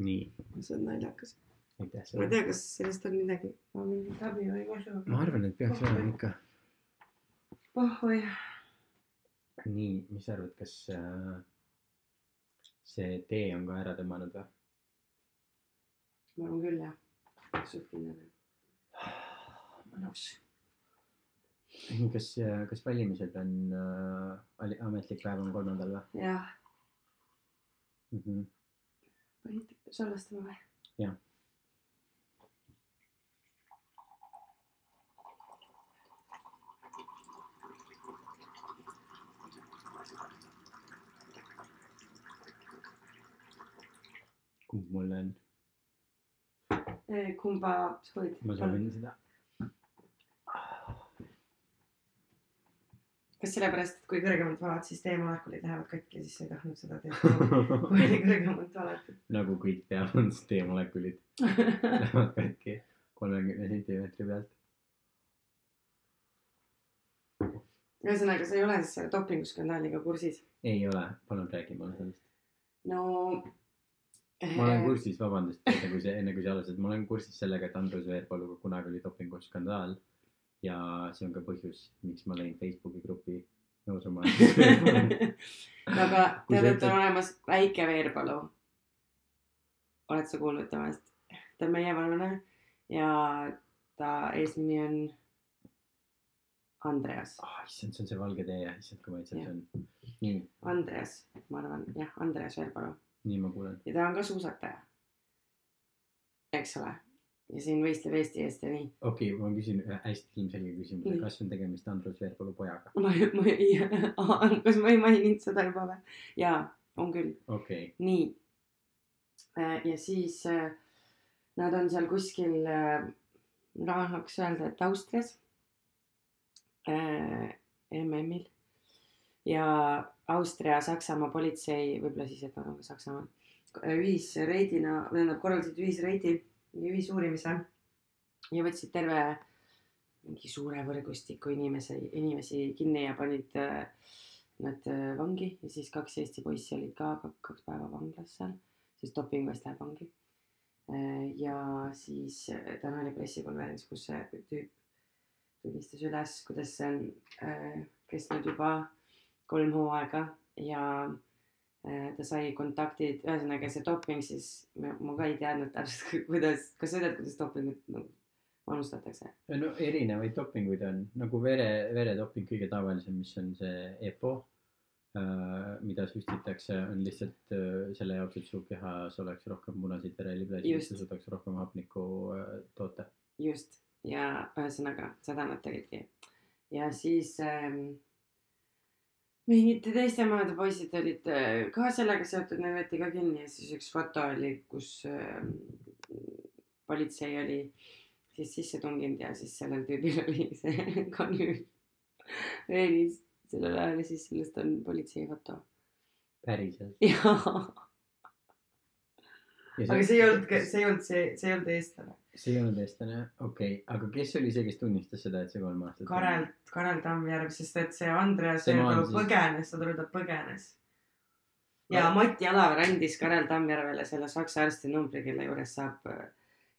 nii, see on naljakas. aitäh ma ei sulle. tea, kas sellest on midagi, mingit abi või kasu. ma arvan, et peaks olema ikka. oh oi, nii, mis sa arvad, kas äh, see tee on ka ära tõmmanud või? ma arvan küll jah, suht kindel. mõnus. kas, kas valimised on äh,, ametlik päev on kolmandal või jah, mm? -hmm. Panid salvestama või? Jah. kumb mul on? kumba soovid? ma soovin seda. Kas sellepärast, et kui kõrgemalt valad, siis teemolekulid lähevad katki, siis sa ei tahtnud seda teha, kui oli kõrgemalt valatud. nagu kõik teavad, siis teemolekulid lähevad katki kolmekümne sentimeetri pealt. ühesõnaga, sa ei ole siis selle dopinguskandaaliga kursis? ei ole, palun räägi mulle sellest. no. ma olen kursis, vabandust, enne kui see, enne kui sa alustasid, ma olen kursis sellega, et Andrus Veerpaluga kunagi oli dopinguskandaal. Ja see on ka põhjus, miks ma lõin Facebooki grupi nõusuma. aga tead, et on olemas väike Veerpalu. oled sa kuulnud temast? ta on meie vanune ja ta eesnimi on Andreas. ah, issand, see on see valge tee jah, issand, kui maitsev see on. nii, Andreas, ma arvan, jah, Andreas Veerpalu nii ma kuulen. ja ta on ka suusataja. eks ole, ja siin võistleb Eesti eest ja nii. okei okay,, ma küsin ühe hästi ilmselge küsimuse kas on tegemist Andrus Veerpalu pojaga? ma, ma ei, kas ma ei maininud seda juba või? jaa, on küll. okei okay., nii. ja siis äh, nad on seal kuskil, tahaks öelda, et Austrias äh, MM-il ja Austria-Saksamaa politsei, võib-olla siis, et nad on ka Saksamaal, ühisreidina, tähendab korraldasid ühisreidi, ühisuurimise ja võtsid terve mingi suure võrgustiku inimese, inimesi kinni ja panid äh, nad äh, vangi. Ja siis kaks Eesti poissi olid ka kak- kaks päeva vanglas seal, sest dopingu eest läheb vangi. ja siis äh, täna oli pressikonverents, kus see tüüp tunnistas üles, kuidas see on äh, kestnud juba kolm hooaega. Ja äh, ta sai kontaktid, ühesõnaga see doping siis, ma ka ei teadnud täpselt, kuidas, kas sa tead, kuidas dopingut nagu manustatakse? no erinevaid dopinguid on nagu vere, veredoping kõige tavalisem, mis on see EPO äh,, mida süstitakse, on lihtsalt äh, selle jaoks, et su kehas oleks rohkem punaseid vereliblasi, et sa suudaks rohkem hapnikku äh, toota. just ja ühesõnaga seda nad tegidki ja siis ähm, mingid teiste maade poisid olid äh, ka sellega seotud, need võeti ka kinni ja siis üks foto oli, kus ähm, politsei oli siis sisse tunginud ja siis sellel tüübil oli see kanüül reenis sellel ajal ja siis sellest on politsei foto. päriselt. jaa, aga see ei olnud, see ei olnud see, see ei olnud eestlane. See ei olnud eestlane, okei okay., aga kes oli see, kes tunnistas seda, et see kolm aastat. Karel, Karel Tammjärv, sest et see Andreas siis- põgenes, saad aru, ta põgenes. ja Mati Alaver andis Karel Tammjärvele selle saksa arsti numbri, kelle juures saab,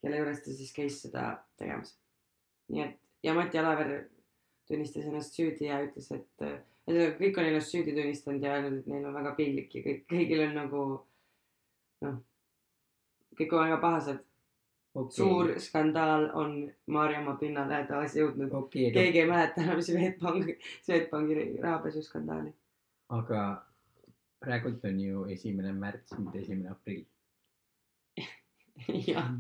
kelle juures ta siis käis seda tegemas. nii et ja Mati Alaver tunnistas ennast süüdi ja ütles, et ühesõnaga kõik on ennast süüdi tunnistanud ja öelnud, et neil on väga piinlik ja kõik, kõigil on nagu noh, kõik on väga pahased okay. suur skandaal on Maarjamaa pinnale taas jõudnud. okay,, keegi ei mäleta enam Swedbanki, Swedbanki rahapesuskandaali. aga, aga praegult on ju esimene märts, mitte esimene aprill. jah,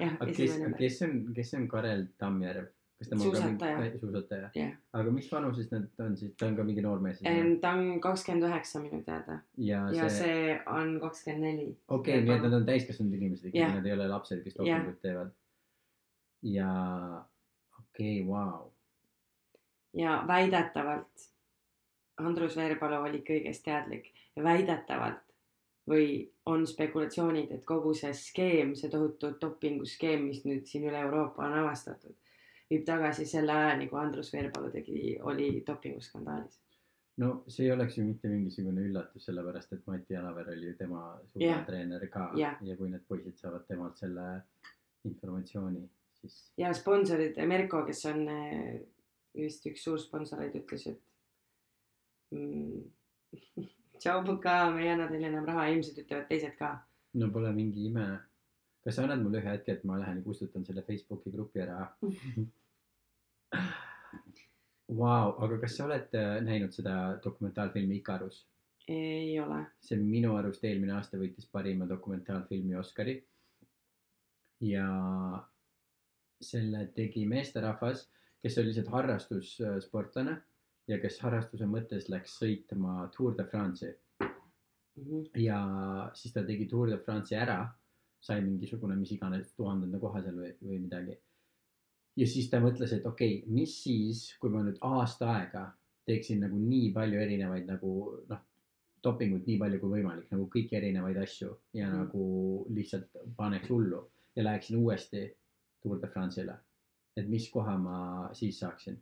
jah, aga kes kes on, kes on Karel Tammjärv? Kas tema Suusataja. mingi suusataja? jah. aga mis vanuses nad on siis, ta on ka mingi noormees? ta on kakskümmend üheksa minu teada ja ja see, see on kakskümmend neli. okei, nii et nad on täiskasvanud inimesed ikkagi Jah. nad ei ole lapsed, kes dopingut teevad. ja okei okay,, vau. ja väidetavalt Andrus Veerpalu oli kõigest teadlik ja väidetavalt või on spekulatsioonid, et kogu see skeem, see tohutu dopinguskeem, mis nüüd siin üle Euroopa on avastatud, viib tagasi selle ajani, kui Andrus Veerpalu tegi, oli dopinguskandaalis. no see ei oleks ju mitte mingisugune üllatus, sellepärast et Mati Alaver oli ju tema suurem Jah. treener ka Jah. ja kui need poisid saavad temalt selle informatsiooni, siis ja sponsorid, Merko, kes on eh, vist üks suur sponsoreid, ütles, et mm, tšau, Puka, me ei anna teile enam raha, ilmselt ütlevad teised ka. no pole mingi ime. Kas sa annad mulle ühe hetke, et ma lähen ja kustutan selle Facebooki grupi ära? Vau, aga kas sa oled äh, näinud seda dokumentaalfilmi Ikarus? ei ole. see minu arust eelmine aasta võitis parima dokumentaalfilmi Oscari. ja selle tegi meesterahvas, kes oli lihtsalt harrastussportlane ja kes harrastuse mõttes läks sõitma Tour de France'i Mhm. ja siis ta tegi Tour de France'i ära, sai mingisugune mis iganes tuhandenda koha seal või, või midagi. ja siis ta mõtles, et okei okay,, mis siis, kui ma nüüd aasta aega teeksin nagu nii palju erinevaid nagu noh, dopingut nii palju kui võimalik, nagu kõiki erinevaid asju ja mm. nagu lihtsalt paneks hullu ja läheksin uuesti Tour de France'ile. et mis koha ma siis saaksin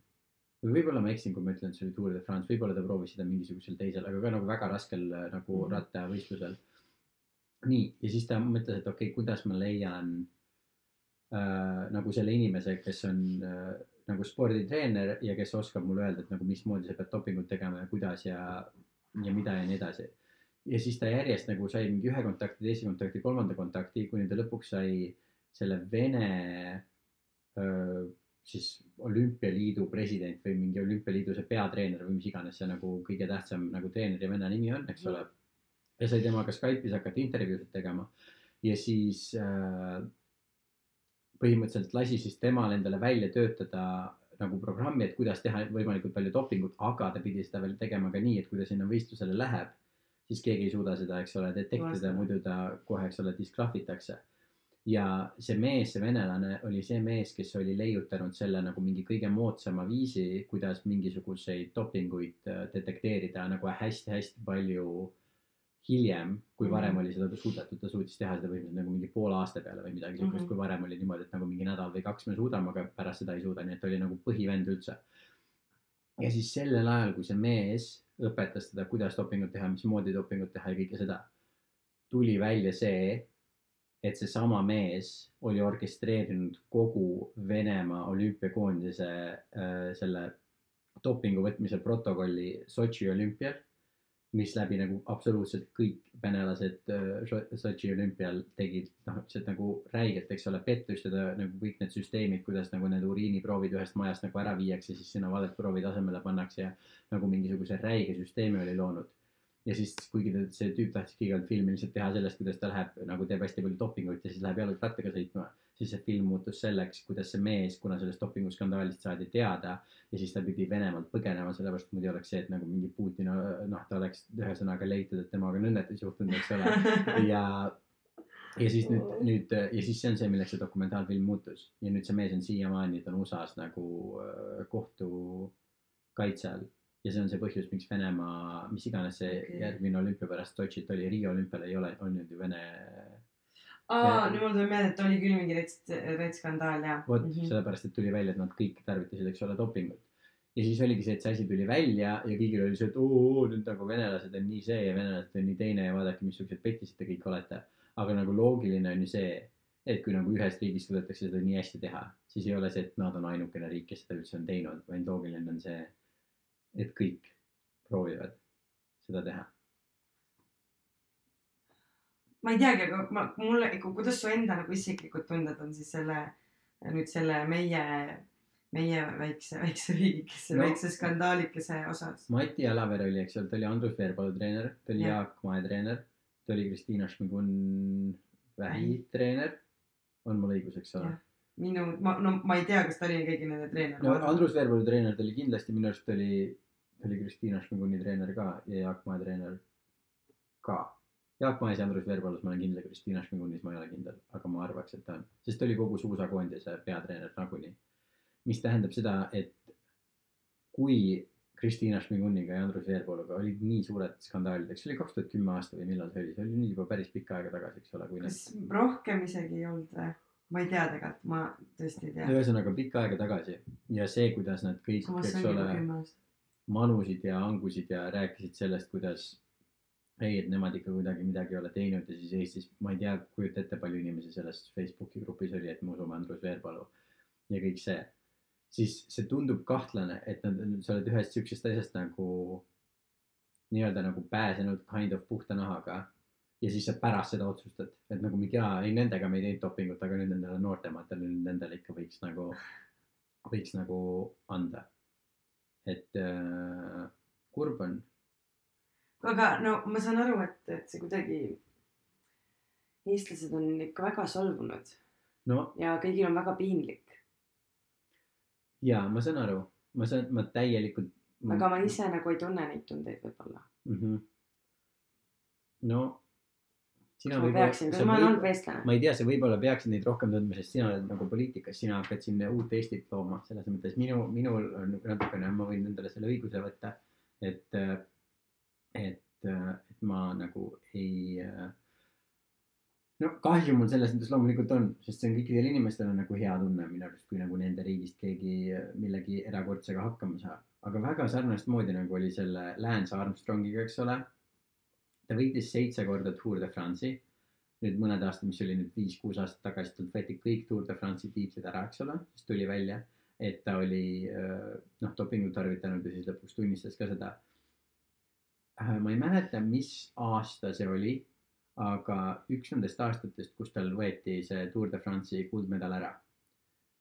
või võib-olla ma eksin, kui ma ütlen, et see oli Tour de France, võib-olla ta proovis seda mingisugusel teisel, aga ka nagu väga raskel nagu Mhm. rattavõistlusel. nii, ja siis ta mõtles, et okei okay,, kuidas ma leian äh, nagu selle inimese, kes on äh, nagu sporditreener ja kes oskab mulle öelda, et nagu mismoodi sa pead dopingut tegema ja kuidas ja, ja mida ja nii edasi. ja siis ta järjest nagu sai mingi ühe kontakti, teise kontakti, kolmanda kontakti, kuni ta lõpuks sai selle Vene öö, siis olümpialiidu president või mingi olümpialiidu see peatreener või mis iganes see nagu kõige tähtsam nagu treeneri venna nimi on, eks ole. Ja sai temaga Skype'is hakata intervjuusid tegema ja siis äh, põhimõtteliselt lasi siis temal endale välja töötada nagu programmi, et kuidas teha võimalikult palju dopingut, aga ta pidi seda veel tegema ka nii, et kui ta sinna võistlusele läheb, siis keegi ei suuda seda, eks ole, detektida, muidu ta kohe, eks ole, disklahvitakse. ja see mees, see venelane oli see mees, kes oli leiutanud selle nagu mingi kõige moodsama viisi, kuidas mingisuguseid dopinguid äh, detekteerida nagu hästi-hästi palju hiljem, kui Mhm. varem oli seda suudetud, ta suutis teha seda põhimõtteliselt nagu mingi poole aasta peale või midagi siukest Mhm. kui varem oli niimoodi, et nagu mingi nädal või kaks me suudame, aga pärast seda ei suuda, nii et ta oli nagu põhivend üldse. ja siis sellel ajal, kui see mees õpetas teda, kuidas dopingut teha, mismoodi dopingut teha ja kõike seda, tuli välja see, et seesama mees oli orkestreerinud kogu Venemaa olümpiakoondise äh, selle dopingu võtmise protokolli Sotši olümpial, mis läbi nagu absoluutselt kõik venelased äh, So- Sotši olümpial tegid, noh, lihtsalt nagu räigelt, eks ole, pettust ja ta nagu kõik need süsteemid, kuidas nagu need uriiniproovid ühest majast nagu ära viiakse, siis sinna valed proovid asemele pannakse ja nagu mingisuguse räige süsteemi oli loonud. ja siis, kuigi ta, see tüüp tahtis kõigepealt filmi lihtsalt teha sellest, kuidas ta läheb nagu teeb hästi palju dopingut ja siis läheb jalgrattaga sõitma, siis see film muutus selleks, kuidas see mees, kuna sellest dopinguskandaalist saadi teada ja siis ta pidi Venemaalt põgenema, sellepärast muidu oleks see, et nagu mingi Putin, noh, ta oleks ühesõnaga leitud, et temaga on õnnetus juhtunud, eks ole. ja, ja siis nüüd, nüüd ja siis see on see, milleks see dokumentaalfilm muutus ja nüüd see mees on siiamaani, ta on USA-s nagu äh, kohtukaitse all. ja see on see põhjus, miks Venemaa, mis iganes see okay. järgmine olümpia pärast Sotšit oli, Riia olümpial ei ole olnud ju Vene. aa, nüüd mul tuleb meelde, et oli küll mingi rets, retsskandaal ja. vot mm -hmm. sellepärast, et tuli välja, et nad kõik tarvitasid, eks ole, dopingut. ja siis oligi see, et see asi tuli välja ja kõigil oli see, et oo, nüüd nagu venelased on nii see ja venelased on nii teine ja vaadake, missugused petised te kõik olete. aga nagu loogiline on ju see, et kui nagu ühes riigis suudetakse seda nii hästi teha, siis ei ole see, et nad on ainukene riik, kes seda üldse on teinud, vaid loogiline on see, et kõik proovivad seda teha. Ma ei teagi, aga ma, mulle kuidas su enda nagu isiklikud tunded on siis selle, nüüd selle meie, meie väikse, väikse riigikese No. väikse skandaalikese osas. Mati Alaver oli, eks ole, ta oli Andrus Veerpalu treener, ta oli Jah. Jaak Mae treener, ta oli Kristiina Šmigun Vähi treener, on mul õigus, eks ole minu, ma, no ma ei tea, kas ta oli kõigi nende treener. no Andrus Veerpalu treener ta oli kindlasti, minu arust oli, oli Kristiina Šmiguni treener ka ja Jaak Mae treener ka. Jaak Maes ja Andrus Veerpalus ma olen kindel, Kristiina Šmigunis ma ei ole kindel, aga ma arvaks, et ta on, sest ta oli kogu suusakoondise peatreener nagunii. mis tähendab seda, et kui Kristiina Šmiguniga ja Andrus Veerpaluga olid nii suured skandaalid, eks see oli kaks tuhat kümme aasta või millal see oli, see oli nüüd juba päris pikka aega tagasi, eks ole, kui need kas rohkem isegi ei olnud või? ma ei tea tegelikult, ma tõesti ei tea. ühesõnaga pikka aega tagasi ja see, kuidas nad kõik, eks ole manusid ja hangusid ja rääkisid sellest, kuidas ei, et nemad ikka kuidagi midagi ei ole teinud ja siis Eestis, ma ei tea, kujuta ette, palju inimesi selles Facebooki grupis oli, et me usume Andrus Veerpalu ja kõik see. siis see tundub kahtlane, et nad, sa oled ühest siuksest asjast nagu nii-öelda nagu pääsenud kind of puhta nahaga ja siis sa pärast seda otsustad, et nagu mingi jaa, ei nendega me ei teinud dopingut, aga nüüd nendele noortematele, nüüd nendele ikka võiks nagu, võiks nagu anda. et äh, kurb on, aga no ma saan aru, et, et see kuidagi, eestlased on ikka väga solvunud no ja kõigil on väga piinlik. jaa, ma saan aru, ma saan, ma täielikult. aga ma ise nagu ei tunne neid tundeid võib-olla. mm. -hmm. no. peaksin, kas ma olen halb eestlane? ma ei tea, sa võib-olla peaksid neid rohkem tundma, sest sina oled nagu poliitikas, sina hakkad siin uut Eestit looma, selles mõttes minu, minul on natukene, ma võin endale selle õiguse võtta, et, et, et ma nagu ei. no kahju mul selles mõttes loomulikult on, sest see on kõikidel inimestel on nagu hea tunne minu arust, kui nagu nende riigist keegi millegi erakordsega hakkama saab. aga väga sarnast moodi nagu oli selle Lance Armstrongiga, eks ole. ta võitis seitse korda Tour de France'i nüüd mõned aastad, mis oli nüüd viis-kuus aastat tagasi, talt võeti kõik Tour de France'i tiitlid ära, eks ole, siis tuli välja, et ta oli äh, noh, dopingut tarvitanud ja siis lõpuks tunnistas ka seda. Ma ei mäleta, mis aasta see oli, aga üks nendest aastatest, kus tal võeti see Tour de France'i kuldmedal ära.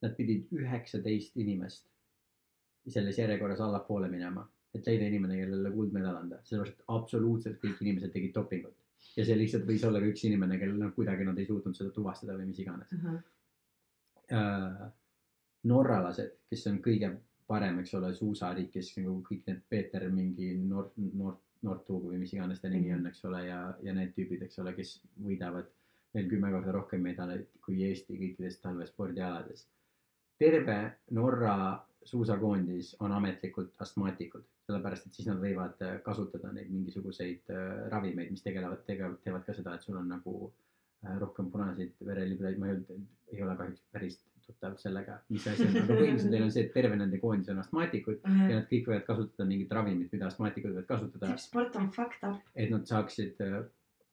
Nad pidid üheksateist inimest selles järjekorras allapoole minema, et leida inimene, kellele kuldmedal anda, sellepärast et absoluutselt kõik inimesed tegid dopingut ja see lihtsalt võis olla ka üks inimene, kellel noh, kuidagi nad ei suutnud seda tuvastada või mis iganes äh,. norralased, kes on kõige parem, eks ole, suusariik, kes nagu kõik need Peeter mingi Nord, Nord, Nordtug või mis iganes ta nimi on, eks ole, ja, ja need tüübid, eks ole, kes võidavad veel kümme korda rohkem medaleid kui Eesti kõikides talvespordialades. terve Norra suusakoondis on ametlikult astmaatikud, sellepärast et siis nad võivad äh, kasutada neid mingisuguseid äh, ravimeid, mis tegelevad, tegevad, teevad ka seda, et sul on nagu äh, rohkem punaseid verelibliid, ma ei olnud, ei ole kahjuks päris tuttav sellega, mis asi on, aga põhimõtteliselt neil on see, et terve nende koondis on astmaatikud ja nad kõik võivad kasutada mingit ravimit, mida astmaatikud võivad kasutada, tippsport on fucked up. et nad saaksid,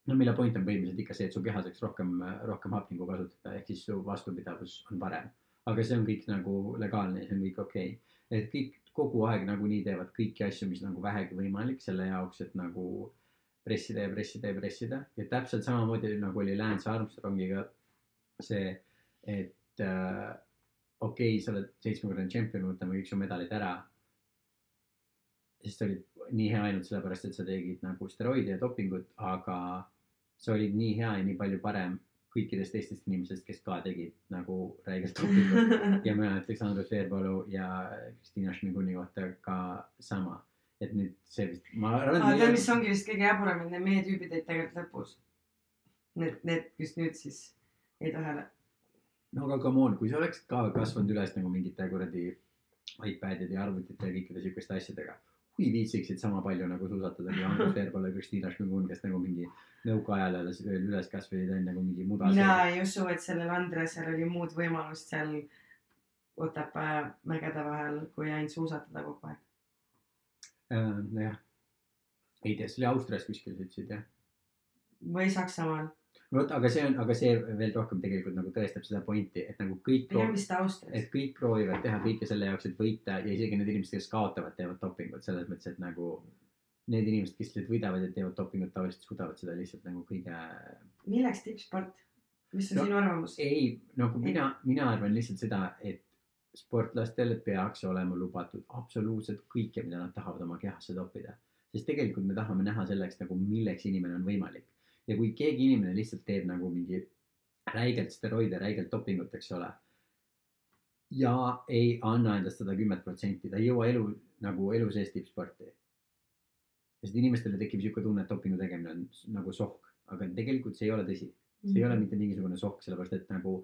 no mille point on põhimõtteliselt ikka see, et su keha saaks rohkem, rohkem hapnikku kasutada, ehk siis su vastupidavus on parem. aga see on kõik nagu legaalne ja see on kõik okei okay.. et kõik kogu aeg nagunii teevad kõiki asju, mis nagu vähegi võimalik selle jaoks, et nagu pressida ja pressida ja pressida ja täpselt samamoodi nagu oli Lance Armstrongiga see, et äh, okei okay,, sa oled seitsmekordne tšempion, võtame kõik su medalid ära. siis sa olid nii hea ainult sellepärast, et sa tegid nagu steroide ja dopingut, aga sa olid nii hea ja nii palju parem kõikidest teistest inimestest, kes ka tegid nagu räigelt dopingut ja mina ütleks Andrus Veerpalu ja Kristiina Šmiguni kohta ka sama. et nüüd see vist, ma arvan, aga tead, mis ongi vist kõige jaburam, et need meie tüübid olid tegelikult lõpus. Need, need, kes nüüd siis jäid vahele. No aga come on, kui sa oleks ka kasvanud üles nagu mingite kuradi iPadide ja arvutite ja kõikide siukeste asjadega. kui viitsiksid sama palju nagu suusatada kui Andrus Veerpalu ja Kristiina Šmigun, kes nagu mingi nõukaajal alles veel üles kasvasid enne nagu mingi muda. mina ei usu, et sellel Andresel oli muud võimalust seal Otepää mägede vahel, kui ainult suusatada kogu aeg. Äh, nojah, ei tea, see oli Austrias kuskil sa ütlesid jah? või Saksamaal. vot, aga see on, aga see veel rohkem tegelikult nagu tõestab seda pointi, et nagu kõik et. kõik proovivad teha kõike selle jaoks, et võita ja isegi need inimesed, kes kaotavad, teevad dopingut selles mõttes, et nagu need inimesed, kes lihtsalt võidavad ja teevad dopingut, tavaliselt suudavad seda lihtsalt nagu kõige. milleks tippsport? mis on No, sinu arvamus? ei, nagu mina, mina arvan lihtsalt seda, et sportlastel peaks olema lubatud absoluutselt kõike, mida nad tahavad oma kehasse toppida. sest tegelikult me tahame näha selleks nagu, milleks inimene on võimalik. Ja kui keegi inimene lihtsalt teeb nagu mingi räigelt steroide, räigelt dopingut, eks ole. ja ei anna endast sada kümmet protsenti, ta ei jõua elu nagu elu sees tippsporti. sest inimestele tekib sihuke tunne, et dopingu tegemine on nagu sohk, aga tegelikult see ei ole tõsi see ei ole mitte mingisugune sohk, sellepärast et nagu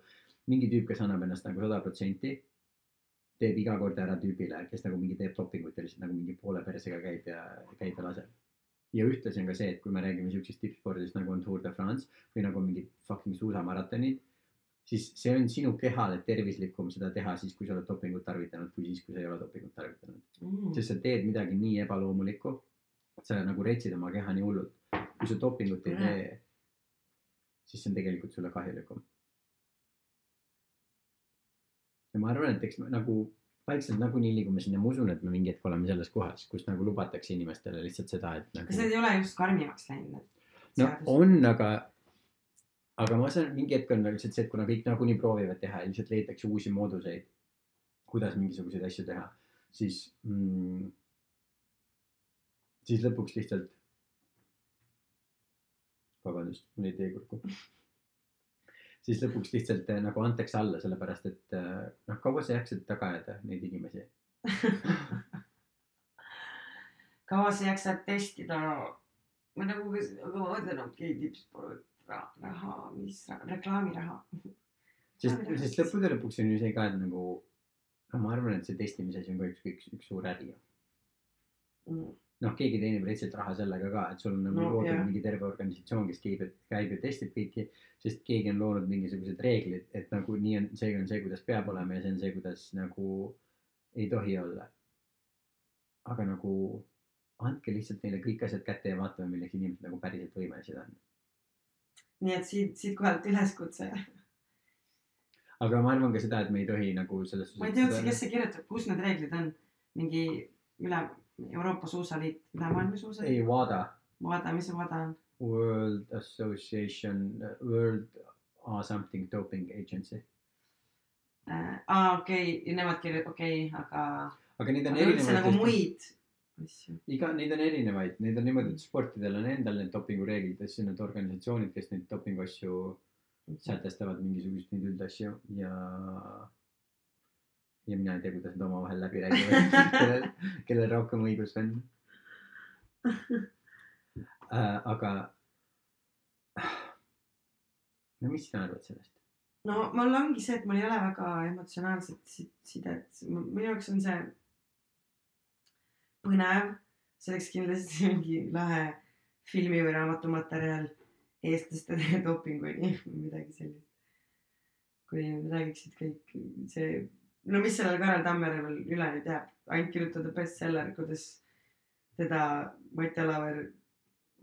mingi tüüp, kes annab ennast nagu sada protsenti, teeb iga kord ära tüübile, kes nagu mingi teeb dopingut ja lihtsalt nagu mingi poole persega käib ja käib ja laseb. Ja ühtlasi on ka see, et kui me räägime siuksest tippspordist nagu on Tour de France või nagu mingid fucking suusamaratonid, siis see on sinu kehale tervislikum seda teha siis, kui sa oled dopingut tarvitanud, kui siis, kui sa ei ole dopingut tarvitanud. mm.. sest sa teed midagi nii ebaloomulikku, sa nagu retsid oma keha nii hullult. kui sa dopingut ei tee, siis see on tegelikult sulle kahjulikum. ja ma arvan, et eks nagu vaikselt nagunii liigume sinna, ma usun, et me mingi hetk oleme selles kohas, kus nagu lubatakse inimestele lihtsalt seda, et nagu kas need ei ole just karmimaks läinud, no seadused? on, aga, aga ma saan, mingi hetk on nagu lihtsalt see, et kuna kõik nagunii proovivad teha ja lihtsalt leitakse uusi mooduseid, kuidas mingisuguseid asju teha, siis mm,, siis lõpuks lihtsalt. vabandust, mul jäi teekurku. Siis lõpuks lihtsalt eh, nagu antakse alla, sellepärast et eh, noh, kaua sa jaksad taga ajada neid inimesi. kaua sa jaksad testida? ma nagu, aga ma mõtlen, okei okay,, tippsport, raha, mis, reklaamiraha. sest sest lõppude lõpuks on ju see ka, et nagu no ma arvan, et see testimise asi on ka üks, üks, üks suur äri Mm. noh, keegi teenib retsilt raha sellega ka, et sul on nagu No, loodud jah. mingi terve organisatsioon, kes käib, käib ja testib kõiki, sest keegi on loonud mingisugused reeglid, et nagu nii on, see on see, kuidas peab olema ja see on see, kuidas nagu ei tohi olla. aga nagu andke lihtsalt neile kõik asjad kätte ja vaatame, milleks inimesed nagu päriselt võimelised on. nii et siit, siit kohalt üleskutse. aga ma arvan ka seda, et me ei tohi nagu selles ma ei tea üldse, kes see kirjutab, kus need reeglid on? mingi üle Euroopa Suusaliit, ülemaailmne suusaliit, ei, WADA, vaata, mis see vaada on. World Association, World uh, something doping agency. aa, okei, ja nemad kirjutavad, okei okay,, aga, aga neid on üldse nagu erinevaid. muid asju. iga, neid on erinevaid, neid on niimoodi, et sportidel on endal need dopingureeglid ja siis on need organisatsioonid, kes neid dopinguasju sätestavad mingisuguseid neid üldasju ja. ja mina ei tea, kuidas nad omavahel läbi räägivad, kellel, kellel rohkem õigust on äh,. aga. no mis sina arvad sellest? no mul ongi see, et mul ei ole väga emotsionaalset si- sidet, minu jaoks on see põnev, see oleks kindlasti mingi lahe filmi või raamatumaterjal eestlaste dopinguni või midagi sellist. kui räägiksid kõik see, no mis sellel Karel Tammerel üle nüüd jääb, ainult kirjutada bestseller, kuidas teda Mati Alaver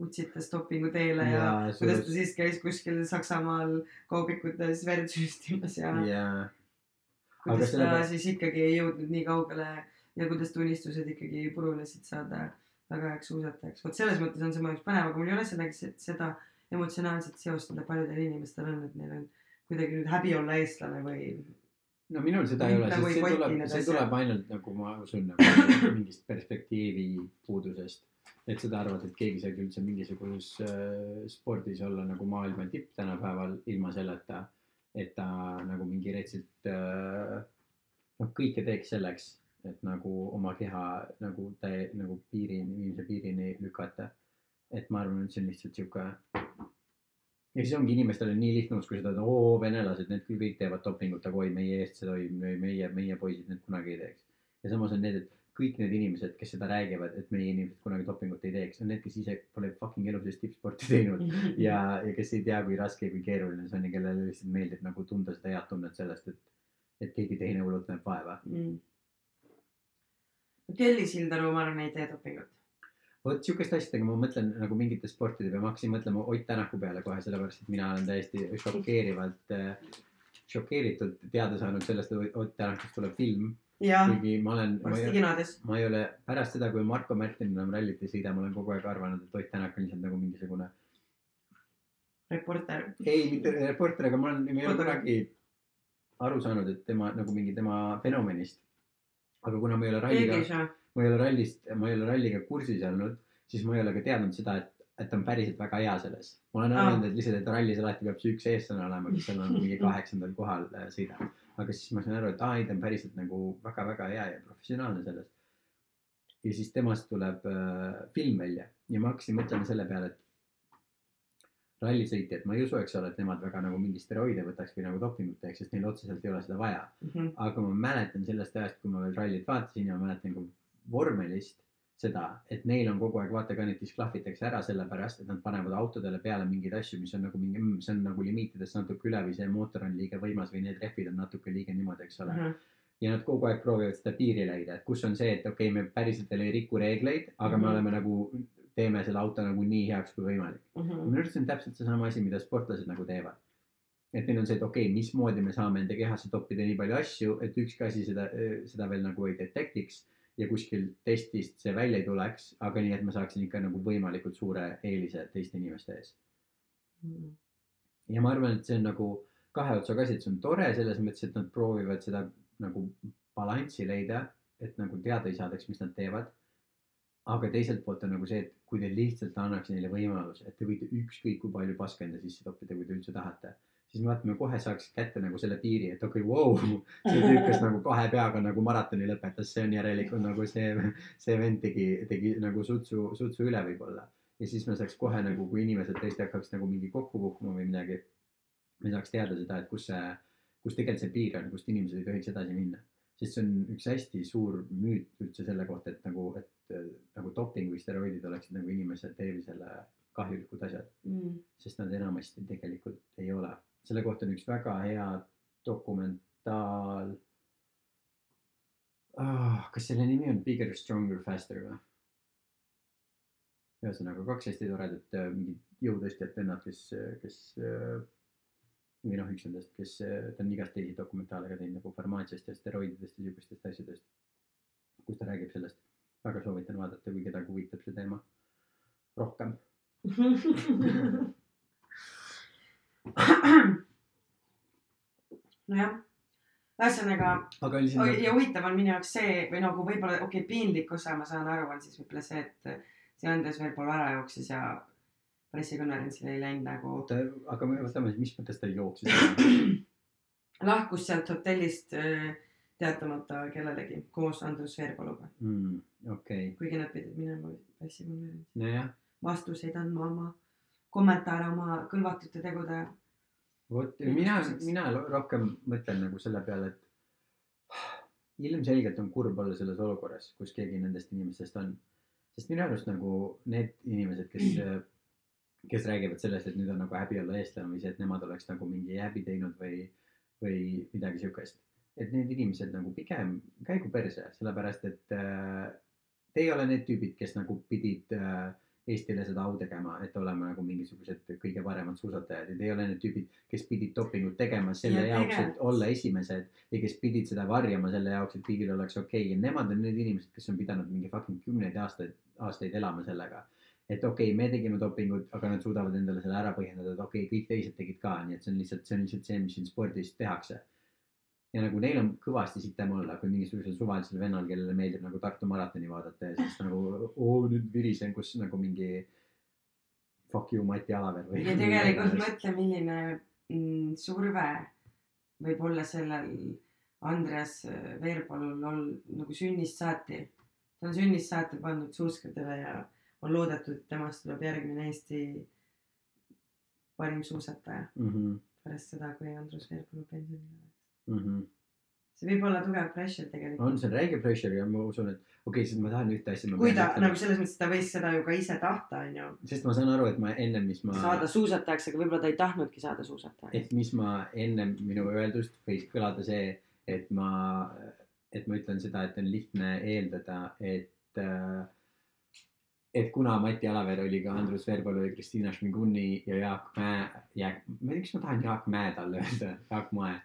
utsitas dopingu teele ja, ja kuidas ta siis käis kuskil Saksamaal kaubikutes verd süstimas ja ja kuidas ta peale- siis ikkagi ei jõudnud nii kaugele ja kuidas ta unistused ikkagi purunesid saada väga heaks suusatajaks. vot selles mõttes on see mu jaoks põnev, aga mul ei ole sellega se- seda emotsionaalset seost, mida paljudel inimestel on, et neil on kuidagi nüüd häbi olla eestlane või no minul seda ei ole, nagu sest see tuleb, see asjad. tuleb ainult nagu ma usun nagu mingist perspektiivi puudusest. et seda arvata, et keegi saaks üldse mingisuguses äh, spordis olla nagu maailma tipp tänapäeval ilma selleta, et ta nagu mingi retsilt äh, noh, kõike teeks selleks, et nagu oma keha nagu täie nagu piirini, viimse piirini lükata. et ma arvan, et see on lihtsalt sihuke ja siis ongi inimestel on nii lihtne uskuda seda, et oo, venelased, need küll kõik teevad dopingut, aga oi, meie eestlased, oi, meie, meie poisid need kunagi ei teeks. ja samas on need, et kõik need inimesed, kes seda räägivad, et meie inimesed kunagi dopingut ei teeks, on need, kes ise pole fucking elu sees tippsporti teinud ja, ja kes ei tea, kui raske ja kui keeruline see on ja kellele lihtsalt meeldib nagu tunda seda head tunnet sellest, et, et keegi teine hullult näeb vaeva. mm.. Kelly Sildaru, ma arvan, ei tee dopingut. Vot sihukeste asjadega ma mõtlen nagu mingite sportide peale, ma hakkasin mõtlema Ott Tänaku peale kohe, sellepärast et mina olen täiesti šokeerivalt äh,, šokeeritult teada saanud sellest, et Ott Tänakust tuleb film. kuigi ma olen, ma ei, ole pärast seda, kui Marko Märtin enam rallit ei sõida, ma olen kogu aeg arvanud, et Ott Tänak on lihtsalt nagu mingisugune. reporter. ei, mitte reporter, aga ma olen, ma ei ole kunagi aru saanud, et tema nagu mingi tema fenomenist. aga kuna ma ei ole ralliga. Ma ei ole rallist, ma ei ole ralliga kursis olnud, siis ma ei ole ka teadnud seda, et, et ta on päriselt väga hea selles. ma olen arvanud, et lihtsalt, et rallis alati peab see üks eestlane olema, kes seal on mingi kaheksandal kohal äh, sõidab. aga siis ma sain aru, et aa ei, ta on päriselt nagu väga-väga hea ja professionaalne selles. ja siis temast tuleb äh, film välja ja ma hakkasin mõtlema selle peale, et rallisõitjad, ma ei usu, eks ole, et nemad väga nagu mingeid steroide võtaks või nagu dopingut teeks, sest neil otseselt ei ole seda vaja aga ma mäletan sellest ajast, kui ma veel rallit vaatasin ja ma mäletan ka vormelist, seda, et neil on kogu aeg vaata ka neid disklahvitakse ära sellepärast, et nad panevad autodele peale mingeid asju, mis on nagu mingi, see on nagu limiitidest natuke üle või see mootor on liiga võimas või need rehvid on natuke liiga niimoodi, eks ole. ja nad kogu aeg proovivad seda piiri leida, et kus on see, et okei okay,, me päriselt veel ei riku reegleid, aga me Mhm. oleme nagu, teeme selle auto nagu nii heaks kui võimalik. minu arust see on täpselt seesama asi, mida sportlased nagu teevad. et neil on see, et okei okay,, mismoodi me saame enda kehasse toppida nii palju asju, et ükski asi seda, seda veel nagu ei detektiks ja kuskil testist see välja ei tuleks, aga nii, et ma saaksin ikka nagu võimalikult suure eelise teiste inimeste ees. ja ma arvan, et see on nagu kahe otsaga asi, et see on tore selles mõttes, et nad proovivad seda nagu balanssi leida, et nagu teada ei saadaks, mis nad teevad. aga teiselt poolt on nagu see, et kui te lihtsalt annaks neile võimaluse, et te võite ükskõik kui palju paska enda sisse toppida, kui te üldse tahate, siis vaata, me kohe saaks kätte nagu selle piiri, et okei okay,, vau, see tüüp, kes nagu kahe peaga nagu maratoni lõpetas, see on järelikult nagu see, see vend tegi, tegi nagu sutsu, sutsu üle võib-olla. ja siis me saaks kohe nagu, kui inimesed tõesti hakkaks nagu mingi kokku kukkuma või midagi, me saaks teada seda, et kus see, kus tegelikult see piir on, kust inimesed ei tohiks edasi minna. sest see on üks hästi suur müüt üldse selle kohta, et nagu, et nagu doping või steroidid oleksid nagu inimese tervisele kahjulikud asjad, sest nad enamasti tegelikult ei ole. Selle kohta on üks väga hea dokumentaal oh,. kas selle nimi on Bigger, Stronger, Faster või? ühesõnaga kaks hästi toredat äh, mingit jõutõstjat vennad, kes, kes äh, või noh, üks nendest, kes, ta on igast teisi dokumentaale ka teinud nagu farmaatsiast ja steroididest ja sihukestest asjadest. kus ta räägib sellest, väga soovitan vaadata, kui kedagi huvitab see teema rohkem. nojah, ühesõnaga ja huvitav on minu jaoks see või nagu võib-olla okei okay,, piinlik osa, ma saan aru, on siis võib-olla see, et see Andres Veerpalu ära jooksis ja pressikonverentsile ei läinud nagu, oota, aga me võtame, mis mõttes ta jooksis? lahkus sealt hotellist äh, teatamata kellelegi koos Andrus Veerpaluga, Hmm, okei, kuigi nad pidid minema pressikonverentsi, nojah, vastuseid andma oma kommentaare oma kõlvatute tegude. Vot mina, mina rohkem mõtlen nagu selle peale, et ilmselgelt on kurb olla selles olukorras, kus keegi nendest inimestest on. sest minu arust nagu need inimesed, kes, kes räägivad sellest, et nüüd on nagu häbi olla eestlane või see, et nemad oleks nagu mingi häbi teinud või, või midagi siukest. et need inimesed nagu pigem käigu perse, sellepärast et äh, te ei ole need tüübid, kes nagu pidid äh, Eestile seda au tegema, et oleme nagu mingisugused kõige paremad suusatajad ja te ei ole need tüübid, kes pidid dopingut tegema selle Ja ja jaoks, et olla esimesed ja kes pidid seda varjama selle jaoks, et kõigil oleks okei okay. ja nemad on need inimesed, kes on pidanud mingi fucking kümneid aastaid, aastaid elama sellega. et okei okay,, me tegime dopingut, aga nad suudavad endale selle ära põhjendada, et okei okay,, kõik teised tegid ka, nii et see on lihtsalt, see on lihtsalt see, mis siin spordis tehakse. Ja nagu neil on kõvasti sitem olla, kui mingisugusel suvalisel vennal, kellele meeldib nagu Tartu maratoni vaadata ja siis nagu oo nüüd virisen, kus nagu mingi fuck you Mati Alaver või. ja tegelikult mõtle, milline mm, surve võib olla sellel Andreas Veerpalul ol- nagu sünnist saati. ta on sünnist saati pandud suuskadele ja on loodetud, et temast tuleb järgmine Eesti parim suusataja mm. -hmm, pärast seda, kui Andrus Veerpalu pensionile läks. Mm -hmm. see võib olla tugev pressure on, tegelikult. see on räige pressure ja ma usun, et okei okay,, siis ma tahan ühte asja. kui ta nagu selles mõttes, ta võis seda ju ka ise tahta, onju, sest ma saan aru, et ma ennem, mis ma, saada suusatajaks, aga võib-olla ta ei tahtnudki saada suusatajaks. et mis ma ennem minu öeldust võis kõlada see, et ma, et ma ütlen seda, et on lihtne eeldada, et äh, et kuna Mati Alaver oli ka Andrus Veerpalu ja Kristiina Šmiguni ja Jaak Mäe, Jaak, ma ei tea, miks ma tahan Jaak Mäe talle öelda, Jaak Mae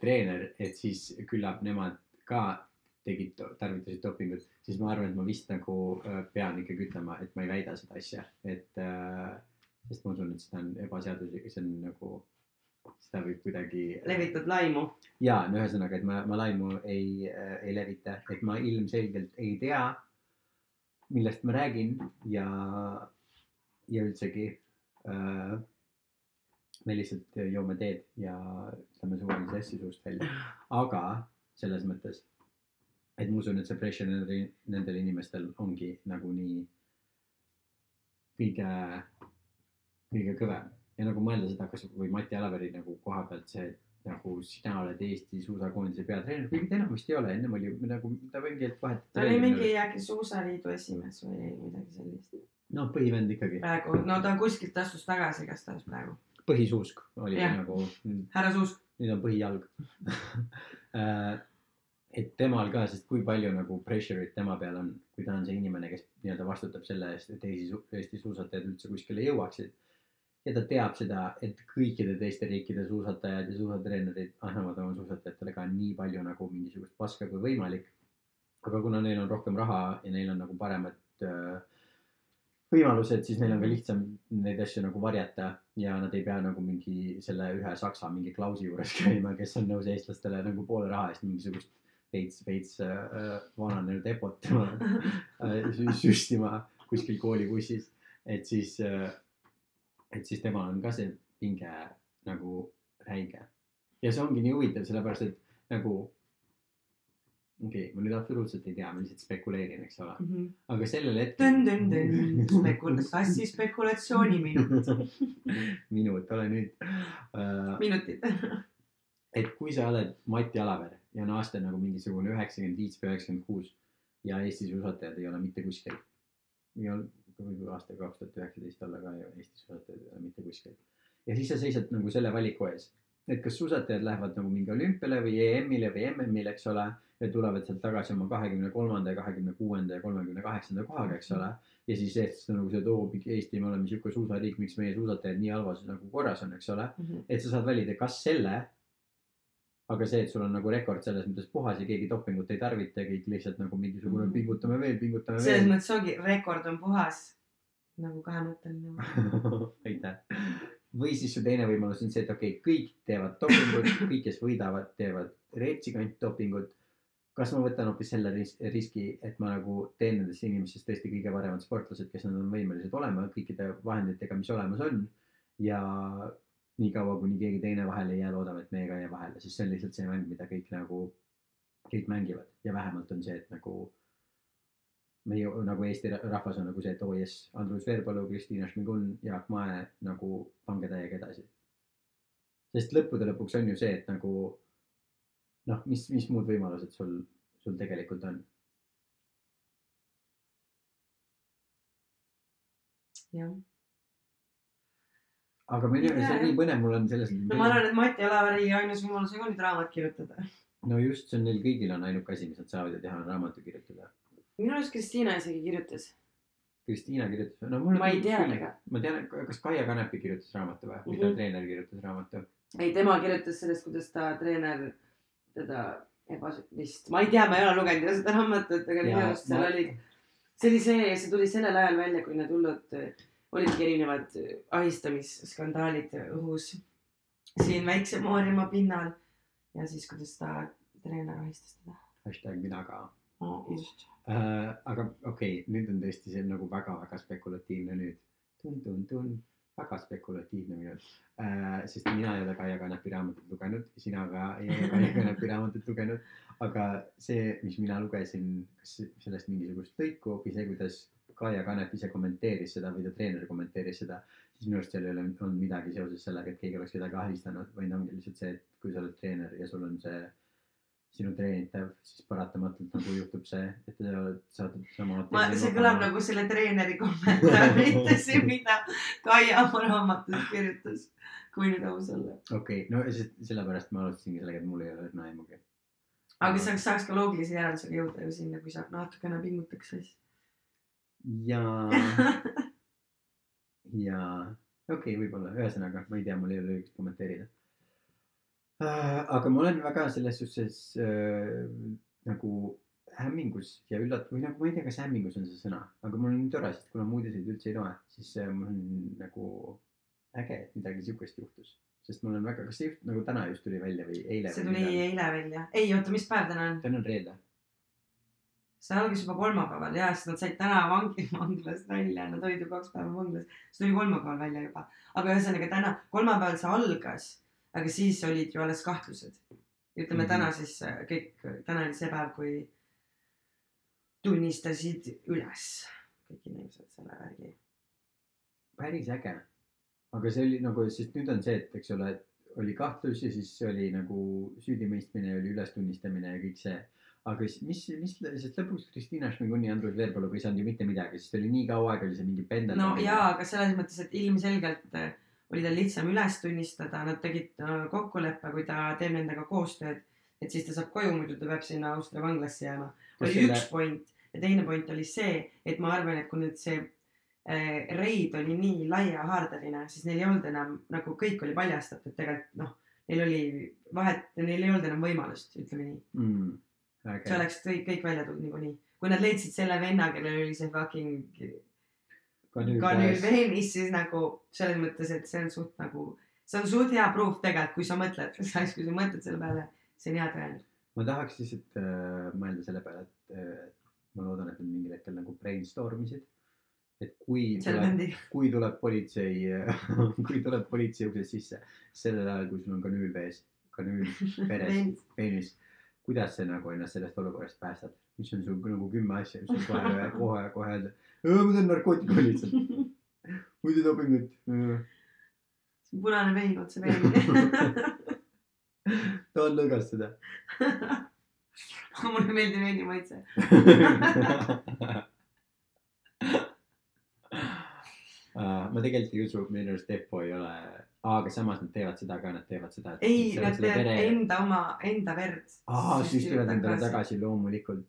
treener, et siis küllap nemad ka tegid, tarvitasid dopingut, siis ma arvan, et ma vist nagu äh, pean ikkagi ütlema, et ma ei väida seda asja, et äh, sest ma usun, et seda on ebaseaduslik, see on nagu, seda võib kuidagi. levitad laimu. ja no ühesõnaga, et ma, ma laimu ei äh,, ei levita, et ma ilmselgelt ei tea, millest ma räägin ja, ja üldsegi äh, me lihtsalt joome teed ja ütleme suvalisi asju suust välja, aga selles mõttes, et ma usun, et see pressure nendel, nendel inimestel ongi nagunii kõige, kõige kõvem ja nagu mõelda seda, kas või Mati Alaveri nagu koha pealt see, nagu sina oled Eesti suusakoondise peatreener, kuigi ta enam vist ei ole, ennem oli nagu ta mingi hetk vahetati. ta oli mingi äkki suusaliidu esimees või midagi sellist. no põhivend ikkagi, praegu, no ta kuskilt astus tagasi igastahes praegu. põhisuusk oli Jah. nagu, härra Suusk. Nüüd on põhijalg et temal ka, sest kui palju nagu pressure'it tema peal on, kui ta on see inimene, kes nii-öelda vastutab selle eest, et Eesti, Eesti suusatajad üldse kuskile jõuaksid. ja ta teab seda, et kõikide teiste riikide suusatajad ja suusatreenerid annavad oma suusatajatele ka nii palju nagu mingisugust paska kui võimalik. aga kuna neil on rohkem raha ja neil on nagu paremad äh, võimalused, siis neil on ka lihtsam neid asju nagu varjata ja nad ei pea nagu mingi selle ühe saksa mingi klausi juures käima, kes on nõus eestlastele nagu poole raha eest mingisugust veits, veits äh, vananenud epot äh, sü- süstima kuskil koolibussis. et siis äh,, et siis temal on ka see pinge nagu räige. ja see ongi nii huvitav, sellepärast et nagu okei okay,, ma nüüd absoluutselt ei tea, ma lihtsalt spekuleerin, eks ole, aga sellel hetkel. spekul-, klassi spekulatsiooniminut, minut, ole nüüd uh,. minutid. et kui sa oled Mati Alaver ja on aasta nagu mingisugune üheksakümmend viis või üheksakümmend kuus ja Eesti suusatajad ei ole mitte kuskil. ja võib aasta kaks tuhat üheksateist olla ka ju Eesti suusatajad ei ole mitte kuskil. ja siis sa seisad nagu selle valiku ees, et kas suusatajad lähevad nagu mingi olümpiale või EM-ile või MM-ile, eks ole. ja tulevad sealt tagasi oma kahekümne kolmanda ja kahekümne kuuenda ja kolmekümne kaheksanda kohaga, eks ole. ja siis eestlased on nagu see, et oo, Eesti, me oleme sihuke suusariik, miks meie suusatajad nii halvas nagu korras on, eks ole et sa saad valida, kas selle. aga see, et sul on nagu rekord selles mõttes puhas ja keegi dopingut ei tarvita ja kõik lihtsalt nagu mingisugune Mhm. pingutame veel, pingutame selles veel. mõttes ongi, rekord on puhas. nagu kahemõtteline. aitäh. Või siis su teine võimalus on see, et okei okay,, kõik teevad dopingut, kõik, kes võidavad, teevad reetsikant dopingut. kas ma võtan hoopis selle ris- riski, et ma nagu teen nendest inimestest tõesti kõige paremad sportlased, kes nad on võimelised olema kõikide vahenditega, mis olemas on. ja niikaua, kuni keegi teine vahele ei jää, loodame, et meie ka ei jää vahele, sest see on lihtsalt see mäng, mida kõik nagu, kõik mängivad ja vähemalt on see, et nagu meie nagu Eesti ra- rahvas on nagu see, et oo oh, jess, Andrus Veerpalu, Kristiina Šmigun, Jaak Mae nagu pange täiega edasi. sest lõppude lõpuks on ju see, et nagu noh, mis, mis muud võimalused sul, sul tegelikult on. jah. aga tea, Jaa, see on nii põnev, mul on selles. no ma arvan, et Mati Alavari ainus võimalus on ka nüüd raamat kirjutada. no just, see on neil kõigil on ainuke asi, mis nad saavad ju teha, on raamatu kirjutada. Minu arust Kristiina isegi kirjutas. Kristiina kirjutas, no mul Ma ei tea tega.. ma tean, kas Kaia Kanepi kirjutas raamatu või, või Mhm. ta treener kirjutas raamatu? ei, tema kirjutas sellest, kuidas ta treener teda ebas-, vist, ma ei tea, ma ei ole lugenud seda raamatut, aga minu arust seal oli, see oli see, see tuli sellel ajal välja, kui need hullud olidki erinevad äh, ahistamisskandaalid õhus siin väikse Maarjamaa pinnal ja siis, kuidas ta treener ahistas teda hashtag mina ka oh,. just. äh,. aga okei okay,, nüüd on tõesti see nagu väga-väga spekulatiivne nüüd. tun-tun-tun, väga spekulatiivne minut äh,. sest mina ei ole Kaia Kanepi raamatut lugenud, sina ka ei ole Kaia Kanepi raamatut lugenud. aga see, mis mina lugesin, kas sellest mingisugust lõiku või see, kuidas Kaia Kanep ise kommenteeris seda või ta treener kommenteeris seda, siis minu arust seal ei ole olnud midagi seoses sellega, et keegi oleks kedagi ahistanud, vaid ongi lihtsalt see, et kui sa oled treener ja sul on see sinu treenitav, siis paratamatult nagu juhtub see, et sa oled, saad sama. ma, see kõlab nagu selle treeneri kommentaar, mitte see, mida Kaia oma raamatus kirjutas, kui nüüd aus olla. okei okay,, no sellepärast ma alustasingi sellega, et mul ei ole õrna aimugi. aga saaks, saaks ka loogilise järeldusega jõuda ju sinna, kui sa natukene pingutaks siis. ja, ja okei okay,, võib-olla, ühesõnaga ma ei tea, mul ei ole õigust kommenteerida äh,. Aga ma olen väga selles suhtes äh, nagu hämmingus ja üllat- või nagu ma ei tea, kas hämmingus on see sõna, aga mul on nii tore, sest kuna ma uudiseid üldse ei loe, siis äh, mul on nagu äge, et midagi siukest juhtus, sest mul on väga, kas see just nagu täna just tuli välja või eile? see tuli eile välja. ei, oota, mis päev täna on? täna on reede. see algas juba kolmapäeval ja siis nad said täna vangi, vanglast välja, nad olid ju kaks päeva vanglas. see tuli kolmapäeval välja juba. aga ühesõnaga täna, kolmapäeval see algas, aga siis olid ju alles kahtlused. ütleme Mhm. täna siis äh, kõik, täna oli see päev, kui tunnistasid üles kõik inimesed selle värgi. päris äge. aga see oli nagu, sest nüüd on see, et eks ole, et oli kahtlus ja siis oli nagu süüdimõistmine, oli ülestunnistamine ja kõik see. aga siis mis, mis, sest lõpuks Kristiina Šmiguni ja Andrus Veerpaluga ei saanud ju mitte midagi, sest oli nii kaua aega oli see mingi pendel. no jaa, aga selles mõttes, et ilmselgelt äh, oli tal lihtsam üles tunnistada, nad tegid äh, kokkuleppe, kui ta teeb nendega koostööd, et siis ta saab koju, muidu ta peab sinna Austria vanglasse jääma. Oli selle- üks point ja teine point oli see, et ma arvan, et kui nüüd see äh, reid oli nii laiahaardeline, siis neil ei olnud enam nagu kõik oli paljastatud, tegelikult noh, neil oli vahet, neil ei olnud enam võimalust, ütleme nii. mm,. see oleks kõik, kõik välja tulnud niikuinii. kui nad leidsid selle venna, kellel oli see fucking kanüül veenis, siis nagu selles mõttes, et see on suht nagu, see on suht hea proof tegelikult, kui sa mõtled, kui sa mõtled selle peale, see on hea tõend. ma tahaks lihtsalt äh, mõelda selle peale, et äh, ma loodan, et nad mingil hetkel nagu brainstorm isid. et kui tuleb, kui tuleb politsei, kui tuleb politsei uksest sisse sellel ajal, kui sul on kanüül vees, kanüül veres, peenis, kuidas sa nagu ennast sellest olukorrast päästad? mis on sul nagu kümme asja, mis sul kohe, kohe, kohe öelda. ma teen narkootikume lihtsalt, muidu dopingut. see on punane vein otse veini. tahan lõõgastada. mulle ei meeldi veini maitse. Ma tegelikult ei usu, minu arust Depo ei ole, aga samas nad teevad seda ka, nad teevad seda. ei, nad teevad enda oma, enda verd. aa, süstivad endale. tagasi loomulikult.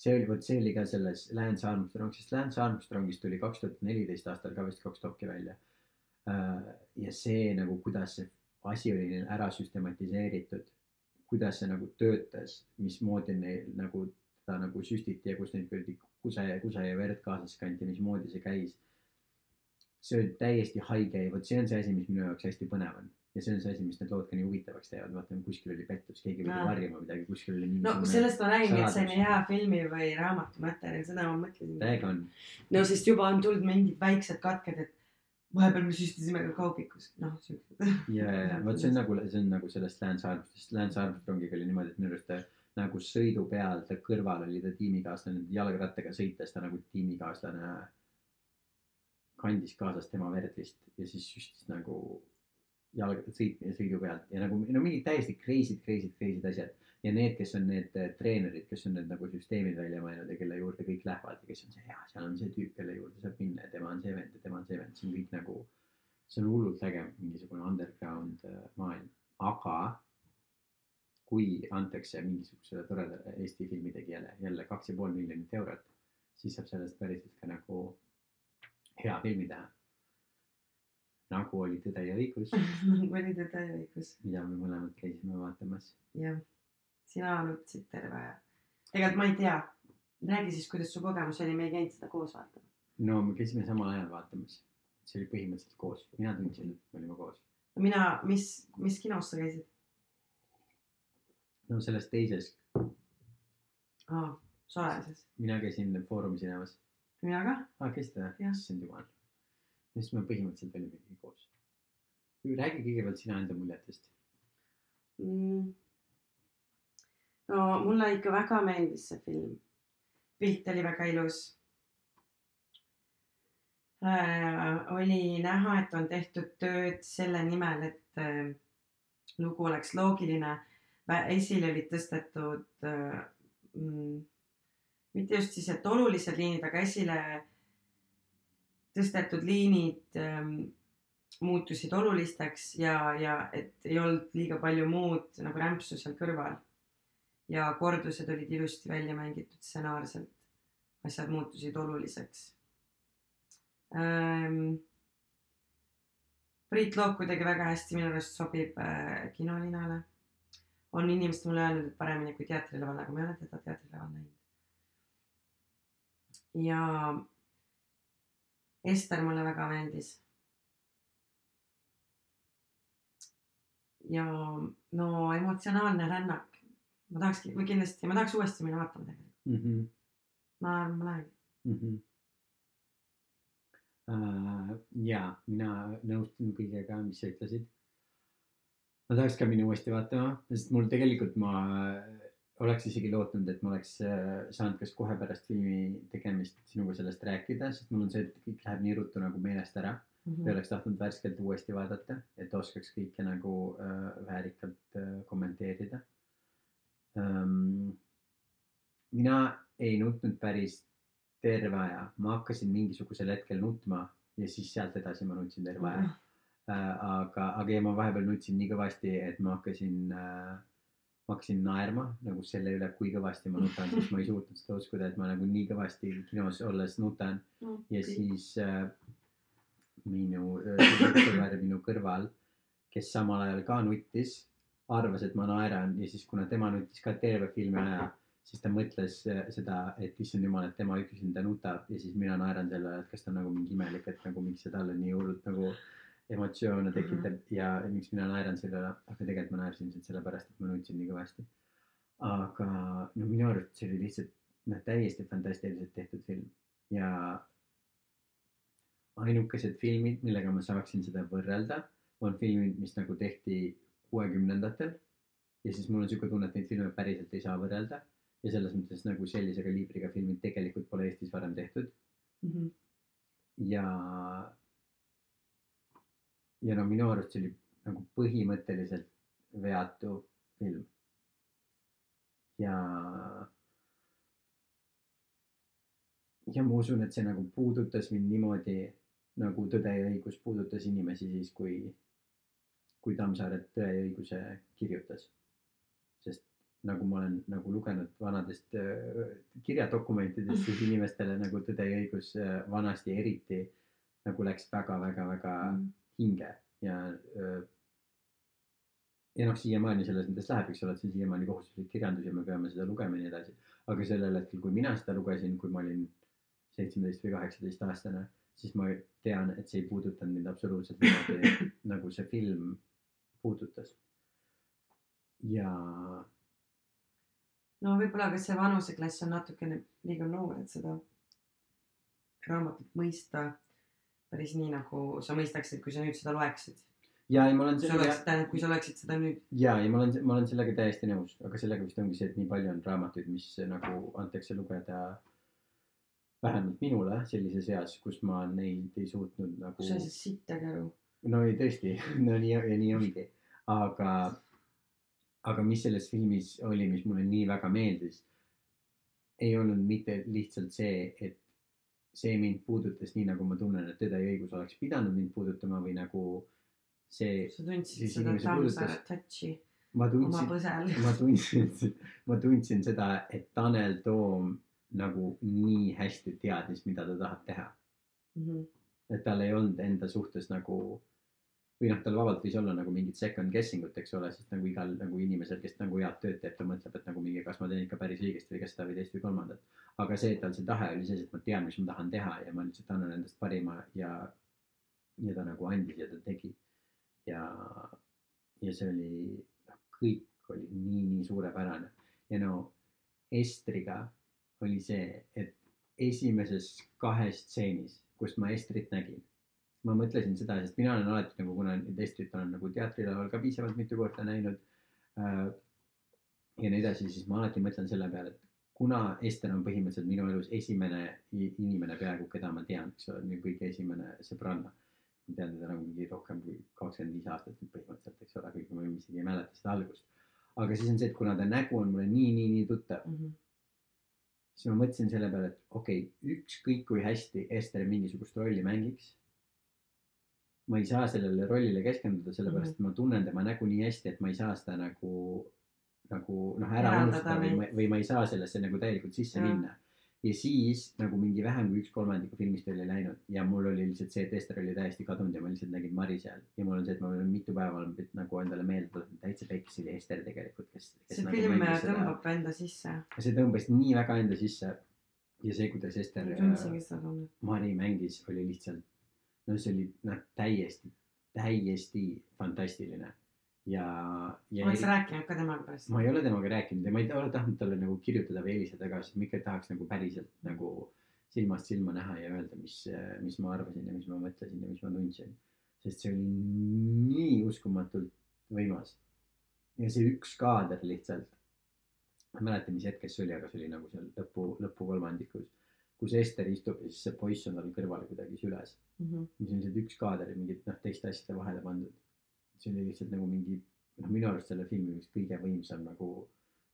see oli, vot see oli ka selles Lance Armstrong, sest Lance Armstrongist tuli kaks tuhat neliteist aastal ka vist kaks dokki välja. ja see nagu, kuidas see asi oli neil ära süstematiseeritud, kuidas see nagu töötas, mismoodi neil nagu ta nagu süstiti ja kus neid kuradi kuse, kuse ja verd kaasas kanti, mismoodi see käis. Oli täiesti haige ja vot see on see asi, mis minu jaoks hästi põnev on. Ja see on see asi, mis need lood ka nii huvitavaks teevad, vaata kuskil oli pettus, keegi pidi varjama midagi, kuskil oli no mingisugune sellest ma räägingi, et see on hea filmi või raamatu materjal, seda ma mõtlesin. täiega on. no sest juba on tulnud mingid väiksed katked, et vahepeal me süstisime ka kaubikus, noh siuksed. ja, ja, ja. Vot see on nagu, see on nagu sellest Lance Armstrongist, Lance Armstrongiga oli niimoodi, et minu arust ta nagu sõidu peal, ta kõrval oli ta tiimikaaslane, jalgrattaga sõites ta nagu tiimikaaslane kandis kaasas tema verd vist ja siis süstis nagu jalg, sõit, sõidu pealt. Ja nagu no mingid täiesti crazy'd, crazy'd, crazy'd asjad. ja need, kes on need eh, treenerid, kes on need nagu süsteemid välja mõelnud ja kelle juurde kõik lähevad ja kes on see hea, seal on see tüüp, kelle juurde saab minna ja tema on see vend ja tema on see vend, see on kõik nagu, see on hullult äge mingisugune underground äh, maailm, aga kui antakse mingisugusele toredale Eesti filmitegijale jälle kaks ja pool miljonit eurot, siis saab sellest päriselt ka nagu hea filmi teha. nagu oli Tõde ja õigus, nagu oli tõde ja õigus, mida me mõlemad käisime vaatamas. jah. sina nutsid terve aja. tegelikult ma ei tea, räägi siis, kuidas su kogemus oli, me ei käinud seda koos vaatamas. no me käisime samal ajal vaatamas, see oli põhimõtteliselt koos, mina tundsin, et me olime koos. mina, mis, mis kinos sa käisid? no selles teises, aa, salajases. mina käisin Foorumi cinemas. Mina ka. aa, Jah.? issand jumal. siis me põhimõtteliselt olimegi koos. räägi kõigepealt sina enda muljetest. mm.. no mulle ikka väga meeldis see film. pilt oli väga ilus äh,. oli näha, et on tehtud tööd selle nimel, et äh, lugu oleks loogiline. esile olid tõstetud äh, mm, mitte just siis, et olulised liinid, aga esile tõstetud liinid ähm, muutusid olulisteks ja, ja et ei olnud liiga palju muud nagu rämpsu seal kõrval. ja kordused olid ilusti välja mängitud stsenaarselt. asjad muutusid oluliseks ähm,. Priit Look kuidagi väga hästi minu arust sobib äh, kinolinale. on inimesed mulle öelnud, et paremini kui teatrilaval, aga ma ei ole teda teatrilaval näinud. Ja Ester mulle väga meeldis. ja no emotsionaalne rännak. ma tahakski, ma kindlasti, ma tahaks uuesti minna vaatama tegelikult. mm. -hmm. ma arvan, ma lähen. mm. -hmm. Uh, ja mina nõustun kõigega, mis sa ütlesid. ma tahaks ka minna uuesti vaatama, sest mul tegelikult ma oleks isegi lootnud, et ma oleks äh, saanud kas kohe pärast filmi tegemist sinuga sellest rääkida, sest mul on see, et kõik läheb nii ruttu nagu meelest ära. Mhm. või oleks tahtnud värskelt uuesti vaadata, et oskaks kõike nagu äh, väärikalt äh, kommenteerida ähm,. mina ei nutnud päris terve aja, ma hakkasin mingisugusel hetkel nutma ja siis sealt edasi ma nutsin terve aja Mhm. äh,. aga, aga ja ma vahepeal nutsin nii kõvasti, et ma hakkasin äh,, ma hakkasin naerma nagu selle üle, kui kõvasti ma nutan, sest ma ei suutnud seda uskuda, et ma nagu nii kõvasti kinos olles nutan. No, ja kõik. siis äh, minu äh, sõber minu kõrval, kes samal ajal ka nuttis, arvas, et ma naeran. Ja siis, kuna tema nuttis ka terve filmi aja, siis ta mõtles äh, seda, et issand jumal, et tema üksinda nutab. Ja siis mina naeran selle üle, et kas ta on nagu mingi imelik, et nagu miks see talle nii hullult nagu emotsioone tekitab ja miks mina naeran selle üle, aga tegelikult ma naersin lihtsalt sellepärast, et ma nutsin nii kõvasti. aga no minu arust see oli lihtsalt noh, täiesti fantastiliselt tehtud film ja ainukesed filmid, millega ma saaksin seda võrrelda, on filmid, mis nagu tehti kuuekümnendatel. ja siis mul on siuke tunne, et neid filme päriselt ei saa võrrelda ja selles mõttes nagu sellise kaliibriga filmid tegelikult pole Eestis varem tehtud Mhm. ja ja no minu arust see oli nagu põhimõtteliselt veatu film. ja ja ma usun, et see nagu puudutas mind niimoodi nagu Tõde ja õigus puudutas inimesi siis, kui, kui Tammsaare Tõe ja õiguse kirjutas. sest nagu ma olen nagu lugenud vanadest äh, kirjadokumentidest, siis inimestele nagu Tõde ja õigus äh, vanasti eriti nagu läks väga-väga-väga Mhm. Hinge ja öö, ja noh, siiamaani selles mõttes läheb, eks ole, et see on siiamaani kohustuslik kirjandus ja me peame seda lugema ja nii edasi. aga sellel hetkel, kui mina seda lugesin, kui ma olin seitsmeteist või kaheksateist aastane, siis ma tean, et see ei puudutanud mind absoluutselt niimoodi, nagu see film puudutas. ja no võib-olla ka see vanuseklass on natukene liiga noor, et seda raamatut mõista päris nii, nagu sa mõistaksid, kui sa nüüd seda loeksid. ja ei, ma olen sellega oleksid, tähendab, kui sa oleksid seda nüüd. ja, ja ma olen, ma olen sellega täiesti nõus, aga sellega vist ongi see, et nii palju on raamatuid, mis nagu antakse lugeda vähemalt minule sellises eas, kus ma neid ei suutnud nagu. sa ei saa sittagi aru. no ei tõesti, no nii ja nii ongi, aga, aga mis selles filmis oli, mis mulle nii väga meeldis, ei olnud mitte lihtsalt see, et see mind puudutas nii, nagu ma tunnen, et Tõde ja õigus oleks pidanud mind puudutama või nagu see, sa tundsid seda Tammsaare touch'i ma tundsin, ma tundsin, ma tundsin seda, et Tanel Toom nagu nii hästi teadis, mida ta tahab teha. Mhm. et tal ei olnud enda suhtes nagu või noh, tal vabalt võis olla nagu mingit second guessing ut, eks ole, sest nagu igal nagu inimesel, kes nagu head tööd teeb, ta mõtleb, et nagu mingi, kas ma teen ikka päris õigesti või kas seda või teist või kolmandat. aga see, et tal see tahe oli sees, et ma tean, mis ma tahan teha ja ma lihtsalt annan endast parima ja, ja ta nagu andis ja ta tegi. ja, ja see oli, noh, kõik oli nii, nii suurepärane ja no Estriga oli see, et esimeses kahes stseenis, kus ma Estrit nägin, ma mõtlesin seda, sest mina olen alati nagu, kuna nüüd Estrit olen nagu teatrilaval ka piisavalt mitu korda näinud äh,. ja nii edasi, siis ma alati mõtlen selle peale, et kuna Ester on põhimõtteliselt minu elus esimene inimene peaaegu, keda ma tean, eks ole, minu kõige esimene sõbranna. ma tean teda nagu mingi rohkem kui kakskümmend viis aastat nüüd põhimõtteliselt, eks ole, kuigi ma isegi ei mäleta seda algust. aga siis on see, et kuna ta nägu on mulle nii, nii, nii tuttav, Mhm. siis ma mõtlesin selle peale, et okei okay,, ükskõik kui hästi Ester mingisugust rolli mängiks. Ma ei saa sellele rollile keskenduda, sellepärast et ma tunnen tema nägu nii hästi, et ma ei saa seda nagu, nagu noh, ära unustada või ma, või ma ei saa sellesse nagu täielikult sisse Jah. minna. ja siis nagu mingi vähem kui üks kolmandiku filmist oli läinud ja mul oli lihtsalt see, et Ester oli täiesti kadunud ja ma lihtsalt nägin Mari seal ja mul on see, et ma olen mitu päeva olen nagu endale meelde tuletanud, täitsa pekis oli Ester tegelikult, kes, kes see nagu film mängis seda tõmbab enda sisse. ja see tõmbas nii väga enda sisse. ja see, kuidas Ester tundsingi seda tunnet. Mari mängis, oli lihtsalt, no see oli noh, täiesti, täiesti fantastiline. ja, ja oleks sa rääkinud ka temaga pärast? ma ei ole temaga rääkinud ja ma ei ole tahtnud talle nagu kirjutada või helistada ka, sest ma ikka tahaks nagu päriselt nagu silmast silma näha ja öelda, mis, mis ma arvasin ja mis ma mõtlesin ja mis ma tundsin. sest see oli nii uskumatult võimas. ja see üks kaader lihtsalt, ma ei mäleta, mis hetkes see oli, aga see oli nagu seal lõpu, lõpukolmandikus, kus Ester istub ja siis see poiss on tal kõrval kuidagi süles. Mhm. mis on lihtsalt üks kaader mingit noh teiste asjade vahele pandud. see oli lihtsalt nagu mingi noh, minu arust selle filmi üks kõige võimsam nagu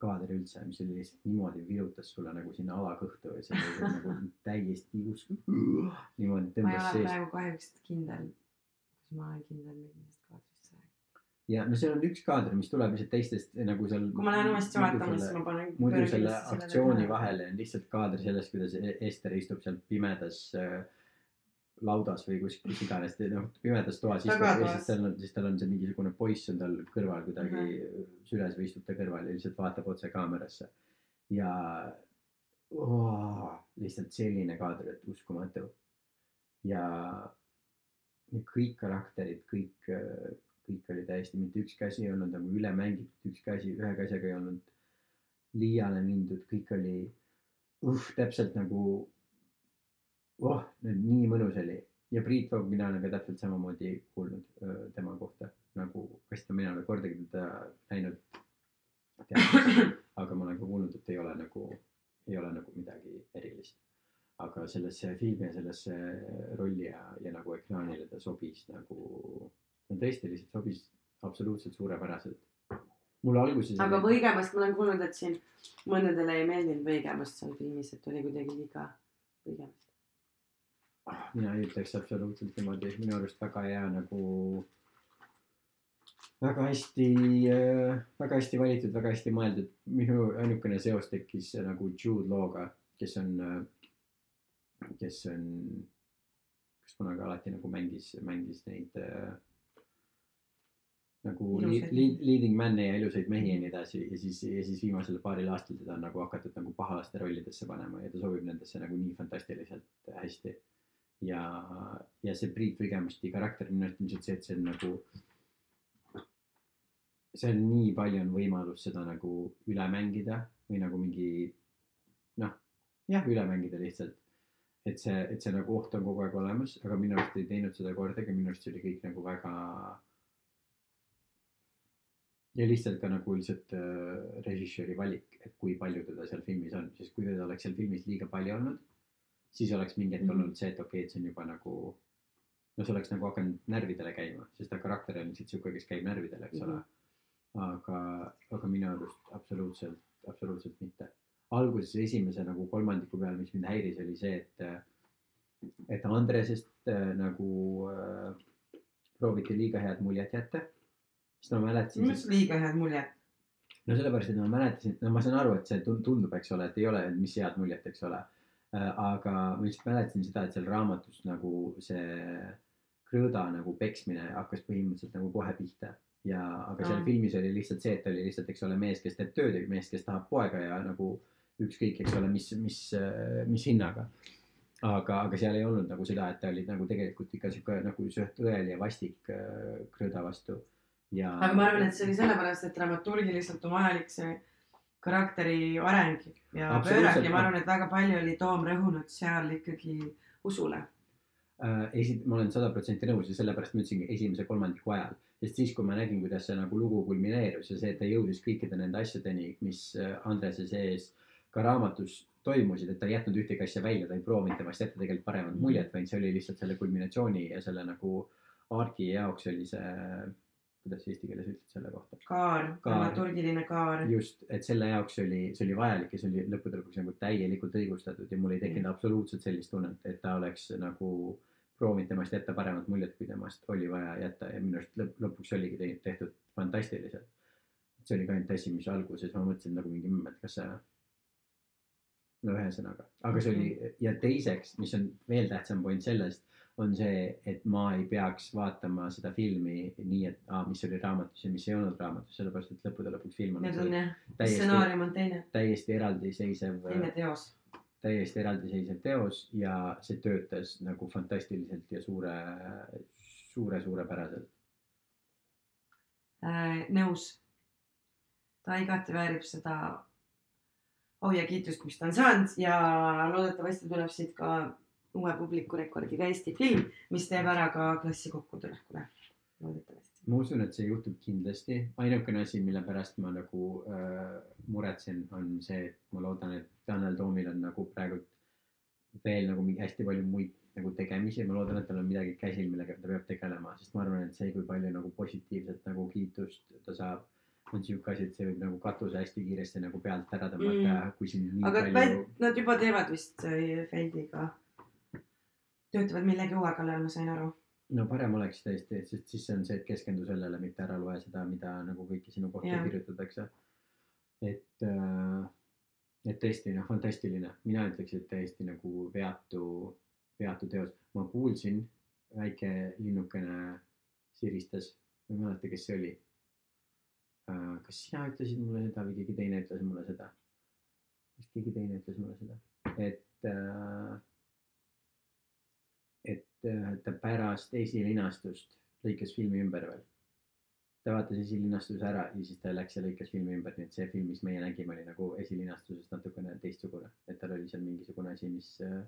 kaader üldse, mis oli lihtsalt niimoodi virutas sulle nagu sinna alakõhtu ja see oli nagu täiesti usk-, niimoodi ma ei tõmbas ole praegu kahjuks kindel, kas ma olen kindel, millisest kaadrist. Ja no seal on üks kaader, mis tuleb lihtsalt teistest nagu seal. kui ma lähen uuesti vaatama, siis ma panen. muidu selle aktsiooni vahele on lihtsalt kaader sellest, kuidas E- Ester istub seal pimedas äh, laudas või kus, kus iganes, noh pimedas toas istub ja siis tal on, siis tal on see mingisugune poiss on tal kõrval kuidagi mm -hmm. süles või istub ta kõrval ja lihtsalt vaatab otse kaamerasse. ja oh, lihtsalt selline kaader, et uskumatu. ja ja kõik karakterid, kõik, kõik oli täiesti, mitte ükski asi ei olnud nagu üle mängitud, ükski asi, ühegi asjaga ei olnud liiale mindud, kõik oli uh, täpselt nagu oh, nii mõnus oli ja Priit Voog, mina olen ka täpselt samamoodi kuulnud öö, tema kohta nagu, ta, mina ei ole kordagi teda näinud. aga ma olen ka kuulnud, et ei ole nagu, ei ole nagu midagi erilist. aga sellesse filmi ja sellesse rolli ja, ja nagu ekraanile ta sobis nagu, no tõesti lihtsalt sobis absoluutselt suurepäraselt. mulle alguses. aga Võigemast ma olen kuulnud, et siin mõndadele ei meeldinud Võigemast seal filmis, et oli kuidagi liiga Võigemast. Mina ei ütleks absoluutselt niimoodi, minu arust väga hea nagu, väga hästi, väga hästi valitud, väga hästi mõeldud. minu ainukene seos tekkis nagu Jude Law'ga, kes on, kes on, kes kunagi alati nagu mängis, mängis neid äh, nagu li, li, leading man'e ja ilusaid mehi ja nii edasi ja siis, ja siis viimasel paaril aastal teda on nagu hakatud nagu pahalaste rollidesse panema ja ta sobib nendesse nagu nii fantastiliselt hästi. Ja, ja see Priit Vigemasti karakter minu arust ilmselt see, et see on nagu, seal nii palju on võimalus seda nagu üle mängida või nagu mingi noh, jah, üle mängida lihtsalt. et see, et see nagu oht on kogu aeg olemas, aga minu arust ei teinud seda kordagi, minu arust see oli kõik nagu väga ja lihtsalt ka nagu lihtsalt äh, režissööri valik, et kui palju teda seal filmis on, sest kui teda oleks seal filmis liiga palju olnud, siis oleks mingi hetk Mhm. olnud see, et okei okay,, et see on juba nagu no see oleks nagu hakanud närvidele käima, sest ta karakter on lihtsalt sihuke, kes käib närvidele, eks ole. aga, aga minu arust absoluutselt, absoluutselt mitte. alguses esimese nagu kolmandiku peal, mis mind häiris, oli see, et, et Andresest äh, nagu äh, prooviti liiga head muljet jätta. Sest ma mäletasin minu. arust liiga head muljet. no sellepärast, et ma mäletasin, no ma saan aru, et see tun- tundub, eks ole, et ei ole, mis head muljet, eks ole. aga ma lihtsalt mäletasin seda, et seal raamatus nagu see krõõda nagu peksmine hakkas põhimõtteliselt nagu kohe pihta ja, aga seal Aa. filmis oli lihtsalt see, et oli lihtsalt, eks ole, mees, kes teeb tööd ja mees, kes tahab poega ja nagu ükskõik, eks ole, mis, mis, mis hinnaga. aga, aga seal ei olnud nagu seda, et ta oli nagu tegelikult ikka sihuke nagu tõeline ja vastik äh, krõõda vastu ja. aga ma arvan, et see oli sellepärast, et dramaturgiliselt on vajalik see karakteri areng ja pöörak ja ma arvan, et väga palju oli Toom rõhunud seal ikkagi usule. äh, esi-, ma olen sada protsenti nõus ja sellepärast ma ütlesingi esimese kolmandiku ajal, sest siis, kui ma nägin, kuidas see nagu lugu kulmineerus ja see, et ta jõudis kõikide nende asjadeni, mis äh, Andrese sees ka raamatus toimusid, et ta ei jätnud ühtegi asja välja, ta ei proovinud temast jätta tegelikult paremat muljet, vaid see oli lihtsalt selle kulminatsiooni ja selle nagu argi jaoks oli see, kuidas sa eesti keeles ütled selle kohta? kaar, dramaturgiline kaar. just, et selle jaoks oli, see oli vajalik ja see oli lõppude lõpuks nagu täielikult õigustatud ja mul ei tekkinud absoluutselt sellist tunnet, et ta oleks nagu proovinud temast jätta paremat muljet, kui temast oli vaja jätta ja minu arust lõpp, lõpuks oligi te- tehtud fantastiliselt. see oli ka ainult asi, mis alguses ma mõtlesin nagu mingi, et kas see no ühesõnaga, aga see oli ja teiseks, mis on veel tähtsam point sellest, on see, et ma ei peaks vaatama seda filmi nii, et aa, mis oli raamatus ja mis ei olnud raamatus, sellepärast et lõppude lõpuks film on Need on jah, stsenaarium on teine, täiesti eraldiseisev, teine teos. täiesti eraldiseisev teos ja see töötas nagu fantastiliselt ja suure, suure, suurepäraselt. Äh, nõus. ta igati väärib seda au ja kiitust, mis ta on saanud ja loodetavasti tuleb siit ka uue publiku rekordiga Eesti film, mis teeb ära ka klassi kokkutulekule. loodetavasti. ma usun, et see juhtub kindlasti. ainukene asi, mille pärast ma nagu äh, muretsen, on see, et ma loodan, et Tanel Toomil on nagu praegu veel nagu mingi hästi palju muid nagu tegemisi ja ma loodan, et tal on midagi käsil, millega ta peab tegelema, sest ma arvan, et see, kui palju nagu positiivset nagu kiitust ta saab, on siuke asi, et see võib nagu katuse hästi kiiresti nagu pealt ära tõmmata mm., kui siin nii aga palju palju... nad juba teevad vist äh, Feldiga, töötavad millegi uue kallal, ma sain aru. no parem oleks tõesti, sest siis see on see, et keskendu sellele, mitte ära loe seda, mida nagu kõike sinu kohta Jah. kirjutatakse. et äh,, et tõesti noh, fantastiline, mina ütleks, et täiesti nagu veatu, veatu teos. ma kuulsin, väike linnukene siristas, ma ei mäleta, kes see oli. kas sina ütlesid mulle seda või keegi teine ütles mulle seda? vist keegi teine ütles mulle seda, äh, et äh, ta pärast esilinastust lõikas filmi ümber veel. ta vaatas esilinastuse ära ja siis ta läks ja lõikas filmi ümber, nii et see film, mis meie nägime, oli nagu esilinastusest natukene teistsugune, et tal oli seal mingisugune asi, mis äh,.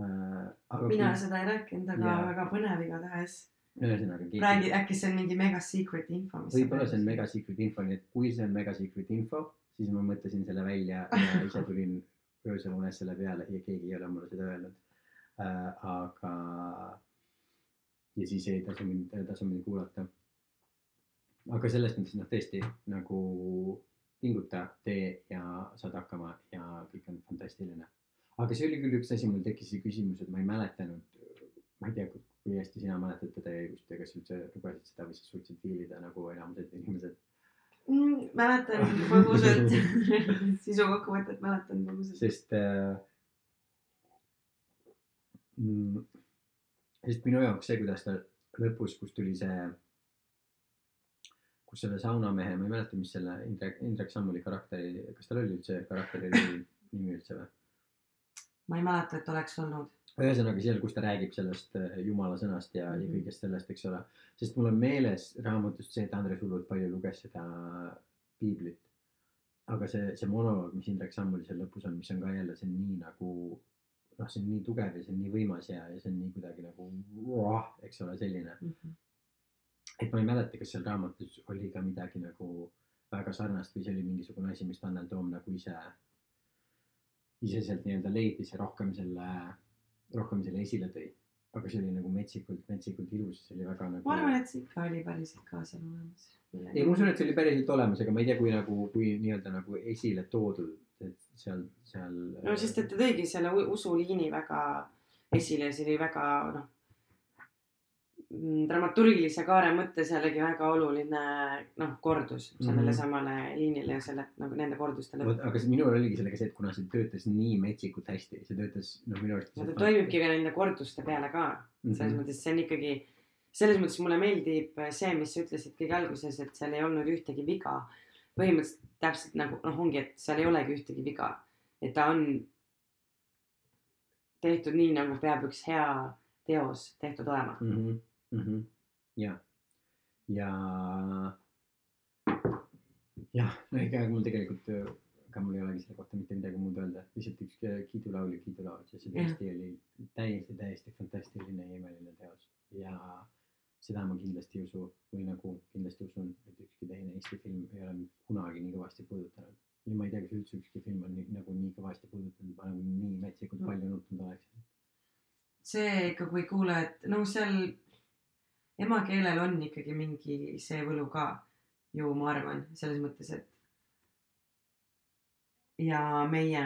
Äh, aga mina kui- seda ei rääkinud, aga Jaa. väga põnev igatahes. ühesõnaga keegi räägi, äkki see on mingi mega secret info. võib-olla see on mega secret info, nii et kui see on mega secret info, siis ma mõtlesin selle välja ja ise tulin öösel unes selle peale ja keegi ei ole mulle seda öelnud äh,. aga, ja siis ei tasu mind, tasu mind kuulata. aga selles mõttes noh, tõesti nagu pinguta, tee ja saad hakkama ja kõik on fantastiline. aga see oli küll üks asi, mul tekkis see küsimus, et ma ei mäletanud, ma ei tea, kui hästi sina mäletad teda ja kas üldse lugesid seda või sa suutsid fiilida nagu enamused inimesed. mm,. mäletan põgusalt sisu kokkuvõtet mäletan põgusalt. sest äh,. Mm, sest minu jaoks see, kuidas ta lõpus, kus tuli see, kus selle saunamehe, ma ei mäleta, mis selle Indrek, Indrek Sammuli karakteri, kas tal oli üldse karakteri nimi, üldse või? ma ei mäleta, et oleks olnud. ühesõnaga seal, kus ta räägib sellest äh, jumala sõnast ja mm, -hmm. ja Mhm. kõigest sellest, eks ole. sest mul on meeles raamatust see, et Andres hullult palju luges seda piiblit. aga see, see monoloog, mis Indrek Sammul seal lõpus on, mis on ka jälle, see on nii nagu noh, see on nii tugev ja see on nii võimas ja, ja see on nii kuidagi nagu, eks ole, selline. et ma ei mäleta, kas seal raamatus oli ka midagi nagu väga sarnast või see oli mingisugune asi, mis Tanel Toom nagu ise, ise sealt nii-öelda leidis ja rohkem selle, rohkem selle esile tõi. aga see oli nagu metsikult, metsikult ilus, see oli väga nagu. ma arvan, et see ikka oli päriselt ka seal olemas. ei, ma usun, et see oli päriselt olemas, aga ma ei tea, kui nagu, kui nii-öelda nagu esile toodud, et seal, seal. no sest, et ta tõigi selle usuliini väga esile, see oli väga noh, dramaturgilise kaare mõttes jällegi väga oluline noh, kordus sellele Mhm. samale liinile ja selle nagu nende kordustele. vot, aga see minul oligi sellega see, et kuna see töötas nii metsikult hästi, see töötas noh, minu arust. ja ta toimibki ka nende korduste peale ka, selles mõttes see on ikkagi, selles mõttes mulle meeldib see, mis sa ütlesid kõige alguses, et seal ei olnud ühtegi viga. Põhimõtteliselt täpselt nagu noh, ongi, et seal ei olegi ühtegi viga, et ta on tehtud nii, nagu peab üks hea teos tehtud olema. mm. -hmm. Mm -hmm. ja, ja, jah, no ega mul tegelikult, ega mul ei olegi selle kohta mitte midagi muud öelda, lihtsalt üks kiidulaul ja kiidulaul, sest see tõesti oli täiesti, täiesti fantastiline ja imeline teos ja seda ma kindlasti ei usu või nagu kindlasti usun, et ükski teine Eesti film ei ole mind kunagi nii kõvasti puudutanud. ja ma ei tea, kas üldse ükski film on nii, nagu nii kõvasti puudutanud, ma nagu nii metsikult Mm. palju nutnud oleksin. see ikka, kui kuuled, no seal emakeelel on ikkagi mingi see võlu ka ju ma arvan, selles mõttes, et ja meie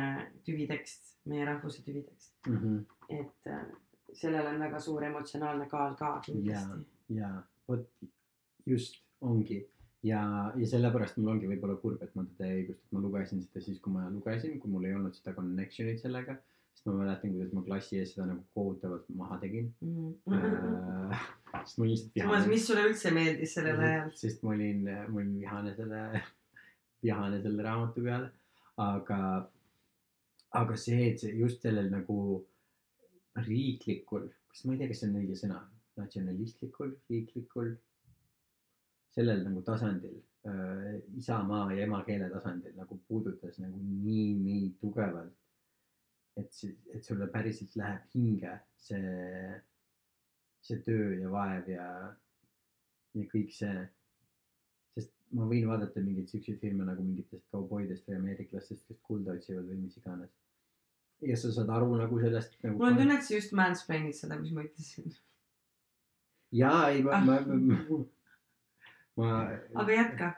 tüvitekst, meie rahvuse tüvitekst, Mm -hmm. et äh, sellel on väga suur emotsionaalne kaal ka kindlasti. Ja vot just ongi ja, ja sellepärast mul ongi võib-olla kurb, et ma teda ei õigusta, et ma lugesin seda siis, kui ma lugesin, kui mul ei olnud seda connection'it sellega. sest ma mäletan, kuidas ma klassi ees seda nagu kohutavalt maha tegin äh. sest ma lihtsalt Mhm. samas, mis sulle üldse meeldis sellel ajal? sest ma olin, ma olin vihane selle, vihane selle raamatu peale, aga, aga see, et see just sellel nagu riiklikul, kas ma ei tea, kas see on õige sõna, natsionalistlikul, riiklikul, sellel nagu tasandil äh,, isamaa ja emakeele tasandil nagu puudutas nagu nii, nii tugevalt. et see, et sulle päriselt läheb hinge see, see töö ja vaev ja, ja kõik see. sest ma võin vaadata mingeid siukseid filme nagu mingitest kauboidest või ameeriklastest, kes kulda otsivad või mis iganes. ja sa saad aru nagu sellest nagu mul on tunne, et sa just mansplain'id seda, mis ma ütlesin. jaa, ei ma Ah. ma, ma, ma, aga jätka,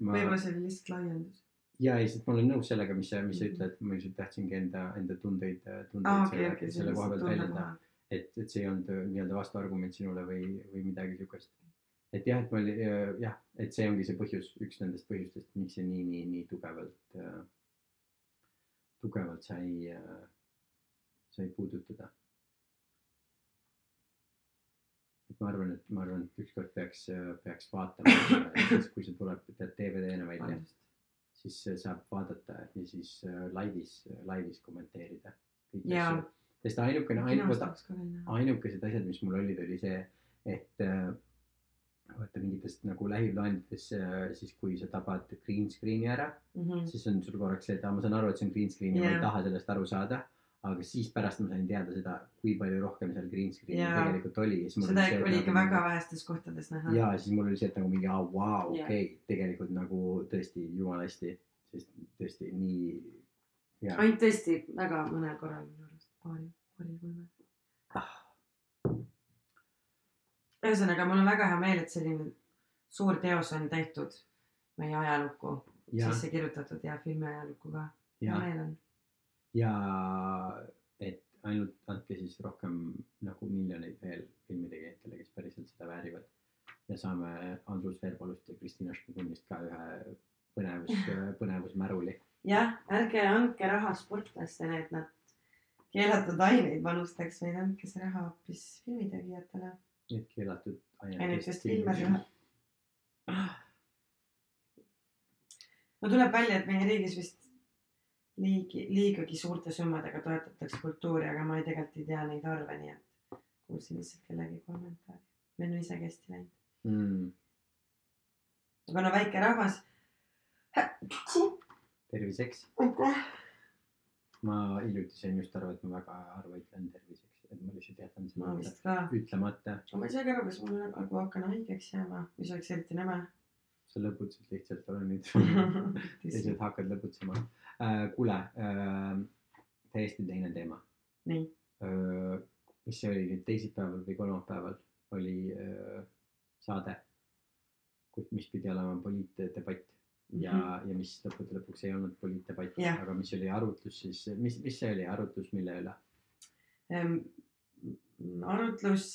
ma võib-olla see oli lihtsalt laiendus. ja ei, sest ma olen nõus sellega, mis sa, mis sa ütled, ma lihtsalt tahtsingi enda, enda tundeid, tundeid aa, selle, okei, okei, see selle koha pealt väljendada. et, et see ei olnud äh, nii-öelda vastuargument sinule või, või midagi siukest. et jah, et ma oli äh, jah, et see ongi see põhjus, üks nendest põhjustest, miks see nii, nii, nii tugevalt äh,, tugevalt sai äh,, sai puudutada. et ma arvan, et ma arvan, et ükskord peaks, peaks vaatama, siis kui see tuleb tead DVD-na välja, siis äh, saab vaadata ja siis äh, laivis, laivis kommenteerida. Jaa. sest ainukene, näha. ainukesed asjad, mis mul olid, oli see, et äh, vaata mingitest nagu lähiplaanides, siis kui sa tabad green screen'i ära, Mhm. siis on sul korraks see, et aa, ma saan aru, et see on green screen ja ma Jaa. ei taha sellest aru saada. Aga siis pärast ma sain teada seda, kui palju rohkem seal green screen'i Jaa. tegelikult oli. seda oli ikka väga vähestes kohtades näha. ja siis mul oli see, et nagu mingi aa, vau, okei, tegelikult nagu tõesti jumala hästi, sest tõesti nii. ja, ainult tõesti väga mõnel korral minu arust, paaril, paaril kolmel. ah, ühesõnaga, mul on väga hea meel, et selline suur teos on tehtud meie ajalukku ja, sisse kirjutatud ja filmi ajalukku ka. hea ja, meel on. Ja et ainult andke siis rohkem nagu miljoneid veel filmitegijatele, kes päriselt seda väärivad. ja saame Andrus Veerpalust ja Kristiina Šmigunist ka ühe põnevus, põnevusmäruli. jah, ärge andke raha sportlastele, et nad keelatud aineid panustaks, vaid andke see raha hoopis filmitegijatele. Need keelatud ainetest filme. no tuleb välja, et meie riigis vist liigi, liigagi suurte summadega toetatakse kultuuri, aga ma ei tegelikult ei tea neid arve, nii et kuulsin lihtsalt kellegi kommentaari. meil on isegi hästi läinud. mm,. aga no väike rahvas. terviseks. ma hiljuti sain just aru, et ma väga harva ütlen terviseks, et ma lihtsalt jätan ma selle ütlemata. ma ei saagi aru, kas mul nagu hakkan haigeks jääma, mis oleks eriti nõme. Sa lõbutsid lihtsalt, ole nüüd. lihtsalt hakkad lõbutsema äh,. kuule äh,, täiesti teine teema nii, äh,. mis see oli nüüd teisipäeval või kolmapäeval oli äh, saade, mis pidi olema poliitdebatt ja mm, -hmm. ja mis lõppude lõpuks ei olnud poliitdebatt, Jah. aga mis oli arutlus siis, mis, mis see oli arutlus, mille üle? Arutlus,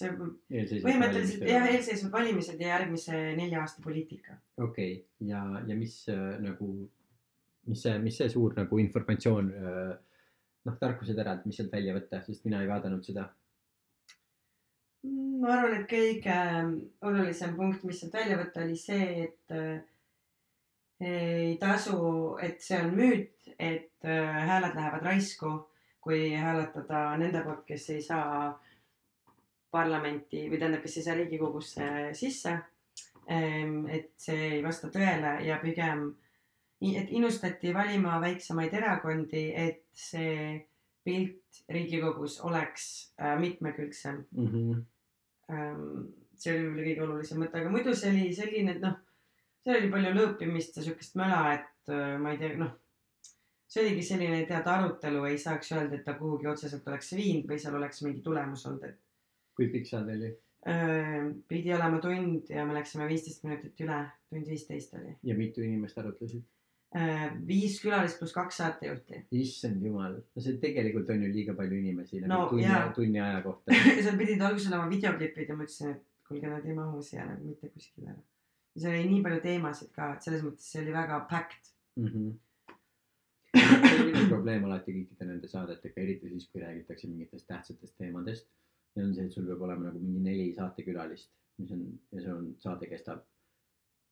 põhimõtteliselt jah, eelseisvad valimised ja järgmise nelja aasta poliitika. okei okay., ja, ja mis äh, nagu, mis see, mis see suur nagu informatsioon äh,, noh, tarkuseterad, mis sealt välja võtta, sest mina ei vaadanud seda. ma arvan, et kõige olulisem punkt, mis sealt välja võtta, oli see, et äh, ei tasu, et see on müüt, et hääled lähevad raisku, kui hääletada nende poolt, kes ei saa parlamenti või tähendab, kes ei saa Riigikogusse sisse. et see ei vasta tõele ja pigem, et innustati valima väiksemaid erakondi, et see pilt Riigikogus oleks äh, mitmekülgsem Mm -hmm. See oli võib-olla kõige olulisem mõte, aga muidu see oli selline, et noh, seal oli palju lõõpimist ja siukest möla, et äh, ma ei tea, noh. see oligi selline tead arutelu, ei saaks öelda, et ta kuhugi otseselt oleks viinud või seal oleks mingi tulemus olnud, et kui pikk saade oli öö, pidi olema tund ja me läksime viisteist minutit üle, tund viisteist oli. ja mitu inimest arutlesid? viis külalist pluss kaks saatejuhti. issand jumal, no see tegelikult on ju liiga palju inimesi No, tunni tunni aja kohta. seal pidid alguses olema videoklipid ja ma ütlesin, et kuulge, nad ei mahu siia nagu mitte kuskile ära. ja seal oli nii palju teemasid ka, et selles mõttes see oli väga packed. mm. -hmm. see on minu probleem alati kõikide nende saadetega, eriti siis, kui räägitakse mingitest tähtsatest teemadest. Ja on see, et sul peab olema nagu mingi neli saatekülalist, mis on ja see on, saade kestab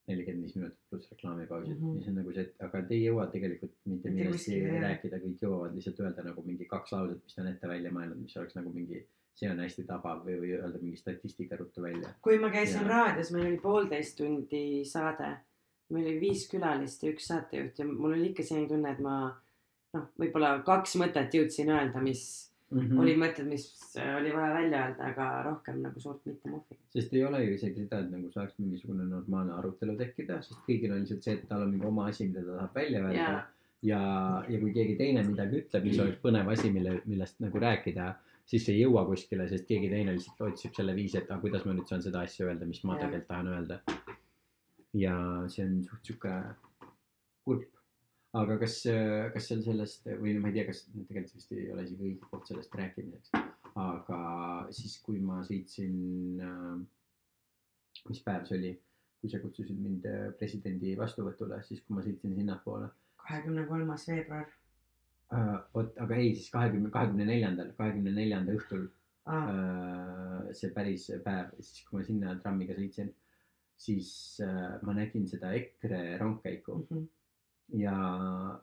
nelikümmend viis minutit pluss reklaamipausid mm. -hmm. ja see on nagu see, et aga te ei jõua tegelikult mitte millestki rääkida, kõik jõuavad lihtsalt öelda nagu mingi kaks lauset, mis ta on ette välja mõelnud, mis oleks nagu mingi, see on hästi tabav või, või öelda mingi statistika ruttu välja. kui ma käisin Jaa. raadios, meil oli poolteist tundi saade. meil oli viis külalist ja üks saatejuht ja mul oli ikka selline tunne, et ma noh, võib-olla kaks mõtet jõudsin öelda, mis Mm mm. -hmm. olid mõtted, mis äh, oli vaja välja öelda, aga rohkem nagu suurt mitte muhviga. sest ei ole ju isegi seda, et nagu saaks mingisugune normaalne arutelu tekkida, sest kõigil on lihtsalt see, et tal on mingi oma asi, mida ta tahab välja öelda Jaa. ja, ja kui keegi teine midagi ütleb, mis oleks põnev asi, mille, millest nagu rääkida, siis see ei jõua kuskile, sest keegi teine lihtsalt otsib selle viisi, et aga kuidas ma nüüd saan seda asja öelda, mis ma Jah. tegelikult tahan öelda. ja see on suht sihuke kurb. Aga kas, kas seal sellest või ma ei tea, kas tegelikult vist ei ole isegi õige koht sellest rääkimiseks, aga siis, kui ma sõitsin, mis päev see oli, kui sa kutsusid mind äh, presidendi vastuvõtule, siis kui ma sõitsin sinnapoole kahekümne kolmas veebruar uh,. vot, aga ei, siis kahekümne, kahekümne neljandal, kahekümne neljanda õhtul ah,. uh, see päris päev, siis kui ma sinna trammiga sõitsin, siis uh, ma nägin seda EKRE rongkäiku Mhm. Ja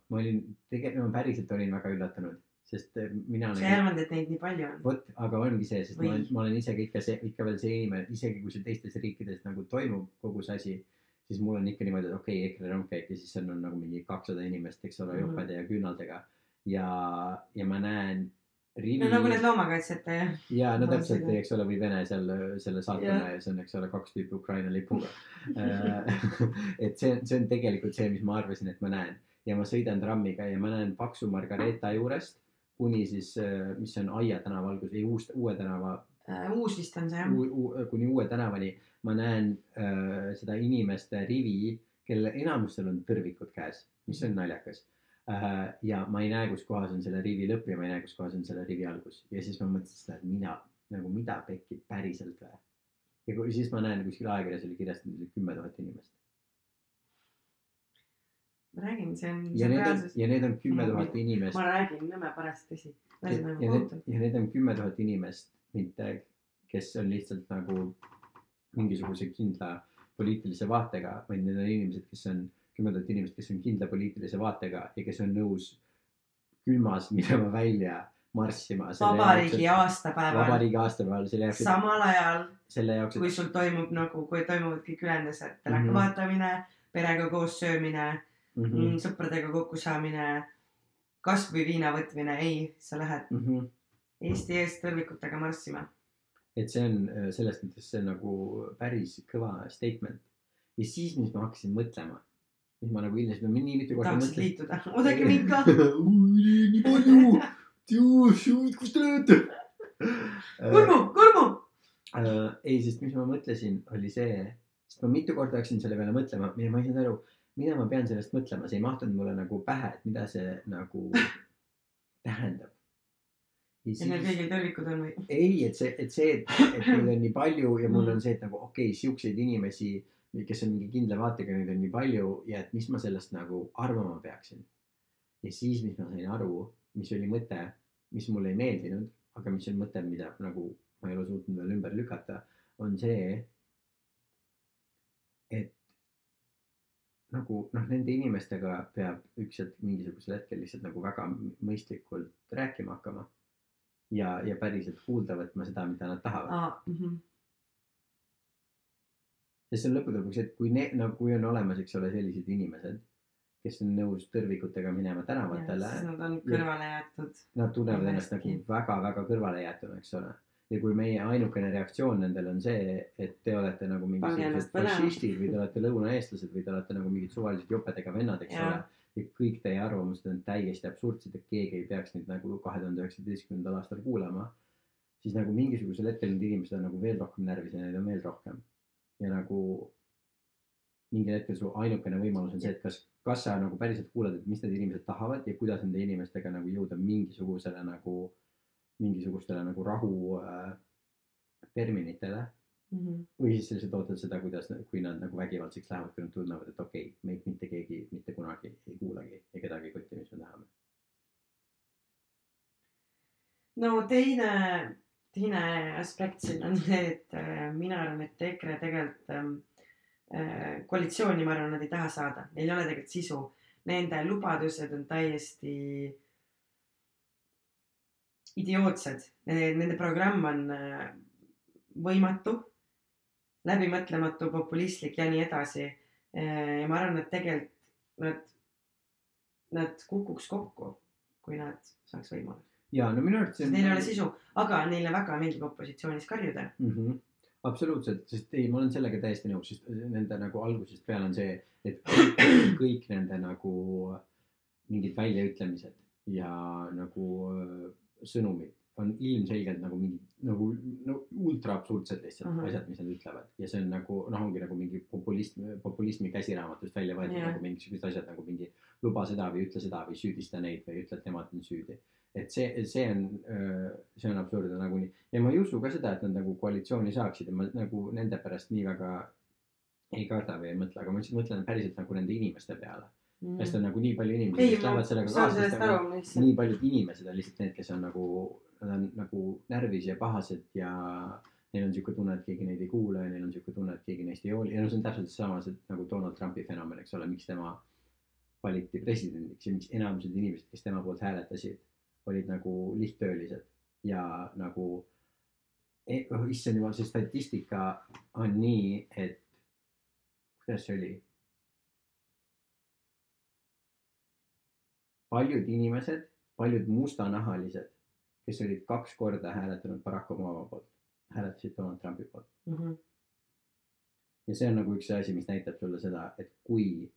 ma olin, tegelikult ma päriselt olin väga üllatunud, sest äh, mina sa ei arvanud, et neid nii palju on? vot, aga ongi see, sest ma Või- olen, ma olen isegi ikka see, ikka veel see inimene, isegi kui see teistes riikides nagu toimub kogu see asi, siis mul on ikka niimoodi, et okei okay,, EKRE rongkäik ja siis seal on nagu mingi kakssada inimest, eks ole, Mhm. jopede ja küünaldega. ja, ja ma näen rivi no nagu need loomakaitsjate ja no täpselt eks ole, või Vene seal selle saatkonna ja see on, eks ole, kaks tüüpi Ukraina lipuga. et see, see on tegelikult see, mis ma arvasin, et ma näen ja ma sõidan trammiga ja ma näen Paksu Margareeta juurest kuni siis, mis on Aia tänava algus, ei uus, Uue tänava äh,, uus vist on see jah? u, kuni Uue tänavani. ma näen äh, seda inimeste rivi, kelle enamustel on tõrvikud käes, mis on naljakas äh,. Ja ma ei näe, kus kohas on selle rivi lõpp ja ma ei näe, kus kohas on selle rivi algus. Ja siis ma mõtlesin seda, et mina nagu mida pekki päriselt või. ja kui siis ma näen kuskil ajakirjas oli kirjas, kümme tuhat inimest. Ma räägin, see on, ja need on ja need on kümme tuhat inimest. ma räägin nõme parajasti tõsi. ja, need ja need on kümme tuhat inimest, mitte, kes on lihtsalt nagu mingisuguse kindla poliitilise vaatega, vaid need on inimesed, kes on kümme tuhat inimest, kes on kindla poliitilise vaatega ja kes on nõus külmas minema välja marssima. vabariigi aastapäeval, vabariigi aastapäeval selle jaoks, samal ajal, selle jaoks, kui sul toimub nagu, kui toimuvad kõik ülendused, teleka Mhm. mm -hmm. vaatamine, perega koos söömine et mm, mm -hmm. sõpradega kokkusaamine, kasvõi viina võtmine, ei, sa lähed -hmm. Eesti eest tõrvikutega marssima. et see on äh, selles mõttes see on nagu päris kõva statement. ja siis, mis ma hakkasin mõtlema, mis ma nagu hiljem, nii mitu korda tahaksid liituda, oodake mind ka. nii palju, kus te olete? Kurmu, Kurmu. Äh, ei, sest mis ma mõtlesin, oli see, sest ma mitu korda hakkasin selle peale mõtlema ma ei saanud aru, mida ma pean sellest mõtlema, see ei mahtunud mulle nagu pähe, et mida see nagu tähendab. ja neil kõigil tõrvikud on või? ei, et see, et see, et, et neid on nii palju ja mul on see, et nagu okei okay,, siukseid inimesi, kes on mingi kindla vaatega, neid on nii palju ja et mis ma sellest nagu arvama peaksin. ja siis, mis ma sain aru, mis oli mõte, mis mulle ei meeldinud, aga mis on mõte, mida nagu ma ei ole suutnud veel ümber lükata, on see, et nagu noh, nende inimestega peab üks hetk mingisugusel hetkel lihtsalt nagu väga mõistlikult rääkima hakkama ja, ja päriselt kuulda võtma seda, mida nad tahavad. aa, mhm. Sest see on lõppude lõpuks, et kui ne-, no kui on olemas, eks ole, sellised inimesed, kes on nõus tõrvikutega minema tänavatele, siis nad on kõrvale jäetud. nad tunnevad ennast nagu väga-väga kõrvalejäetuna, eks ole. ja kui meie ainukene reaktsioon nendel on see, et te olete nagu mingisugused fašistid või te olete lõunaeestlased või te olete nagu mingid suvalised jopedega vennad, eks Jaa. ole. ja kõik teie arvamused on täiesti absurdsed, et keegi ei peaks neid nagu kahe tuhande üheksateistkümnendal aastal kuulama. siis nagu mingisugusel hetkel need inimesed on nagu veel rohkem närvis ja neid on veel rohkem. Ja nagu mingil hetkel su ainukene võimalus on see, et kas, kas sa nagu päriselt kuulad, et mis need inimesed tahavad ja kuidas nende inimestega nagu jõuda mingisugusele nagu, mingisugustele nagu rahu äh, terminitele. Mhm. või siis sa lihtsalt ootad seda, kuidas, kui nad nagu vägivaldseks lähevad, kui nad tunnevad, et okei okay,, meid mitte keegi mitte kunagi ei kuulagi ja kedagi ei koti, mis me tahame. no teine, teine aspekt siin on see, et äh, mina arvan, et EKRE tegelikult ähm, äh, koalitsiooni, ma arvan, nad ei taha saada, neil ei ole tegelikult sisu. Nende lubadused on täiesti idiootsed, nende programm on äh, võimatu, läbimõtlematu, populistlik ja nii edasi. ja ma arvan, et tegelikult nad, nad kukuks kokku, kui nad saaks võimule. Ja no minu arvates neil ei ole sisu, aga neile väga meeldib opositsioonis karjuda. mm. -hmm. absoluutselt, sest ei, ma olen sellega täiesti nõus, sest nende nagu algusest peale on see, et kõik, kõik nende nagu, mingid väljaütlemised ja nagu äh, sõnumid on ilmselgelt nagu mingi nagu no, ultra absurdsed lihtsalt uh Mhm. -huh. asjad, mis nad ütlevad ja see on nagu noh, ongi nagu mingi populism, populismi käsiraamatust välja võetud yeah. nagu mingisugused asjad nagu mingi luba seda või ütle seda või süüdista neid või ütle, et nemad on süüdi. Et see, see on, see on absurdne nagunii. Ja ma ei usu ka seda, et nad nagu koalitsiooni saaksid. Ja ma nagu nende pärast nii väga ei karda või ei mõtle, aga ma lihtsalt mõtlen päriselt nagu nende inimeste peale. sest on nagu nii palju inimesi, kes lähevad sellega kaasa, sest nagu nii paljud inimesed on lihtsalt need, kes on nagu, nad on nagu närvis ja pahased ja neil on siuke tunne, et keegi neid ei kuula ja neil on siuke tunne, et keegi neist ei hooli. Ja no see on täpselt seesama see nagu Donald Trumpi fenomen, eks ole, miks tema valiti presidendiks ja miks enamused inimesed, kes tema poolt hääletasid, olid nagu lihttöölised ja nagu eh, oh, issand jumal, see statistika on nii, et kuidas see oli? paljud inimesed, paljud mustanahalised, kes olid kaks korda hääletanud Barack Obama poolt, hääletasid Donald Trumpi poolt. Mhm. ja see on nagu üks asi, mis näitab sulle seda, et kui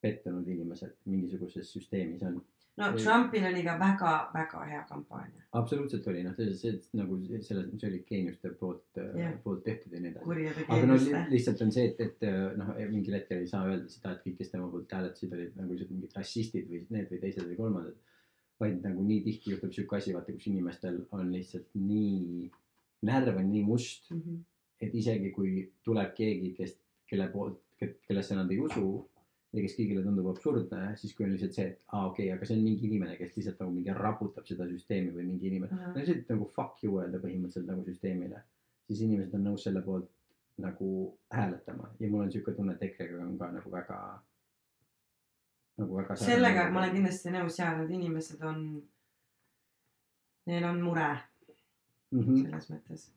pettunud inimesed mingisuguses süsteemis on. No Või- Trumpil oli ka väga-väga hea kampaania, absoluutselt oli noh, see, see nagu selles, see oli geeniuste poolt yeah., poolt tehtud ja nii edasi. aga no lihtsalt on see, et, et noh, mingil hetkel ei saa öelda seda, et kõik, kes tema poolt hääletasid, olid nagu lihtsalt mingid rassistid või need või teised või kolmandad. vaid nagu nii tihti juhtub sihuke asi, vaata, kus inimestel on lihtsalt nii, närv on nii must, Mhm. et isegi kui tuleb keegi, kes, kelle poolt, kellesse nad ei usu ja kes kõigile tundub absurdne, siis kui on lihtsalt see, et aa okei okay,, aga see on mingi inimene, kes lihtsalt nagu mingi raputab seda süsteemi või mingi inimene, Ahah. no lihtsalt nagu fuck you öelda põhimõtteliselt nagu süsteemile, siis inimesed on nõus selle poolt nagu hääletama ja mul on siuke tunne, et EKRE-ga on ka nagu väga, nagu väga. sellega ma olen. kindlasti nõus ja need inimesed on, neil on mure Mm -hmm. selles mõttes.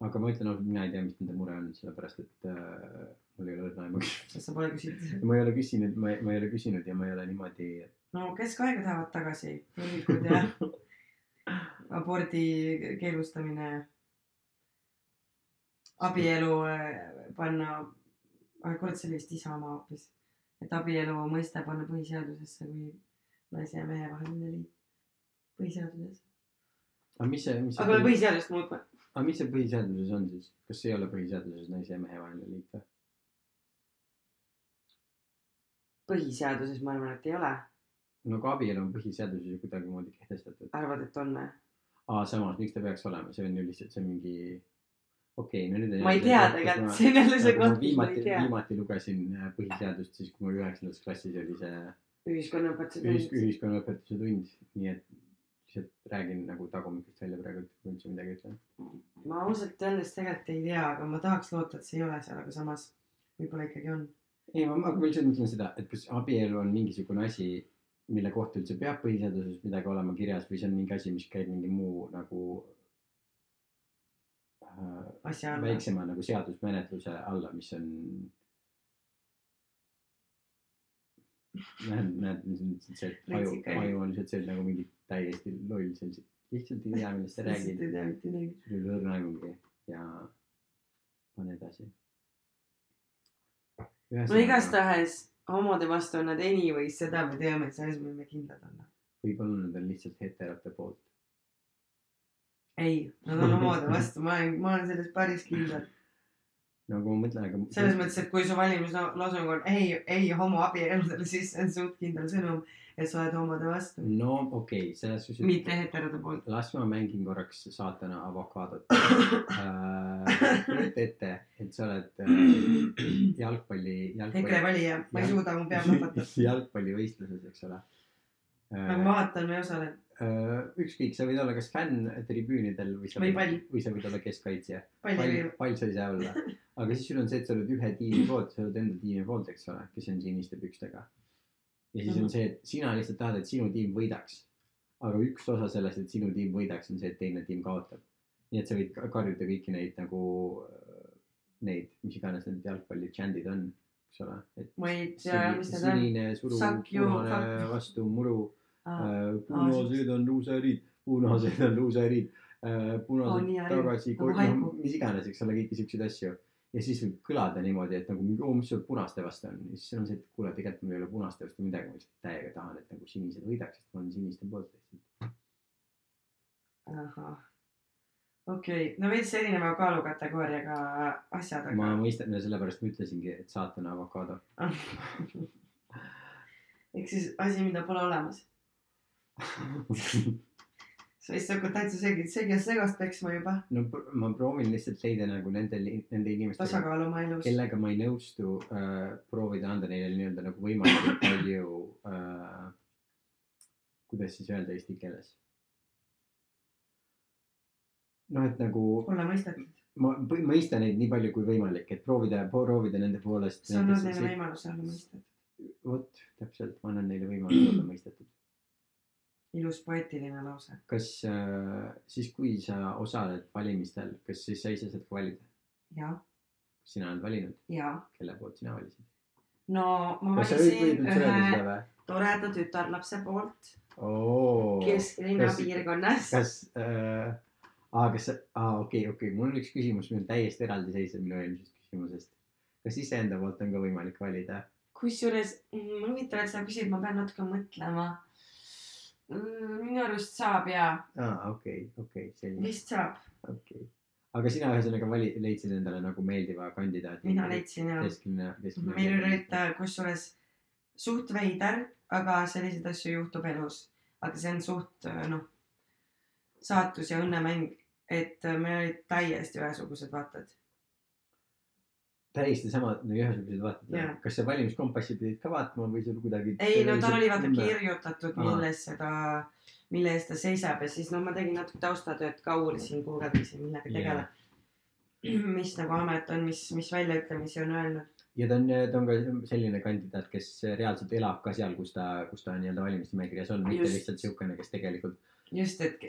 aga ma ütlen ausalt, mina ei tea, mis nende mure on, sellepärast et äh, mul ei ole õrna aimu. sest sa pole küsinud. ma ei ole küsinud, ma ma ei ole küsinud ja ma ei ole niimoodi no keskaega tahavad tagasi, põlvikud ja abordi keelustamine, abielu äh, panna, aga kurat, see oli vist Isamaa hoopis, et abielu mõiste panna põhiseadusesse kui naise ja mehe vaheline liit põhiseaduses. aga mis see, mis aga see, põhiseadust muutma. aga mis see põhiseaduses on siis, kas ei ole põhiseaduses naise ja mehe vaheline liit või? Põhiseaduses ma arvan, et ei ole. no aga abielu on põhiseaduses ju kuidagimoodi kehtestatud. arvad, et on või? aa, samas, miks ta peaks olema, see on ju lihtsalt see mingi, okei okay,, no nüüd. ma ei tea tegelikult, see on jälle see koht, kus ma ei viimati, tea. viimati lugesin äh, põhiseadust siis, kui mul üheksandas klassis oli see ühiskonnaõpetuse ühis-, tund. ühiskonnaõpetuse tund, nii et lihtsalt räägin nagu tagumikust välja praegu, kui üldse midagi ütlen. ma ausalt öeldes tegelikult ei tea, aga ma tahaks loota, et see ei ole seal, aga samas võib-olla ikkagi on. ei, ma, ma lihtsalt mõtlen seda, et kas abielu on mingisugune asi, mille kohta üldse peab põhiseaduses midagi olema kirjas või see on mingi asi, mis käib mingi muu nagu äh, asja väiksema nagu seadusmenetluse alla, mis on. näed, näed, see, et aju aju on lihtsalt see nagu mingi täiesti loll, sellised, lihtsalt ei tea, millest sa lihtsalt räägid ei. tea mitte midagi. sul ole õrna aimugi ja pane edasi. No igastahes homode vastu on nad anyways, seda me teame, et selles me võime kindlad olla. võib-olla nad on lihtsalt heterote poolt. ei, nad on homode vastu, ma olen, ma olen selles päris kindel. Kui ma mõtlen, aga. selles mõttes, et kui su valimisloosung on ei, ei homoabieludele, siis see on suht kindel sõnum, et sa oled homode vastu, no okei okay,, selles suhtes. mitte heterode poolt. las ma mängin korraks saatana avokaadot äh,. kujuta ette, et sa oled äh, jalgpalli, EKRE jalgpalli, valija, ma ei suuda, mu pea plahvatab. jalgpallivõistluses, eks ole ma äh,. vaatan või osalen. ükskõik, sa võid olla kas fänn tribüünidel või sa Või pall., või sa võid olla keskkaitsja. pall pall sa ei saa olla. aga siis sul on see, et sa oled ühe tiimi poolt, sa oled enda tiimi poolt, eks ole, kes on siniste pükstega. ja siis on see, et sina lihtsalt tahad, et sinu tiim võidaks. aga üks osa sellest, et sinu tiim võidaks, on see, et teine tiim kaotab. nii et sa võid ka- karjuda kõiki neid nagu äh, neid, mis iganes need jalgpalli džändid on, eks ole. et ma ei tea, mis need on. sinine suru, punane vastu muru punased on luuserid, punased on luuserid, Oo, punased nii äge. tagasi Nagu haiku. mis iganes, eks ole, kõiki siukseid asju. ja siis võib kõlada niimoodi, et nagu mis sul punaste vastu on ja siis on see, et kuule, tegelikult mul ei ole punaste vastu midagi, ma lihtsalt täiega tahan, et nagu sinised võidaks, sest ma olen siniste poolt lihtsalt. ahah, okei okay., no veits erineva kaalukategooriaga asjad, ma aga. mõistan, no sellepärast ma ütlesingi, et saatana avokaado. ehk siis asi, mida pole olemas. sa vist hakkad täitsa segi, segast peksma juba. no ma proovin lihtsalt leida nagu nende, nende inimestega, tasakaalu oma elus. kellega ma ei nõustu äh,, proovida anda neile nii-öelda nagu võimalikult palju äh,, kuidas siis öelda eesti keeles. noh, et nagu olla mõistetud. ma mõistan neid nii palju kui võimalik, et proovida, proovida nende poolest. sa annad neile võimaluse olla mõistetud. vot, täpselt, ma annan neile võimaluse olla mõistetud. Ilus poeetiline lause. kas äh, siis, kui sa osaled valimistel, kas siis sa ise saad ka valida? ja, kas sina oled valinud, kelle poolt sina valisid? no ma kas valisin ühe toreda tütarlapse poolt oo. kesklinna piirkonnas. kas äh,, aa, kas aa okei okay,, okei okay., mul on üks küsimus, mis on täiesti eraldiseisev minu eelmisest küsimusest. kas iseenda poolt on ka võimalik valida? kusjuures mm, huvitav, et sa küsid, ma pean natuke mõtlema. Minu arust saab ja, aa, okei, okei, selge, vist saab. okei. aga sina ühesõnaga vali-, leidsid endale nagu meeldiva kandidaadi. mina leidsin ja kesklinna, kesklinna. meil oli üldse kusjuures suht veider, aga selliseid asju juhtub elus. aga see on suht noh, saatus ja õnnemäng, et meil olid täiesti ühesugused vaated. Täiesti samad, no ühesugused vaatad Jaa.. kas sa valimiskompassi pidid ka vaatama või sul kuidagi? ei no tal oli vaata. kirjutatud, milles seda, mille eest ta seisab ja siis no ma tegin natuke taustatööd ka, uurisin, guugeldasin, millega tegeleb. mis nagu amet on, mis, mis väljaütlemisi on öelnud. ja ta on, ta on ka selline kandidaat, kes reaalselt elab ka seal, kus ta, kus ta nii-öelda valimisnimekirjas on, mitte lihtsalt siukene, kes tegelikult just, et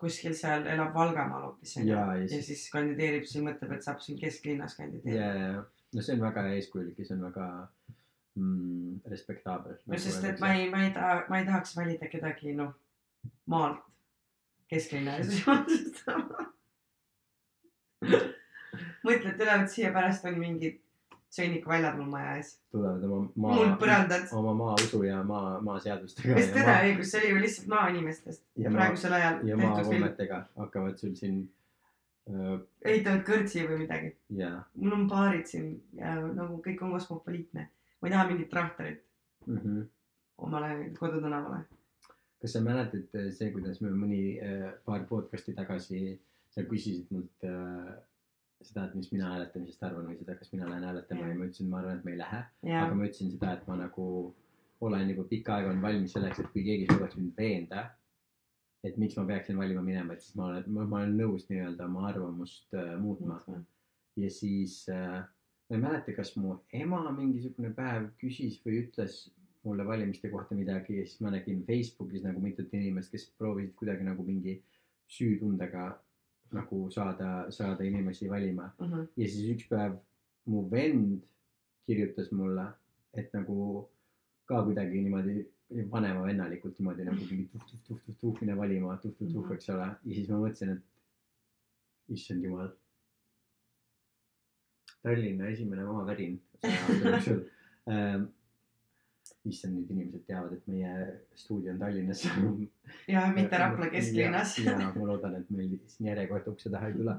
kuskil seal elab Valgamaal hoopis onju. Jaa, ja ja siis- kandideerib, siis mõtleb, et saab siin kesklinnas ja, kandideerida. ja, no see on väga eeskujulik ja see on väga mm, respektaabel. no sest, et ma ei, ma ei taha, ma ei tahaks valida kedagi, noh, maalt kesklinna ja siis otsustama. mõtled üle, et siia pärast on mingid sõnnikuväljad mul maja ees. tulevad oma mul maa, põrandad. oma maausu ja maa, maaseadustega kas ja tõde maa- õigus, see oli ju lihtsalt maainimestest praegusel ajal ja maavõmmetega hakkavad sul siin äh, ehitavad kõrtsi või midagi. ja mul on baarid siin ja nagu kõik on kosmopoliitne. ma ei taha mingit traktorit mm. -hmm. omale kodutänavale. kas sa mäletad äh, see, kuidas me mõni äh, paar podcast'i tagasi sa küsisid mult äh, seda, et mis mina hääletamisest arvan või seda, kas mina lähen hääletama Jah. ja ma ütlesin, ma arvan, et ma ei lähe. ja aga, ma ütlesin seda, et ma nagu olen juba pikka aega olnud valmis selleks, et kui keegi suudaks mind veenda, et miks ma peaksin valima minema, et siis ma olen, ma olen nõus nii-öelda oma arvamust äh, muutma. ja siis äh, ma ei mäleta, kas mu ema mingisugune päev küsis või ütles mulle valimiste kohta midagi ja siis ma nägin Facebookis nagu mitut inimest, kes proovisid kuidagi nagu mingi süütundega nagu saada, saada inimesi valima Mhm. ja siis üks päev mu vend kirjutas mulle, et nagu ka kuidagi niimoodi vanema vennalikult niimoodi nagu mingi tuh-tuh-tuh-tuh-tuh mine valima, tuh-tuh-tuh, Mhm. eks ole. ja siis ma mõtlesin, et issand jumal. Tallinna esimene maavärin saja aasta jooksul ähm,. issand, nüüd inimesed teavad, et meie stuudio on Tallinnas. ja mitte Rapla kesklinnas. ja ma loodan, et meil siin järjekord ukse taha ei tule.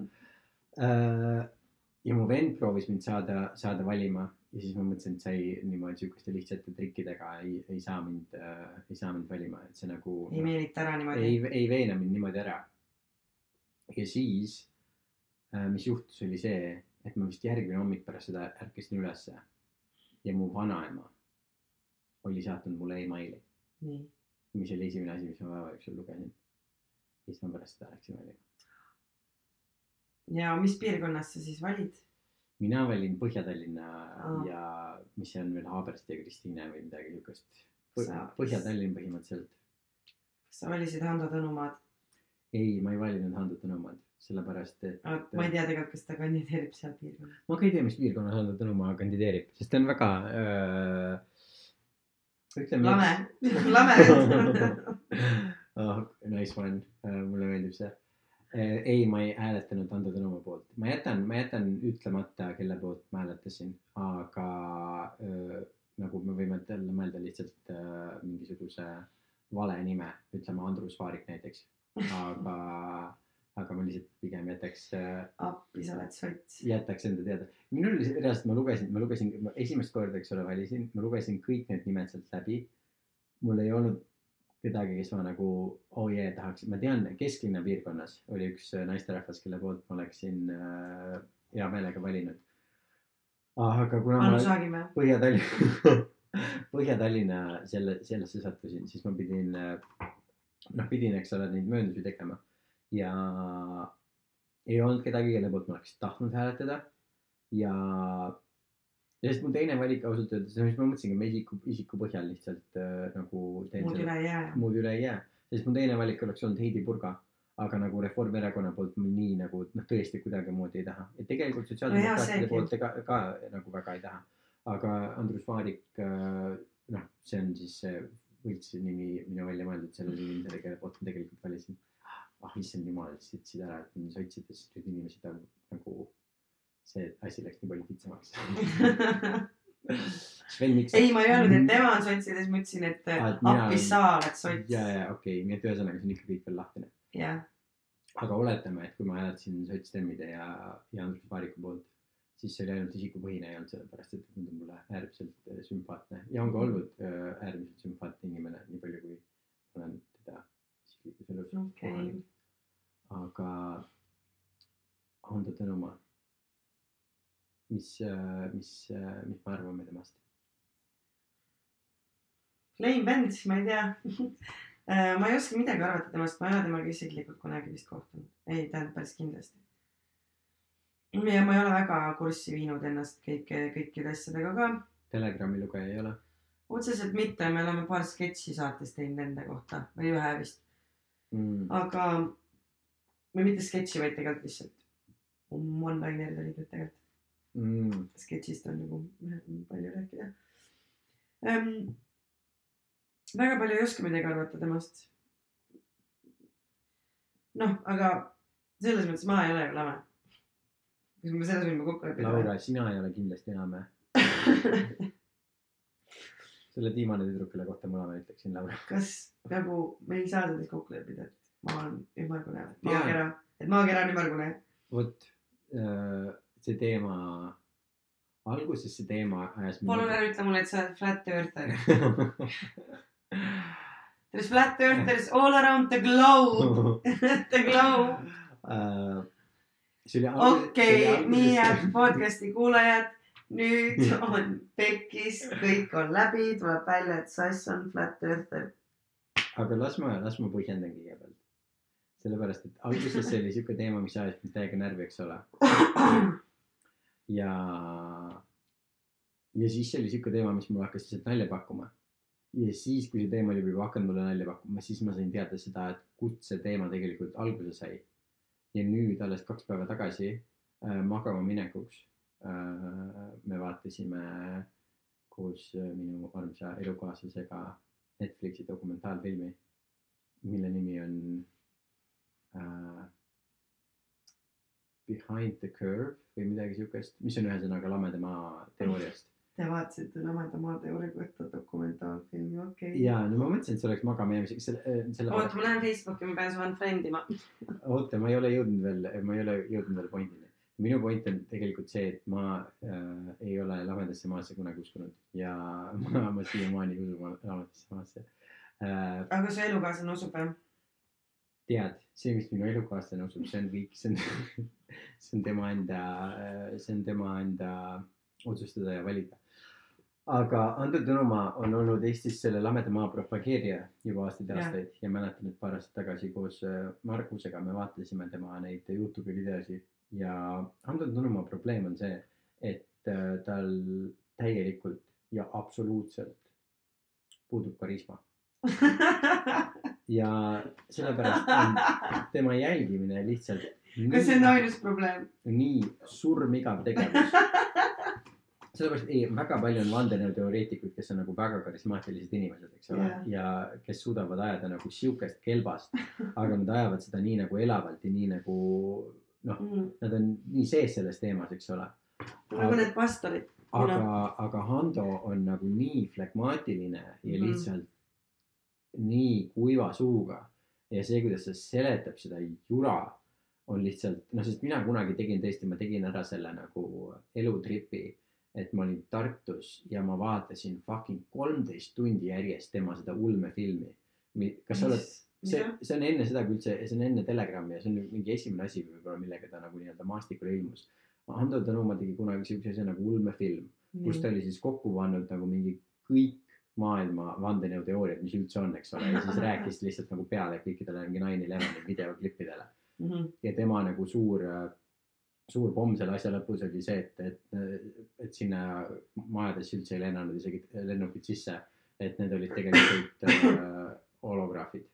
ja mu vend proovis mind saada, saada valima ja siis ma mõtlesin, et sa ei niimoodi sihukeste lihtsate trikkidega ei, ei saa mind äh,, ei saa mind valima, et see nagu. ei meelita ära niimoodi. ei, ei veena mind niimoodi ära. ja siis, mis juhtus, oli see, et ma vist järgmine hommik pärast seda ärkasin ülesse ja mu vanaema oli saatnud mulle emaili, nii, mis oli esimene asi, mis ma päeva jooksul lugesin. ja siis ma pärast seda läksin valima. ja mis piirkonnas sa siis valid? mina valin Põhja-Tallinna Aa. ja mis see on veel Haabersti ja Kristiine või midagi siukest. Põhja-Tallinn põhimõtteliselt. kas sa valisid Hando Tõnumaad? ei, ma ei valinud Hando Tõnumaad, sellepärast et ma ei tea tegelikult, kas ta kandideerib seal piirkonnas. ma ka ei tea, mis piirkonnas Hando Tõnumaa kandideerib, sest ta on väga äh,. lame, lame. oh, nice one uh,, mulle meeldib see. Ei, ma ei hääletanud Ando Tõnumaa poolt, ma jätan, ma jätan ütlemata, kelle poolt ma hääletasin, aga öö, nagu me võime jälle mõelda lihtsalt mingisuguse vale nime, ütleme Andrus Vaarik näiteks, aga, aga ma lihtsalt pigem jätaks, appi, sa oled sots. jätaks enda teada. minul oli see- reaalselt, ma lugesin, ma lugesin ma esimest korda, eks ole, valisin, ma lugesin kõik need nimed sealt läbi. mul ei olnud kedagi, kes ma nagu oh yeah tahaks, ma tean, kesklinna piirkonnas oli üks äh, naisterahvas, kelle poolt ma oleksin äh, hea meelega valinud. aga kuna Anu ma. Põhja-Tallinna, Põhja-Tallinna selle, sellesse sattusin, siis ma pidin, noh, pidin, eks ole, neid mööndusi tegema ja ei olnud kedagi, kelle poolt ma oleks tahtnud hääletada ja, ja siis mu teine valik ausalt öeldes, mis ma mõtlesingi, ma isiku, isiku põhjal lihtsalt äh, nagu muud üle ei jää. muud üle ei jää, sest mu teine valik oleks olnud Heidi Purga, aga nagu Reformierakonna poolt ma nii nagu noh, tõesti kuidagimoodi ei taha, et tegelikult sotsiaaldemokraatide seegi. poolt ega ka nagu väga ei taha. aga Andrus Vaarik, noh, see on siis see võlts nimi minu välja mõeldud sellele inimesele, kelle poolt ma tegelikult valisin. Ah issand jumal, sitsid ära, et mind sotsides nüüd inimesed on nagu, see asi läks nii palju kitsamaks. Sven Mikser. ei, ma ei öelnud, et tema on sotsides, ma ütlesin, et Aa, et mina appi olen- sa oled sots. ja, ja okei okay,, nii et ühesõnaga see on ikka kõik veel lahtine. jah, aga oletame, et kui ma hääletasin sotsdemmide ja, ja Andrus Vaariku poolt, siis see oli ainult isikupõhine ei olnud sellepärast, et ta tundub mulle äärmiselt äh, sümpaatne ja on ka olnud äh, äärmiselt sümpaatne inimene, nii palju kui olen elus okei. kohanud. aga Ando Tõnumaa, mis, mis, mis me arvame temast? Lein vend, ma ei tea. ma ei oska midagi arvata temast, ma ei ole temaga isiklikult kunagi vist kohtunud. ei, tähendab päris kindlasti. ja ma ei ole väga kurssi viinud ennast kõike, kõikide asjadega ka. Telegrami lugeja ei ole? otseselt mitte, me oleme paar sketši saates teinud nende kohta või ühe vist, Mm. aga või mitte sketši, vaid tegelikult lihtsalt one-linerid olid need tegelikult. Mm. sketšist on nagu palju rääkida ähm,. väga palju ei oska midagi arvata temast. noh, aga selles mõttes ma ei ole ju lame. kas me selles võime kokku leppida? Laura, sina ei ole kindlasti enam. selle viimane tüdrukule kohta mõlema ütleksin Laura. kas nagu me ei saa selles kokku leppida, et maa on ümmargune, maakera, et maakera on ümmargune. vot äh, see teema, alguses see teema ajas palun ära ütle mulle, et sa oled flat earther. There is flat earthers all around the globe. The globe. Oli okei nii head podcast'i kuulajad, nüüd on pekkis, kõik on läbi, tuleb välja, et Sass on flat earther. aga las ma, las ma põhjendan kõigepealt. sellepärast, et alguses see oli siuke teema, mis ajas mind täiega närvi, eks ole. ja, ja siis see oli siuke teema, mis mulle hakkas lihtsalt nalja pakkuma. ja siis, kui see teema oli juba hakanud mulle nalja pakkuma, siis ma sain teada seda, et kust see teema tegelikult alguse sai. ja nüüd alles kaks päeva tagasi äh, magama minekuks me vaatasime koos äh, minu armsa elukaaslasega Netflixi dokumentaalfilmi, mille nimi on äh, Behind the Curve või midagi siukest, mis on ühesõnaga lameda maa teooriast. Te vaatasite Lameda maa teooria kohta dokumentaalfilmi, okei okay.. ja no ma mõtlesin, et see oleks magama jäämiseks, selle, selle oota, ma lähen Facebooki, ma pean su unfriend ima. oota, ma ei ole jõudnud veel, ma ei ole jõudnud veel pointini. Minu point on tegelikult see, et ma äh, ei ole lamedasse maasse kunagi uskunud ja ma, ma siiamaani ei usu lamedasse maasse äh,. aga su elukaaslane usub või? tead, see, mis minu elukaaslane usub, see on kõik, see on, see on tema enda, see on tema enda otsustada ja valida. aga Ando Tõnumaa on olnud Eestis selle lameda maa propageerija juba aastaid ja ja mäletan, et paar aastat tagasi koos äh, Margusega me vaatasime tema neid Youtube'i videosid ja Ando Tõnumaa probleem on see, et äh, tal täielikult ja absoluutselt puudub karisma ja sellepärast on tema jälgimine lihtsalt kas see on ainus probleem? nii surmigav tegevus. sellepärast ei, väga palju on vandenõuteoreetikuid, kes on nagu väga karismaatilised inimesed, eks ole Jah. ja kes suudavad ajada nagu siukest kelbast, aga nad ajavad seda nii nagu elavalt ja nii nagu noh, Mm. nad on nii sees selles teemas, eks ole. nagu need pastorid. aga, aga Hando on nagu nii flegmaatiline ja Mhm. lihtsalt nii kuiva suuga ja see, kuidas ta seletab seda jura, on lihtsalt noh, sest mina kunagi tegin tõesti, ma tegin ära selle nagu elutripi, et ma olin Tartus ja ma vaatasin fucking kolmteist tundi järjest tema seda ulmefilmi. kas sa oled, see, see on enne seda, kui üldse, see on enne Telegrammi ja see on mingi esimene asi võib-olla, millega ta nagu nii-öelda maastikule ilmus. Hando Tõnumaa tegi kunagi siukse asja nagu ulmefilm, kus ta oli siis kokku pannud nagu mingi kõik maailma vandenõuteooriad, mis üldse on, eks ole, ja siis rääkis lihtsalt nagu peale kõikidele mingi nine eleveni videoklippidele. Mhm. ja tema nagu suur, suur pomm selle asja lõpus oli see, et, et, et sinna majadesse üldse ei lennanud isegi lennukid sisse. et need olid tegelikult äh, holograafid,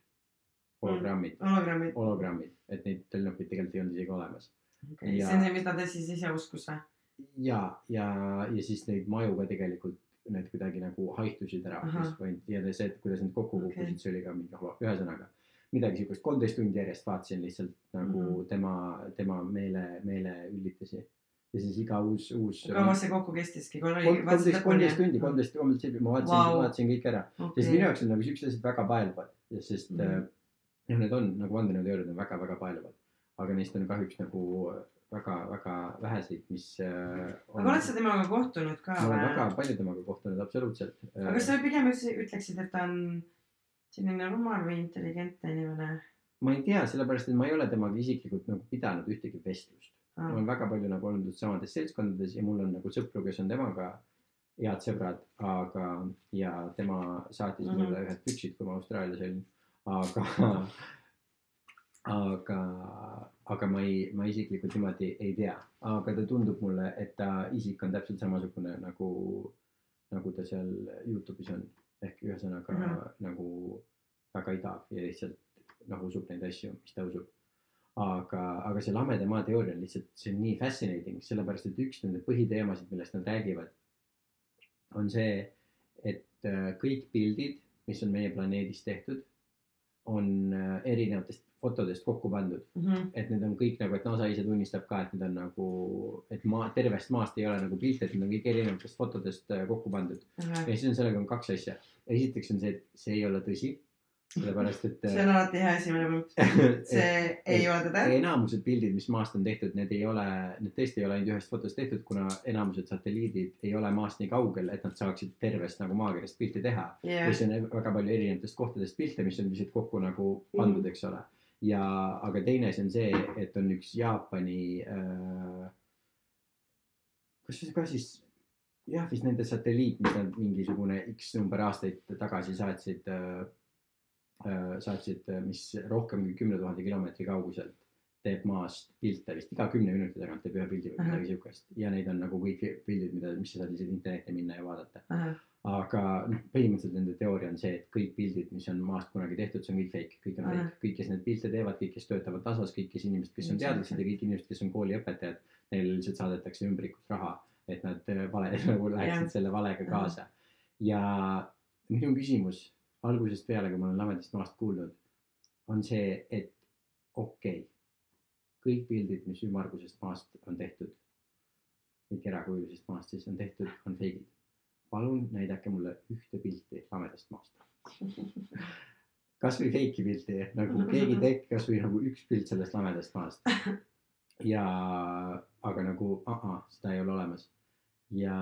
hologrammid, hologrammid. hologrammid, et neid lennukeid tegelikult ei olnud isegi olemas. see Ja- on see, mida ta siis ise uskus või? ja, ja, ja siis neid maju ka tegelikult need kuidagi nagu haihtusid ära hoopis või ja see, et kuidas need kokku kukkusid, see oli ka mingi holo-, ühesõnaga midagi siukest, kolmteist tundi järjest vaatasin lihtsalt nagu mm. -hmm. tema, tema meele, meeleüllitusi. ja siis iga uus, uus. kaua see kokku kestiski? kolmteist, kolmteist tundi, kolmteist, kolmteist tundi, ma vaatasin wow., vaatasin kõik ära. sest minu jaoks on nagu siuksed asjad väga paeluvad, sest mm -hmm. noh, need on nagu vandenõuteooriad on väga-väga paeluvad, aga neist on kahjuks nagu väga-väga väheseid, mis äh, on aga oled sa temaga kohtunud ka ma olen väga palju temaga kohtunud, absoluutselt. aga kas sa pigem ütleksid, et ta on selline rumal või intelligentne inimene? ma ei tea, sellepärast et ma ei ole temaga isiklikult nagu pidanud ühtegi vestlust. ma olen väga palju nagu olnud samades seltskondades ja mul on nagu sõpru, kes on temaga head sõbrad, aga ja tema saatis mm. -hmm. mulle ühed püksid, kui ma Austraalias olin, aga aga, aga ma ei, ma isiklikult niimoodi ei tea, aga ta tundub mulle, et ta isik on täpselt samasugune nagu, nagu ta seal Youtube'is on. ehk ühesõnaga mm. -hmm. nagu väga igav ja lihtsalt noh, usub neid asju, mis ta usub. aga, aga see lameda maa teooria on lihtsalt, see on nii fascinating, sellepärast et üks nende põhiteemasid, millest nad räägivad, on see, et äh, kõik pildid, mis on meie planeedist tehtud, on äh, erinevatest fotodest kokku pandud, Mhm. et need on kõik nagu, et NASA ise tunnistab ka, et need on nagu, et maa, tervest maast ei ole nagu pilte, et need on kõik erinevatest fotodest äh, kokku pandud. ja siis on sellega on kaks asja. esiteks on see, et see ei ole tõsi, sellepärast et see on alati hea esimene punkt. see ei ole tõde. enamused pildid, mis maast on tehtud, need ei ole, need tõesti ei ole ainult ühest fotost tehtud, kuna enamused satelliidid ei ole maast nii kaugel, et nad saaksid tervest nagu maakerast pilti teha. ja, see on väga palju erinevatest kohtadest pilte, mis on lihtsalt kokku nagu pandud, eks ole. ja, aga teine asi on see, et on üks Jaapani äh,. kas see ka siis, jah, vist nende satelliit, mis nad mingisugune X number aastaid tagasi saatsid äh,. Äh, saatsid, mis rohkem kui kümne tuhande kilomeetri kauguselt teeb maast pilte. Vist iga kümne minuti tagant teeb ühe pildi või midagi siukest ja neid on nagu kõik pildid, mida, mis sa saad lihtsalt internetti minna ja vaadata. Aga noh, põhimõtteliselt nende teooria on see, et kõik pildid, mis on maast kunagi tehtud, see on kõik fake, kõik on fake, kõik, kes neid pilte teevad, kõik, kes töötavad tasas, kõik, kes inimesed, kes on teadlased ja kõik inimesed, kes on kooliõpetajad, neile lihtsalt saadetakse ümbrikust raha, et nad äh, vale nagu läheksid selle valega kaasa. ja minu küsimus algusest peale, kui ma olen lamedast maast kuulnud, on see, et okei okay,, kõik pildid, mis ümmargusest maast on tehtud või kerakujulisest maast siis on tehtud, on fake'id. palun näidake mulle ühte pilti lamedast maast. kasvõi fake'i pilti, nagu keegi teeb kasvõi nagu üks pilt sellest lamedast maast. ja, aga nagu uh -uh, seda ei ole olemas. ja,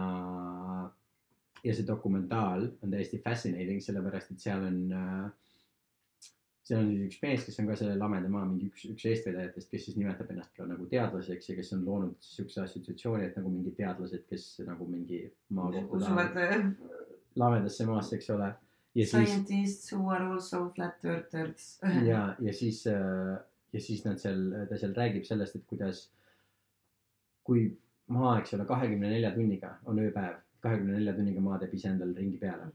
ja see dokumentaal on täiesti fascinating, sellepärast et seal on äh, seal on üks mees, kes on ka selle lameda maa mingi üks, üks eestvedajatest, kes siis nimetab ennast ka nagu teadlaseks ja kes on loonud siukse assotsiatsiooni, et nagu mingid teadlased, kes nagu mingi maa kohta tahavad lamedasse maasse, eks ole. scientists who are also flat earthers. ja, ja siis, ja siis nad seal, ta seal räägib sellest, et kuidas, kui maa, eks ole, kahekümne nelja tunniga on ööpäev, kahekümne nelja tunniga maa teeb iseendal ringi peale,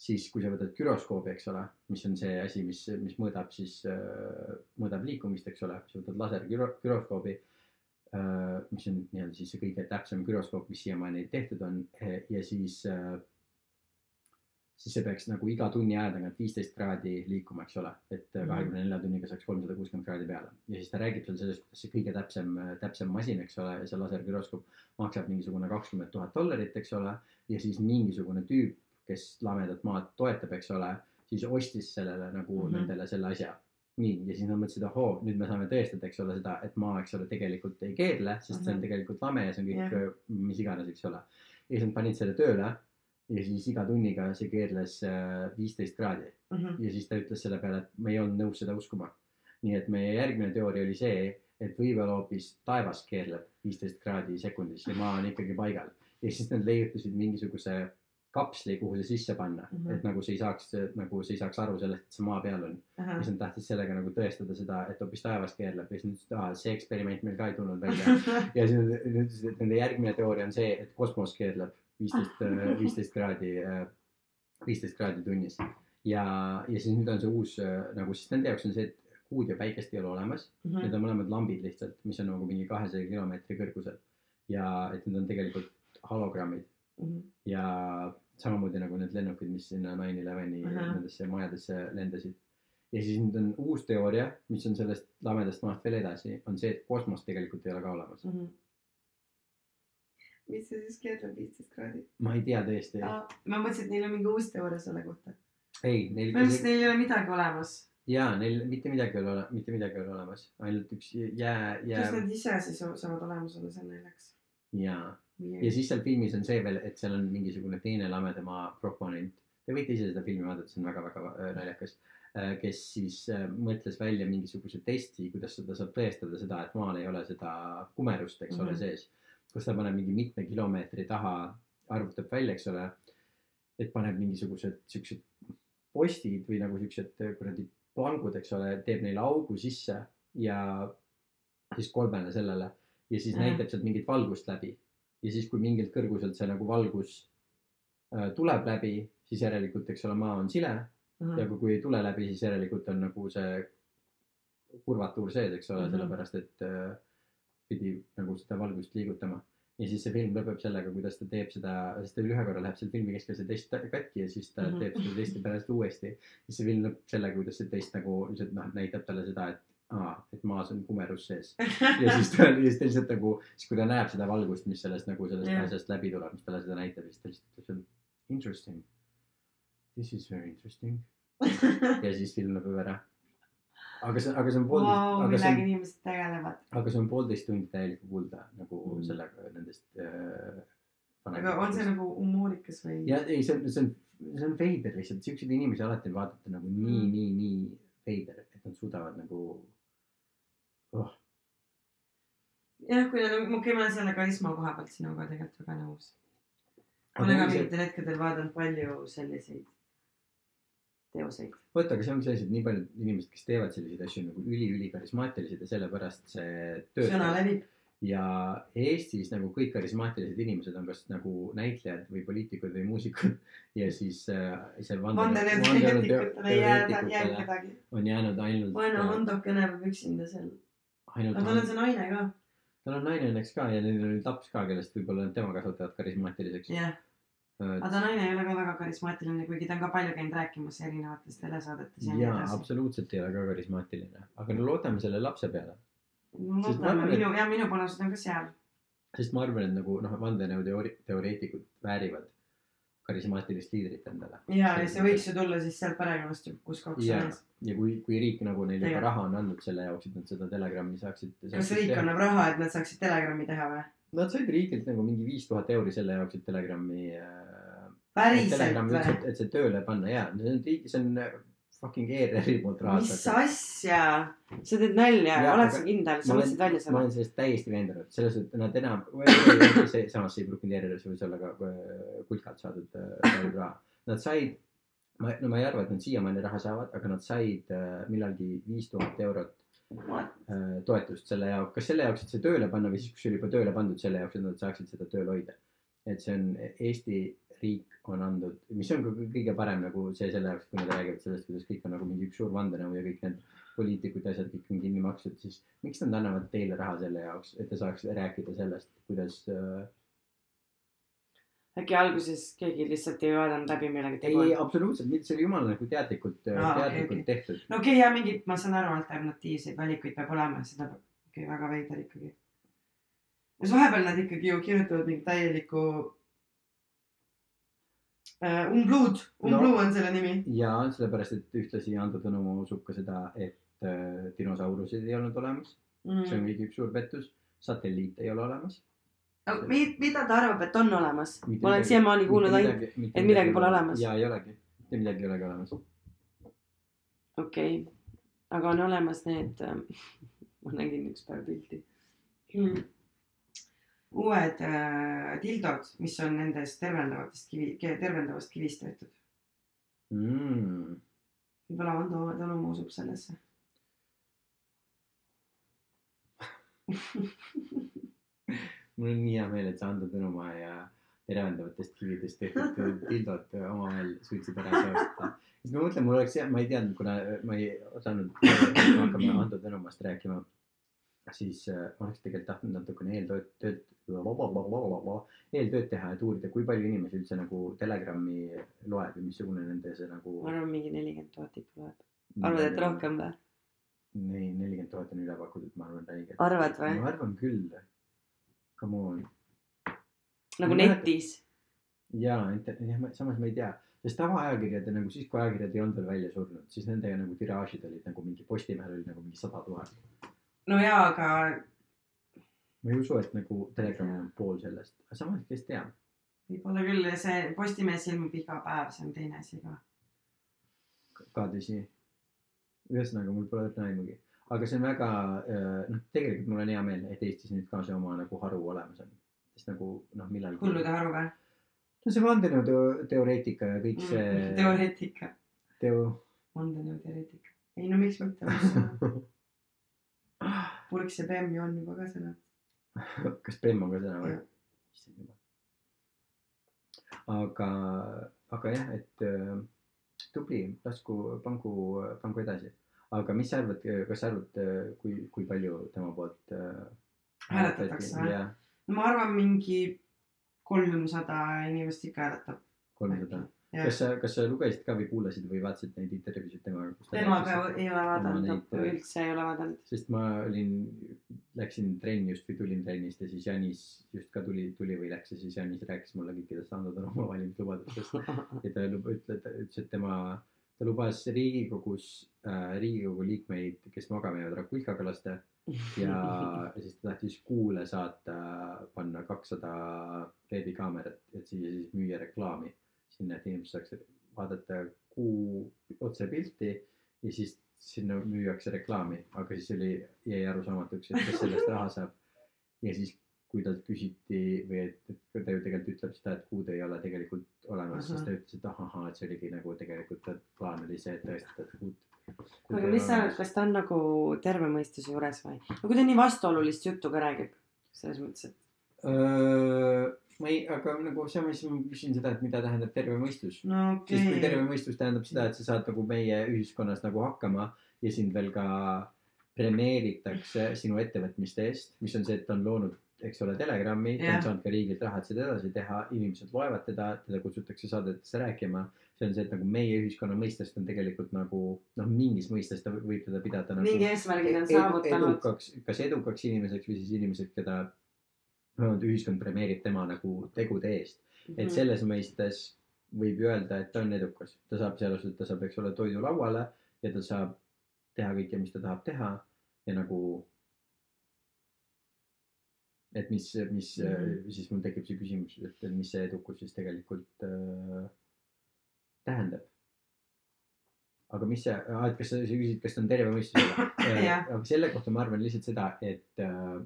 siis kui sa võtad güroskoobi, eks ole, mis on see asi, mis, mis mõõdab siis, mõõdab liikumist, eks ole, sa võtad lasergüroskoobi, mis on nii-öelda siis see kõige täpsem güroskoop, mis siiamaani tehtud on ja siis äh, siis see peaks nagu iga tunni aja tagant viisteist kraadi liikuma, eks ole, et Mhm. kahekümne nelja tunniga saaks kolmsada kuuskümmend kraadi peale. ja siis ta räägib seal sellest, kuidas see kõige täpsem, täpsem masin, eks ole, see lasergüroskoop maksab mingisugune kakskümmend tuhat dollarit, eks ole. ja siis mingisugune tüüp, kes lamedat maad toetab, eks ole, siis ostis sellele nagu mm. -hmm. nendele selle asja. nii, ja siis nad mõtlesid, ahoo, nüüd me saame tõestada, eks ole, seda, et maa, eks ole, tegelikult ei keerle, sest see on Mhm. tegelikult lame ja see on kõik Jah. mis iganes, eks ole. ja siis nad panid selle tööle ja siis iga tunniga see keerles äh, viisteist kraadi Mhm. ja siis ta ütles selle peale, et me ei olnud nõus seda uskuma. nii et meie järgmine teooria oli see, et võib-olla hoopis taevas keerleb viisteist kraadi sekundis ja maa on ikkagi paigal. ja siis nad leiutasid mingisuguse kapsli, kuhu see sisse panna mm. -hmm. et nagu see ei saaks, nagu see ei saaks aru sellest, et see maa peal on. ja siis nad tahtsid sellega nagu tõestada seda, et hoopis taevas keerleb ja siis nad ütlesid, aa, see eksperiment meil ka ei tulnud välja ja siis nad ütlesid, et nende järgmine teooria on see, et kosmos keerleb viisteist, viisteist kraadi, viisteist kraadi tunnis. ja, ja siis nüüd on see uus nagu, sest nende jaoks on see, et kuud ja päikest ei ole olemas mm.. Mhm. Need on mõlemad lambid lihtsalt, mis on nagu mingi kahesaja kilomeetri kõrgusel. ja et need on tegelikult hologrammid Mhm. ja samamoodi nagu need lennukid, mis sinna nine eleveni Ahah. nendesse majadesse lendasid. ja siis nüüd on uus teooria, mis on sellest lamedast maast veel edasi, on see, et kosmos tegelikult ei ole ka olemas. Mhm. Mis see siis keerleb viisteist kraadi? ma ei tea tõesti. ma mõtlesin, et neil on mingi uus teooria selle kohta. ei, neil ma mõtlesin, et neil ei ole midagi olemas. jaa, neil mitte midagi ei ole, mitte midagi ei ole olemas, ainult üks jää, kas jää nad ise siis saavad olemas olla seal naljaks? ja, ja siis seal filmis on see veel, et seal on mingisugune teine lamedamaa proponent. Te võite ise seda filmi vaadata, see on väga-väga äh, naljakas. kes siis äh, mõtles välja mingisuguse testi, kuidas seda saab tõestada seda, et maal ei ole seda kumerust, eks mm -hmm. ole, Mhm. sees. Kus ta paneb mingi mitme kilomeetri taha, arvutab välja, eks ole. et paneb mingisugused siuksed postid või nagu siuksed äh, kuradi plangud, eks ole, teeb neile augu sisse ja siis kolmele sellele ja siis Mhm. näitab sealt mingit valgust läbi ja siis, kui mingilt kõrguselt see nagu valgus äh, tuleb läbi, siis järelikult, eks ole, maa on sile Mhm. ja kui, kui ei tule läbi, siis järelikult on nagu see kurvatuur sees, eks ole mm. -hmm. sellepärast et äh, pidi nagu seda valgust liigutama. ja siis see film lõpeb sellega, kuidas ta teeb seda, sest ta ühe korra läheb seal filmi keskel see test katki ja siis ta mm. -hmm. teeb seda testi pärast uuesti. siis see film lõpeb sellega, kuidas see test nagu lihtsalt noh, näitab talle seda, et aa, et maas on kumerus sees ja siis ta, ta lihtsalt nagu, siis kui ta näeb seda valgust, mis sellest nagu sellest Jah. asjast läbi tuleb, mis talle seda näitab, siis ta lihtsalt ütleb, interesting. This is very interesting. ja siis film lõpeb ära. Aga see, aga see on poolteist see millega inimesed tegelevad. aga see on poolteist tundi täielikku kuulda nagu Mm. sellega nendest äh,. aga on see nagu humoorikas või? ja ei, see on, see on, see on veider lihtsalt, siukseid inimesi alati vaadata nagu nii Mm., nii, nii veider, et nad suudavad nagu oh,. jah, kui nad on, okei, ma olen selle karisma koha pealt sinuga tegelikult väga nõus. ma olen ka mingitel hetkedel vaadanud palju selliseid teoseid. vot, aga see ongi asi, et nii paljud inimesed, kes teevad selliseid asju nagu üli-ülikarismaatilised ja sellepärast see sõna töötab. levib. ja Eestis nagu kõik karismaatilised inimesed on kas nagu näitlejad või poliitikud või muusikud ja siis äh, see vandenõuteoreetikutele jää, on jäänud ainult, vaene Hondokene peab üksinda seal. aga tal on see naine ka. tal on naine õnneks ka ja neil on nüüd laps ka, kellest võib-olla tema kasvatavad karismaatiliseks. jah, aga ta naine ei ole ka väga karismaatiline, kuigi ta on ka palju käinud rääkimas erinevates telesaadetes ja nii edasi. absoluutselt ei ole ka karismaatiline, aga no loodame selle lapse peale, et- minu ja minu panused on ka seal. sest ma arvan, et nagu noh, vandenõuteoreetikud väärivad karismaatilist liidrit endale. ja, ja see võiks ju tulla siis sealt perekonnast, kus kaks on ees., ja kui, kui riik nagu neile juba raha on andnud selle jaoks, et nad seda Telegrami saaksid. kas riik annab raha, et nad saaksid Telegrami teha või? Nad said riigilt nagu mingi viis tuhat euri selle jaoks, et Telegrami äh,. Telegrami üldse, et see tööle panna ja see on riigi, see on äh, fucking ERR-i poolt mis rahastatud. asja? sa teed nalja, oled sa kindel, ma sa mõtlesid välja, ma selle? olen sellest täiesti veendunud, selles suhtes, et nad enam, see, samas see ei pruukinud ERR-i, see võis olla ka äh, kulkalt saadud äh, raha. Nad said, ma, no ma ei arva, et nad siiamaani raha saavad, aga nad said äh, millalgi viis tuhat eurot äh, toetust selle jaoks, kas selle jaoks, et see tööle panna või siis, kui see oli juba tööle pandud, selle jaoks, et nad saaksid seda tööl hoida. et see on Eesti riik on andnud, mis on ka kõige parem nagu see selle jaoks, kui nad räägivad sellest, kuidas kõik on nagu mingi üks suur vandenõu ja kõik need poliitikud ja asjad kõik on kinni makstud, siis miks nad annavad teile raha selle jaoks, et te saaks rääkida sellest, kuidas äh, äkki alguses keegi lihtsalt ei vaadanud läbi, millega tegu ei, on. absoluutselt mitte, see oli jumala nagu teadlikult ah,, okei, teadlikult okei. okay. tehtud. no okei okay,, ja mingid, ma saan aru, alternatiivseid valikuid peab olema, seda peab ikka väga veider ikkagi. siis vahepeal nad ikkagi ju kirjutavad mingi täielikku äh,. Umbluud, Umbluu no. on selle nimi. ja sellepärast, et ühtlasi Ando Tõnumaa usub ka seda, et äh, dinosauruseid ei olnud olemas, Mm. see on kõigi üks suur pettus. satelliite ei ole olemas. Mida ta arvab, et on olemas? ma olen siiamaani kuulnud ainult, et midagi pole olemas. ja ei olegi, mitte midagi ei olegi olemas. okei okay., aga on olemas need, ma nägin ükspäev pilti mm.. uued äh, tildod, mis on nendest tervendavatest kivi, tervendavast kivist tehtud. Mm. võib-olla Ando Tõnumaa usub sellesse. mul on nii hea meel, et sa Ando Tõnumaa ja tervendavatest kividest tehtud tildod omavahel suutsid ära seostada. siis ma mõtlen, mul oleks hea, ma ei teadnud, kuna ma ei osanud, hakkame Ando Tõnumaast rääkima, siis äh, ma oleks tegelikult tahtnud natukene eeltööd, tööd, eeltööd teha, et uurida, kui palju inimesi üldse nagu Telegrami loeb ja missugune nende see nagu. ma arvan, mingi nelikümmend tuhat ikka loeb. arvad, et? rohkem või? ei, nelikümmend tuhat on üle pakutud, ma arvan räigelt. arvad või? ma arvan küll. Come on. nagu ma netis. jaa, samas ma ei tea, sest tavaajakirjade nagu siis, kui ajakirjad ei olnud veel välja surnud, siis nendega nagu tiraažid olid nagu mingi Postimehel oli nagu mingi sada tuhat. no jaa, aga ma ei usu, et nagu Telegram on pool sellest, aga samas, kes teab. võib-olla küll ja see Postimees ilmub iga päev, see on teine asi ka. ka tõsi. ühesõnaga, mul pole õrna aimugi, aga see on väga, noh, tegelikult mul on hea meel, et Eestis nüüd ka see oma nagu haru olemas on. sest nagu noh, millalgi. hullude haru või? no see vandenõuteoreetika ja kõik see Mm, teoreetika, teo-. vandenõuteoreetika. ei no miks mitte, purks ja bemm ju on juba ka sõnad. kas Bemm on ka sõna või issand jumal. aga, aga jah, et äh, tubli, lasku, pangu, pangu edasi. Aga mis sa arvad, kas sa arvad, kui, kui palju tema poolt äh, Hääletatakse või? jah, ma arvan, mingi kolmsada inimest ikka hääletab. kolmsada. kas sa, kas sa lugesid ka või kuulasid või vaatasid neid intervjuusid temaga? temaga ei ole vaadanud neid-, üldse ei ole vaadanud. sest ma olin, läksin trenni just või tulin trennist ja siis Janis just ka tuli, tuli või läks ja siis Janis rääkis mulle kõikidest Ando Tõnumaa valimislubadustest. ja ta lub- ütle- ta ütles, et tema, ta lubas Riigikogus äh,, Riigikogu liikmeid, kes magama jäävad Rakulkaga lasta ja siis ta tahtis kuule saata, panna kakssada veebikaamerat, et siia siis müüa reklaami. Sinna, et inimesed saaks vaadata kuu otsepilti ja siis sinna müüakse reklaami, aga siis oli, jäi arusaamatuks, et kes sellest raha saab. ja siis, kui talt küsiti või et, et ta ju tegelikult ütleb seda, et kuud ei ole tegelikult olemas, siis ta ütles, et ahah, et see oligi nagu tegelikult ta plaan oli see, et tõestada, et kuud. aga mis sa arvad, kas ta on nagu terve mõistuse juures või? no kui ta nii vastuolulist juttu ka räägib, selles mõttes, et ma ei, aga nagu samas ma küsin seda, et mida tähendab terve mõistus. no siis kui terve mõistus tähendab seda, et sa saad nagu meie ühiskonnas nagu hakkama ja sind veel ka premeeritakse sinu ettevõtmiste eest, mis on see, et ta on loonud, eks ole, Telegrami, ta Jah. on saanud ka riigilt raha, et seda edasi teha, inimesed loevad teda, teda kutsutakse saadetesse rääkima. see on see, et nagu meie ühiskonna mõistest on tegelikult nagu noh, mingis mõistes ta võib teda pidada nagu mingi eesmärgid on saavutanud. edukaks, kas edukaks inimeseks või siis inimeseks, keda vähemalt ühiskond premeerib tema nagu tegude eest. Mhm. et selles mõistes võib öelda, et ta on edukas, ta saab selles suhtes, ta saab, eks ole, toidu lauale ja ta saab teha kõike, mis ta tahab teha ja nagu. Et mis, mis mm Mhm. -hmm. siis mul tekib see küsimus, et mis see edukus siis tegelikult äh, tähendab. aga mis see, et kas sa, sa küsid, kas ta on terve mõistusega Jah. aga selle kohta ma arvan lihtsalt seda, et äh,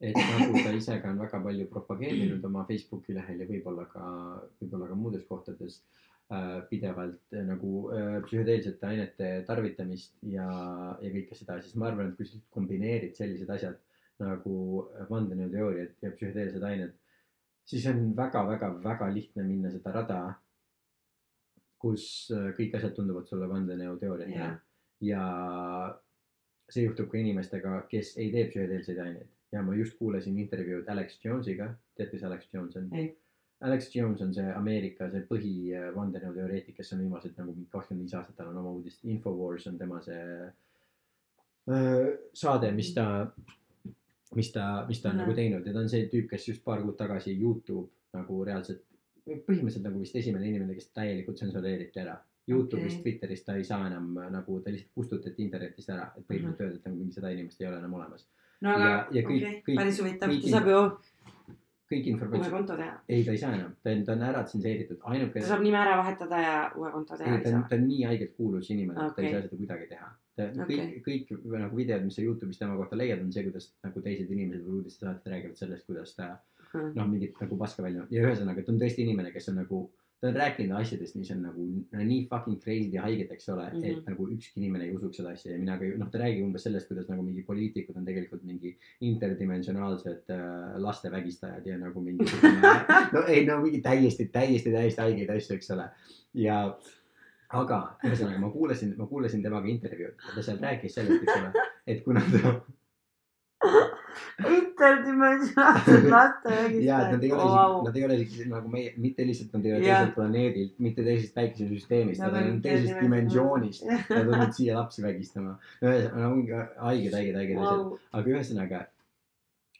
et nagu ta ise ka on väga palju propageerinud oma Facebooki lehel ja võib-olla ka, võib-olla ka muudes kohtades äh, pidevalt äh, nagu äh, psühhedeelsete ainete tarvitamist ja, ja kõike seda, siis ma arvan, et kui sa kombineerid sellised asjad nagu vandenõuteooriad ja psühhedeelsed ained, siis on väga-väga-väga lihtne minna seda rada, kus äh, kõik asjad tunduvad sulle vandenõuteooriatena Jah. ja see juhtub ka inimestega, kes ei tee psühhedeelseid aineid ja ma just kuulasin intervjuud Alex Jonesiga, tead, kes Alex Jones on? Alex Jones on see Ameerika see põhi vandenõuteoreetik, kes on viimased nagu mingi kakskümmend viis aastat, tal on oma uudist, Infowars on tema see öö, saade, mis ta, mis ta, mis ta on Mhm. nagu teinud ja ta on see tüüp, kes just paar kuud tagasi Youtube nagu reaalselt, põhimõtteliselt nagu vist esimene inimene, kes täielikult tsensureeriti ära. Youtube'ist Okei. Twitterist ta ei saa enam nagu, ta lihtsalt kustutati internetist ära, et põhimõtteliselt öelda, et nagu mingi seda inimest ei ole enam olemas. no aga okei, kõik- päris huvitav, ta saab ju kõik informatsioon, ei ta ei saa enam, ta on, ta on ära tsenseeritud, ainuke ta saab nime ära vahetada ja uue konto teha ei, ei saa. ta on nii haigelt kuulus inimene, et ta ei saa seda kuidagi teha. Ta kõik Okei., kõik nagu videod, mis sa Youtube'is tema kohta leiad, on see, kuidas nagu teised inimesed või uudistesaated räägivad sellest, kuidas ta noh, mingit nagu paska välja ja ühesõnaga, ta on tõesti inimene, kes on nagu, ta on rääkinud asjadest, mis on nagu no, nii fucking crazy'd ja haiged, eks ole mm, -hmm. et Mhm. nagu ükski inimene ei usuks seda asja ja mina ka ju noh, ta räägib umbes sellest, kuidas nagu mingi poliitikud on tegelikult mingi interdimensionaalsed äh, laste vägistajad ja nagu mingi no ei no mingi täiesti, täiesti, täiesti haigeid asju, eks ole. ja aga ühesõnaga ma kuulasin, ma kuulasin temaga intervjuud ja ta seal rääkis sellest, eks ole, et kuna ta interdimensionaalsed laste ja et nad ei ole wow., nad ei ole nagu meie, mitte lihtsalt nad ei ole teiselt planeedilt, mitte teisest päikesesüsteemist, Nad on teisest dimensioonist. Nad on tulnud siia lapsi vägistama. ühesõnaga, haiged, haiged, haiged asjad, aga ühesõnaga.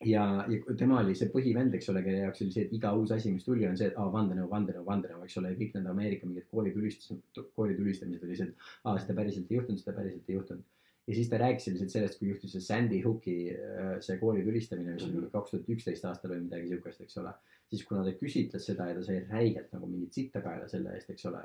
ja, ja tema oli see põhivend, eks ole, kelle jaoks oli see, et iga uus asi, mis tuli, on see, et aa vandenõu, vandenõu, vandenõu, eks ole, ja kõik need Ameerika mingid koolitülistused, koolitülistamised oli see, et aa seda päriselt ei juhtunud, seda päriselt ei juhtunud. ja siis ta rääkis lihtsalt sellest, kui juhtus see Sandy Hooki äh, see kooli tulistamine, mis oli Mhm. mingi kaks tuhat üksteist aastal või midagi siukest, eks ole. siis kuna ta küsitles seda ja ta sai räigelt nagu mingit sitta kaela selle eest, eks ole.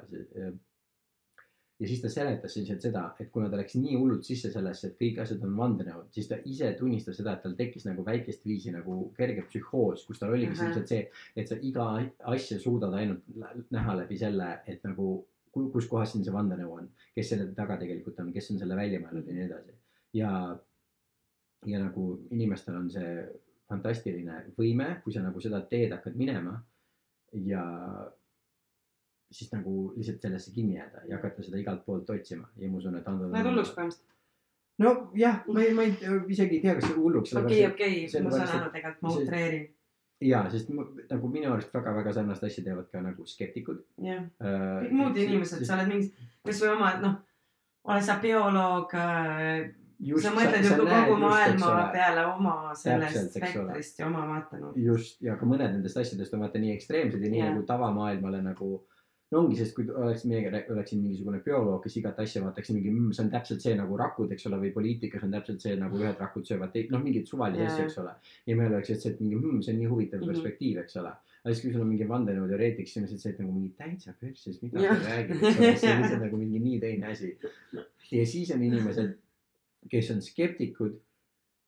Ja siis ta seletas lihtsalt seda, et kuna ta läks nii hullult sisse sellesse, et kõik asjad on vandenõud, siis ta ise tunnistas seda, et tal tekkis nagu väikest viisi nagu kerge psühhoos, kus tal oligi Ahah. ilmselt see, et sa iga asja suudad ainult näha läbi selle, et nagu ku- kus kohas siin see vandenõu on, kes selle taga tegelikult on, kes on selle välja mõelnud ja nii edasi. ja, ja nagu inimestel on see fantastiline võime, kui sa nagu seda teed hakkad minema ja siis nagu lihtsalt sellesse kinni jääda ja hakata seda igalt poolt otsima ja ma usun, et Ando. Lähed hulluks põhimõtteliselt. nojah, ma ei, ma ei isegi ei tea, kas see hulluks. okei, okei, ma saan aru, tegelikult ma utreerin. ja, sest mu, nagu minu arust väga-väga sarnast asja teevad ka nagu skeptikud. jah, kõik kõik muud inimesed, sa oled mingi, kasvõi oma, noh, oled sa bioloog, sa mõtled ju kogu maailma peale oma sellest spektrist ja oma vaatenurgast. just ja ka mõned nendest asjadest on vaata nii ekstreemsed ja nii Jah. nagu tavamaailmale nagu no ongi, sest kui oleks meiega, oleksin mingisugune bioloog, kes igat asja vaataks mingi mm,, see on täpselt see nagu rakud, eks ole, või poliitikas on täpselt see nagu ühed rakud söövad tei-, noh, mingeid suvalisi Jaa. asju, eks ole. ja meil oleks lihtsalt mingi mm,, see on nii huvitav Mhm. perspektiiv, eks ole. aga siis, kui sul on mingi vandenõuteoreetik, siis on lihtsalt see, et nagu mingi täitsa perses, mida Jah. sa räägid, eks ole, see on lihtsalt nagu mingi nii teine asi. ja siis on inimesed, kes on skeptikud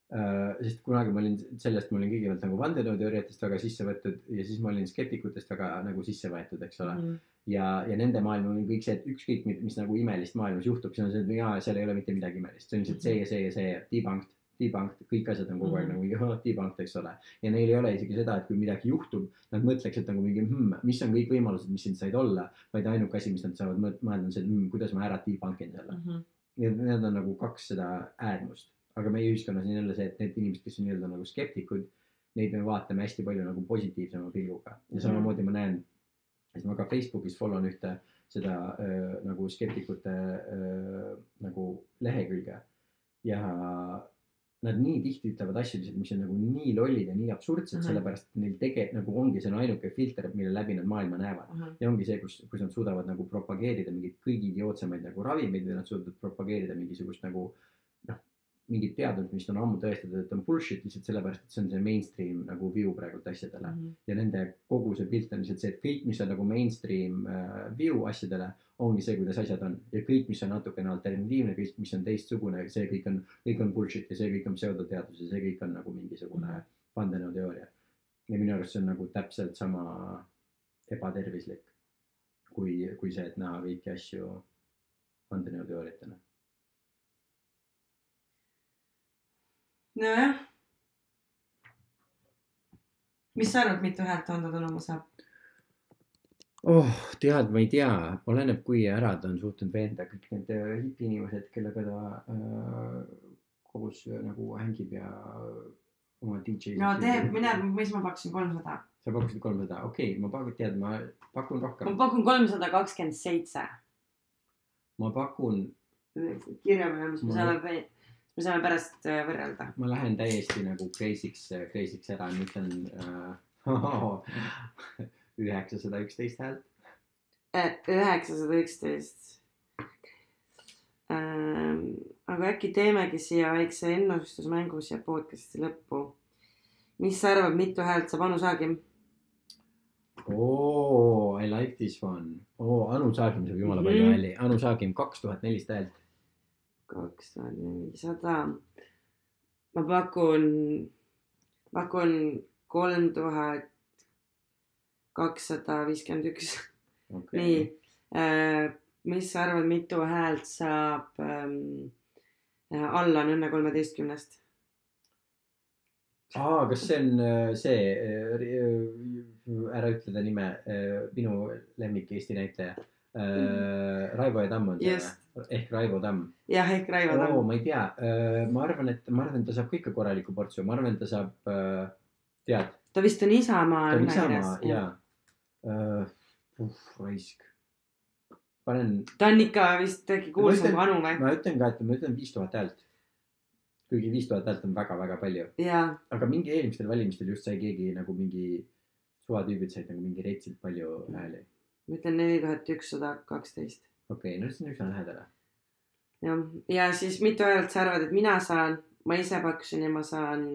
sest kunagi ma olin sellest, ma olin kõigepealt nagu vandenõuteooriatest väga sisse võetud ja siis ma olin skeptikutest väga nagu sisse võetud, eks ole. Mhm. ja, ja nende maailm on kõik see, et ükskõik, mis nagu imelist maailmas juhtub, siis on see, et jaa, seal ei ole mitte midagi imelist, see on lihtsalt see ja see ja see debunked, debunked, kõik asjad on kogu aeg Mhm. nagu "Ahah, debunked, eks ole. ja neil ei ole isegi seda, et kui midagi juhtub, nad mõtleks, et nagu mingi hmm,, mis on kõik võimalused, mis siin said olla, vaid ainuke asi, mis nad saavad mõelda, on see, et hmm, kuidas ma ära debunk in selle. Mhm. Need, need on nagu kaks seda äärmust, aga meie ühiskonnas on jälle see, et need inimesed, kes on nii-öelda nagu skeptikud, neid me vaatame hästi palju nagu positiivsema pilguga ja Mhm. samamoodi ma näen, sest ma ka Facebookis follow n ühte seda öö, nagu skeptikute öö, nagu lehekülge ja nad nii tihti ütlevad asju lihtsalt, mis on nagu nii lollid ja nii absurdsed mm. -hmm. sellepärast et neil tege- nagu ongi see on ainuke filter, mille läbi nad maailma näevad Mhm. ja ongi see, kus, kus nad suudavad nagu propageerida mingeid kõige idiootsemaid nagu ravimeid või nad suudavad propageerida mingisugust nagu noh, mingit teadmist, mis on ammu tõestatud, et on bullshit lihtsalt sellepärast, et see on see mainstream nagu view praegult asjadele Mhm. ja nende kogu see pilt on lihtsalt see, et kõik, mis on nagu mainstream äh, view asjadele, ongi see, kuidas asjad on ja kõik, mis on natukene alternatiivne, kõik, mis on teistsugune, see kõik on, kõik on bullshit ja see kõik on pseudoteadus ja see kõik on nagu mingisugune Mhm. vandenõuteooria. ja minu arust see on nagu täpselt sama ebatervislik kui, kui see, et näha kõiki asju vandenõuteooriatena. nojah, mis sa arvad, mitu häält Hando Tõnumaa saab? oh, tead, ma ei tea, oleneb, kui ära ta on suutnud veenda kõik need äh, hipiinimesed, kellega ta äh, koos äh, nagu hängib ja oma DJ-d. no tee, mine, mis ma pakkusin, kolmsada. sa pakkusid kolmsada, okei okay,, ma pakun, tead, ma pakun ma rohkem. pakun kolmsada kakskümmend seitse. ma pakun, kirja peale, mis Ma- saame, me saame pärast äh, võrrelda. ma lähen täiesti nagu crazy'ks, crazy'ks ära, ma ütlen äh, üheksasada üksteist häält. üheksasada üksteist. aga äkki teemegi siia väikse ennustusmängu siia podcast'i lõppu. mis sa arvad, mitu häält saab Anu Saagim? oo, I like this one. oo, Anu Saagim saab jumala palju Mhm. hääli, Anu Saagim kaks tuhat nelisada häält. Kaks tuhat nelisada. ma pakun, pakun kolm tuhat kakssada viiskümmend üks. nii, mis sa arvad, mitu häält saab ähm, Allan Õnne kolmeteistkümnest? aa, kas see on äh, see, ära ütle ta nime, minu lemmik Eesti näitleja. Raivo ja Tamm on see või? Ehk Raivo Tamm. jah, ehk Raivo Tamm. ma ei tea, ma arvan, et ma arvan, et ta saab ka ikka korraliku portsu, ma arvan, ta saab, tead, ta vist on Isamaa ta on Isamaa ja. uh, raisk. panen, ta on ikka vist äkki kuulsam kui Anu või? ma ütlen ka, et ma ütlen viis tuhat häält. kuigi viis tuhat häält on väga-väga palju, aga mingi eelmistel valimistel just sai keegi nagu mingi suvatüübid said nagu mingi retsilt palju hääli. ma ütlen neli tuhat ükssada kaksteist. Okei okay,, no see on üsna lähedal. jah, ja siis mitu häält sa arvad, et mina saan? ma ise pakkusin ja ma saan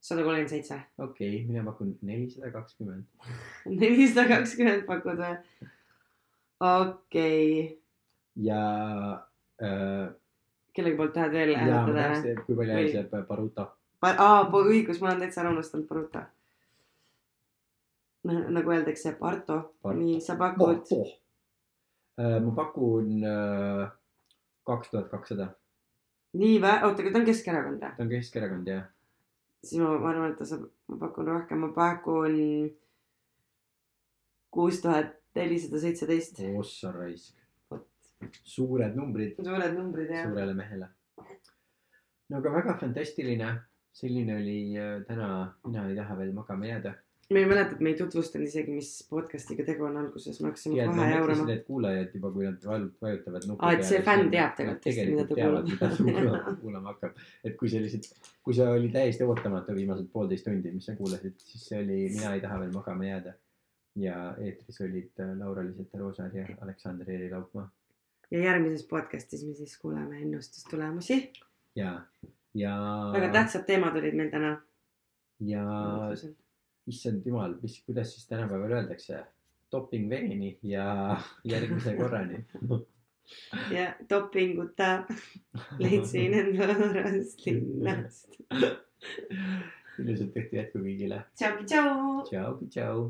sada kolmkümmend seitse. okei okay,, mina pakun nelisada kakskümmend. nelisada kakskümmend pakud või? okei okay., ja äh,, kellegi poolt tahad veel hääletada kui palju hääli saab Baruta. aa, õigus, ma olen täitsa ära unustanud Baruta. nagu öeldakse, Barto, Barto. nii sa pakud oh.. Ma pakun äh, kaks tuhat kakssada, nii vä-, oota, aga ta on Keskerakond või? ta on Keskerakond jah. siis ma, ma arvan, et ta saab, ma pakun rohkem, ma pakun kuus tuhat nelisada seitseteist. ossa raisk. suured numbrid suured numbrid jah. suurele mehele. no aga väga fantastiline, selline oli äh, täna, mina ei taha veel magama jääda. Ma ei mäleta, et me ei tutvustanud isegi, mis podcast'iga tegu on alguses, me hakkasime kohe jaurama. et kuulajad juba, kui nad vajutavad nupu Aa, et see fänn teab tegelikult, mida ta kuulab. mida ta kuulama, kuulama hakkab. et kui sellised, kui see oli täiesti ootamatu viimased poolteist tundi, mis sa kuulasid, siis see oli Mina ei taha veel magama jääda. ja eetris olid äh, Laura-Liiseta Roosaar ja Aleksander Eeri Laupmaa ja järgmises podcast'is me siis kuuleme ennustustulemusi. ja, ja, väga tähtsad teemad olid meil täna. ja issand jumal, mis, kuidas siis tänapäeval öeldakse, doping veeni ja järgmise korrani. ja dopinguta leidsin enda võõrast linnast. ilusat õhtu jätku kõigile. tšau, tšau. tšau, tšau.